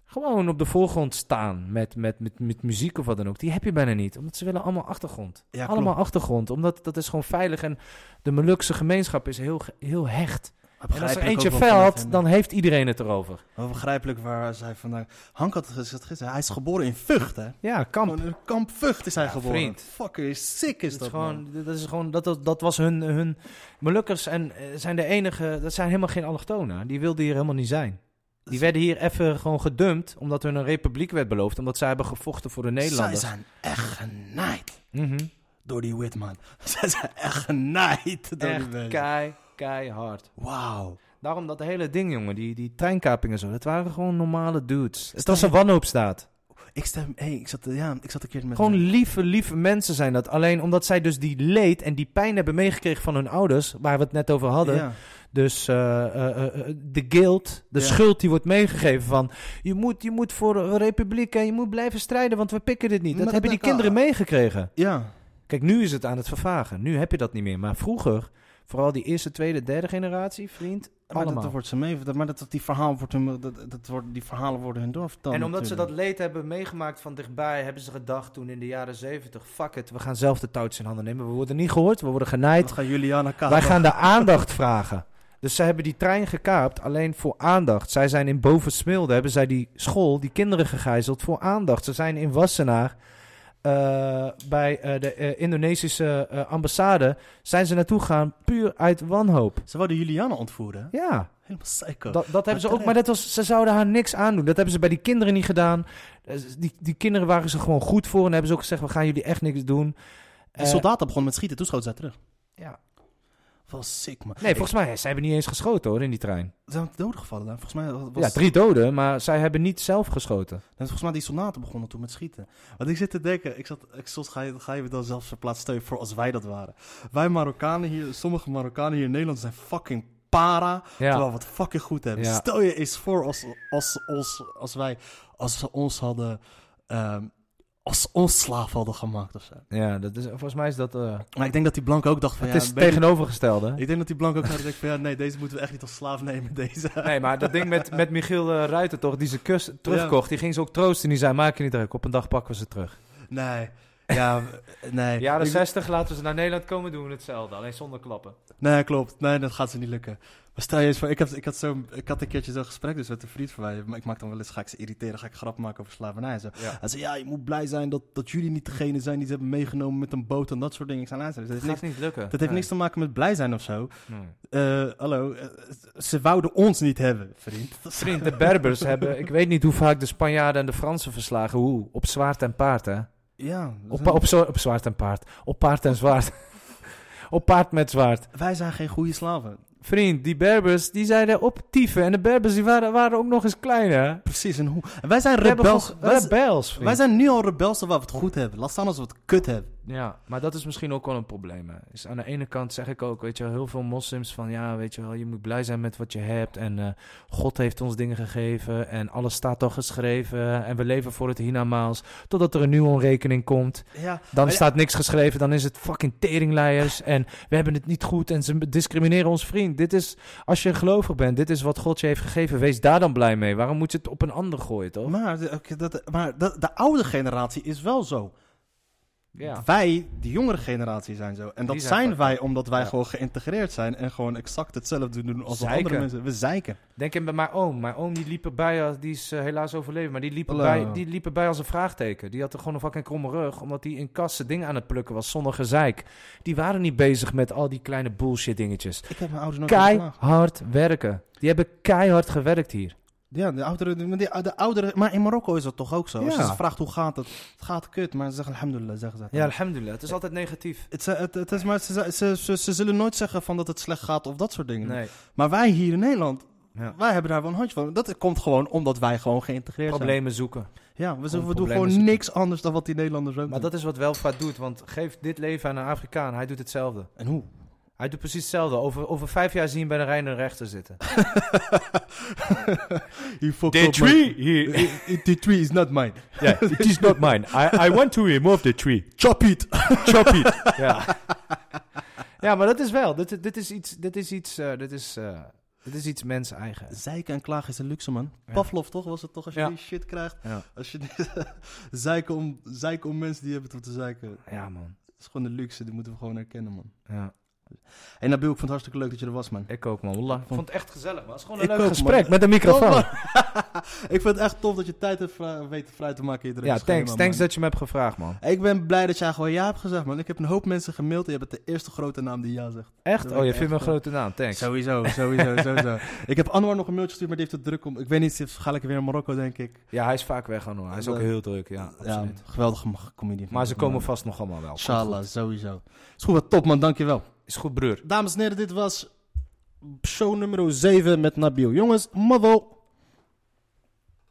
gewoon op de voorgrond staan met, met, met, met muziek of wat dan ook. Die heb je bijna niet. Omdat ze willen allemaal achtergrond. Ja, klopt. allemaal achtergrond. Omdat dat is gewoon veilig. En de Molukse gemeenschap is heel, heel hecht. En als er eentje veld, hen. dan heeft iedereen het erover. Wel begrijpelijk waar zij vandaan... Hank had gezegd gisteren, hij is geboren in Vught, hè? Ja, kamp. Kamp Vught is hij Ja, geboren. vriend. Fucking sick is Dat, dat, is gewoon, man. dat, is gewoon, dat, dat, dat was hun, hun... Molukkers en, eh, zijn de enige... Dat zijn helemaal geen allochtonen. Die wilden hier helemaal niet zijn. Die werden hier even gewoon gedumpt, omdat hun een republiek werd beloofd. Omdat zij hebben gevochten voor de Zij Nederlanders. zijn echt genaaid Mhm. door die Whitman. Zij zijn echt genaaid door die Echt kei, keihard. Wauw. Daarom dat hele ding, jongen, die, die treinkapingen zo, dat waren gewoon normale dudes. Het Stel was een wanhoopstaat. Ik, stem, hey, ik, zat, ja, ik zat een keer met... Gewoon lieve, lieve mensen zijn dat. Alleen omdat zij dus die leed en die pijn hebben meegekregen van hun ouders, waar we het net over hadden. Ja. Dus eh, eh, eh, de guilt, de Ja. schuld die wordt meegegeven van... Je moet, je moet voor een republiek en je moet blijven strijden, want we pikken dit niet. Dat Maar hebben die kinderen meegekregen. ja. Kijk, nu is het aan het vervagen. Nu heb je dat niet meer. Maar vroeger, vooral die eerste, tweede, derde generatie, vriend, Maar dat, allemaal. dat wordt ze mee... Maar dat, dat die, verhaal wordt hun, dat, dat wordt, die verhalen worden hun doorverteld En omdat ze dat leed hebben meegemaakt van dichtbij, hebben ze gedacht toen in de jaren zeventig, fuck it, we gaan zelf de touwtjes in handen nemen. We worden niet gehoord, we worden genaaid. Gaan Juliana. Wij gaan de aandacht vragen. Dus zij hebben die trein gekaapt alleen voor aandacht. Zij zijn in Bovensmilde, hebben zij die school, die kinderen gegijzeld voor aandacht. Ze zijn in Wassenaar, eh, bij eh, de eh, Indonesische ambassade, zijn ze naartoe gegaan puur uit wanhoop. Ze wilden Juliana ontvoeren. Ja, Helemaal psycho. dat, dat hebben ze ook. Maar dat was, ze zouden haar niks aandoen. Dat hebben ze bij die kinderen niet gedaan. Die, die kinderen waren ze gewoon goed voor. En hebben ze ook gezegd, we gaan jullie echt niks doen. Eh, soldaten begonnen met schieten, toen schoten zij terug. ja. Was sick, man. Nee, volgens mij, ze hebben niet eens geschoten hoor, in die trein. Ze zijn doden gevallen. Volgens mij was... Ja, drie doden, maar zij hebben niet zelf geschoten. En volgens mij die soldaten begonnen toen met schieten. Want ik zit te denken, ik zat, ik, soms ga je, ga je dan zelfs verplaatst stellen voor als wij dat waren. Wij Marokkanen hier, sommige Marokkanen hier in Nederland zijn fucking para, terwijl we het fucking goed hebben. Ja. Stel je eens voor als, als, als, als wij, als ze ons hadden, ehm, als ons slaaf hadden gemaakt of zo. Ja, dat is, volgens mij is dat... eh, Maar ik denk dat die blank ook dacht van, het ja, is tegenovergestelde. ik denk dat die blank ook gezegd van, ja, nee, deze moeten we echt niet als slaaf nemen, deze. Nee, maar dat ding met, met Michiel eh, Ruiter toch, die ze kus terugkocht, die ging ze ook troosten. En die zei, maak je niet druk, op een dag pakken we ze terug. Nee, ja, nee. Jaren Ik- 60 laten we ze naar Nederland komen, doen we hetzelfde. Alleen zonder klappen. Nee, klopt. Nee, dat gaat ze niet lukken. Maar stel je eens voor, ik, heb, ik, had zo, ik had een keertje zo'n gesprek dus met een vriend van mij. Maar ik maak dan wel eens, ga ik ze irriteren, ga ik grap maken over slavernij en zo. Ja. Hij zei, ja, je moet blij zijn dat, dat jullie niet degene zijn die ze hebben meegenomen met een boot en dat soort dingen. Ik zei, luister, dat Dat heeft, niks, niet lukken. dat heeft niks te maken met blij zijn of zo. Nee. Eh, hallo, eh, ze wouden ons niet hebben, vriend. Vriend, de Berbers hebben, ik weet niet hoe vaak de Spanjaarden en de Fransen verslagen. Hoe? Op zwaard en paard, hè? Ja, Op, op, zo- op zwaard en paard. Op paard en zwaard. op paard met zwaard. wij zijn geen goede slaven. Vriend, die Berbers, die zeiden op tieven. En de Berbers, die waren, waren ook nog eens kleiner. Precies, en hoe? En wij zijn Rebels. rebels. Wij, wij zijn nu al rebels terwijl we het goed hebben. Laat staan als we het kut hebben. Ja, maar dat is misschien ook wel een probleem. Hè. Is aan de ene kant zeg ik ook, weet je wel, heel veel moslims van ja, weet je wel, je moet blij zijn met wat je hebt. En eh, God heeft ons dingen gegeven en alles staat al geschreven. En we leven voor het hiernamaals. Totdat er een nieuwe rekening komt. Ja, Dan staat niks geschreven, dan is het fucking teringleiers. En we hebben het niet goed en ze discrimineren ons vriend. Dit is, als je gelovig bent, dit is wat God je heeft gegeven. Wees daar dan blij mee. Waarom moet je het op een ander gooien, toch? Maar, oké, dat, maar de, de oude generatie is wel zo. Ja. Wij, die jongere generatie, zijn zo. En dat zijn wij omdat wij Ja. gewoon geïntegreerd zijn en gewoon exact hetzelfde doen als de Zeiken. andere mensen. We zeiken. Denk in bij mijn oom. Mijn oom die liep erbij, als, die is eh, helaas overleden, maar die liep, Hallo. erbij, die liep erbij als een vraagteken. Die had er gewoon een fucking kromme rug, omdat hij in kassen dingen aan het plukken was zonder gezeik. Die waren niet bezig met al die kleine bullshit dingetjes. Ik heb mijn ouders nooit. Keihard werken. Die hebben keihard gewerkt hier. Ja, de ouderen, maar die- de ouderen, maar in Marokko is dat toch ook zo? Als je Ja. ze vraagt hoe gaat het, het gaat kut, maar ze zeggen alhamdulillah, zeggen ze. Ja, alhamdulillah. Het is altijd negatief. Het, het, het is maar, ze, ze, ze, ze zullen nooit zeggen van dat het slecht gaat of dat soort dingen. Nee. Maar wij hier in Nederland, Ja. wij hebben daar wel een handje van. Dat komt gewoon omdat wij gewoon geïntegreerd Problemen zoeken. zijn. Ja, we, Gewoon we doen problemen gewoon zoeken. niks anders dan wat die Nederlanders ook Maar doen. dat is wat Welvaart doet, want geef dit leven aan een Afrikaan, hij doet hetzelfde. En hoe? Hij doet precies hetzelfde. Over, over vijf jaar zien bij de Rijn rechter zitten. He fucked The up tree, my- he, I- the tree is not mine. yeah, it is not mine. I, I want to remove the tree. Chop it! Chop it. ja. ja, maar dat is wel. Dit, dit is iets, dit is iets, eh, dit is, eh, dit is iets mens eigen. Zeiken en klagen is een luxe, man. Ja. Pavlov, toch? Was het toch als je Ja. die shit krijgt? Ja. Als je zeiken, om, zeiken om mensen die hebben tot te zeiken. Ja, man. Dat is gewoon een luxe, die moeten we gewoon herkennen, man. Ja. En Nabil, ik vond het hartstikke leuk dat je er was, man. Ik ook, man. Wallah. Ik vond het echt gezellig, man. Het is gewoon een Ik leuk ook, gesprek man. met een microfoon. Ik vind het echt tof dat je tijd hebt weten vrij te maken. in je Ja, thanks. schema, Thanks dat je me hebt gevraagd, man. Ik ben blij dat jij gewoon ja hebt gezegd, man. Ik heb een hoop mensen gemaild en je bent de eerste grote naam die ja zegt. Echt? Dat Oh, je vindt me een grote naam. Thanks. Sowieso, sowieso, sowieso. Ik heb Anwar nog een mailtje gestuurd, maar die heeft het druk om. Ik weet niet, ga ik weer naar Marokko, denk ik. Ja, hij is vaak weg, hoor. Hij is ook heel druk, ja. Ja, geweldige comedian. Maar ze komen vast nog allemaal wel. Inshallah, sowieso. Is goed, wat top man, dankjewel. Is goed, broer. Dames en heren, dit was show nummer 7 met Nabil. Jongens, mavo.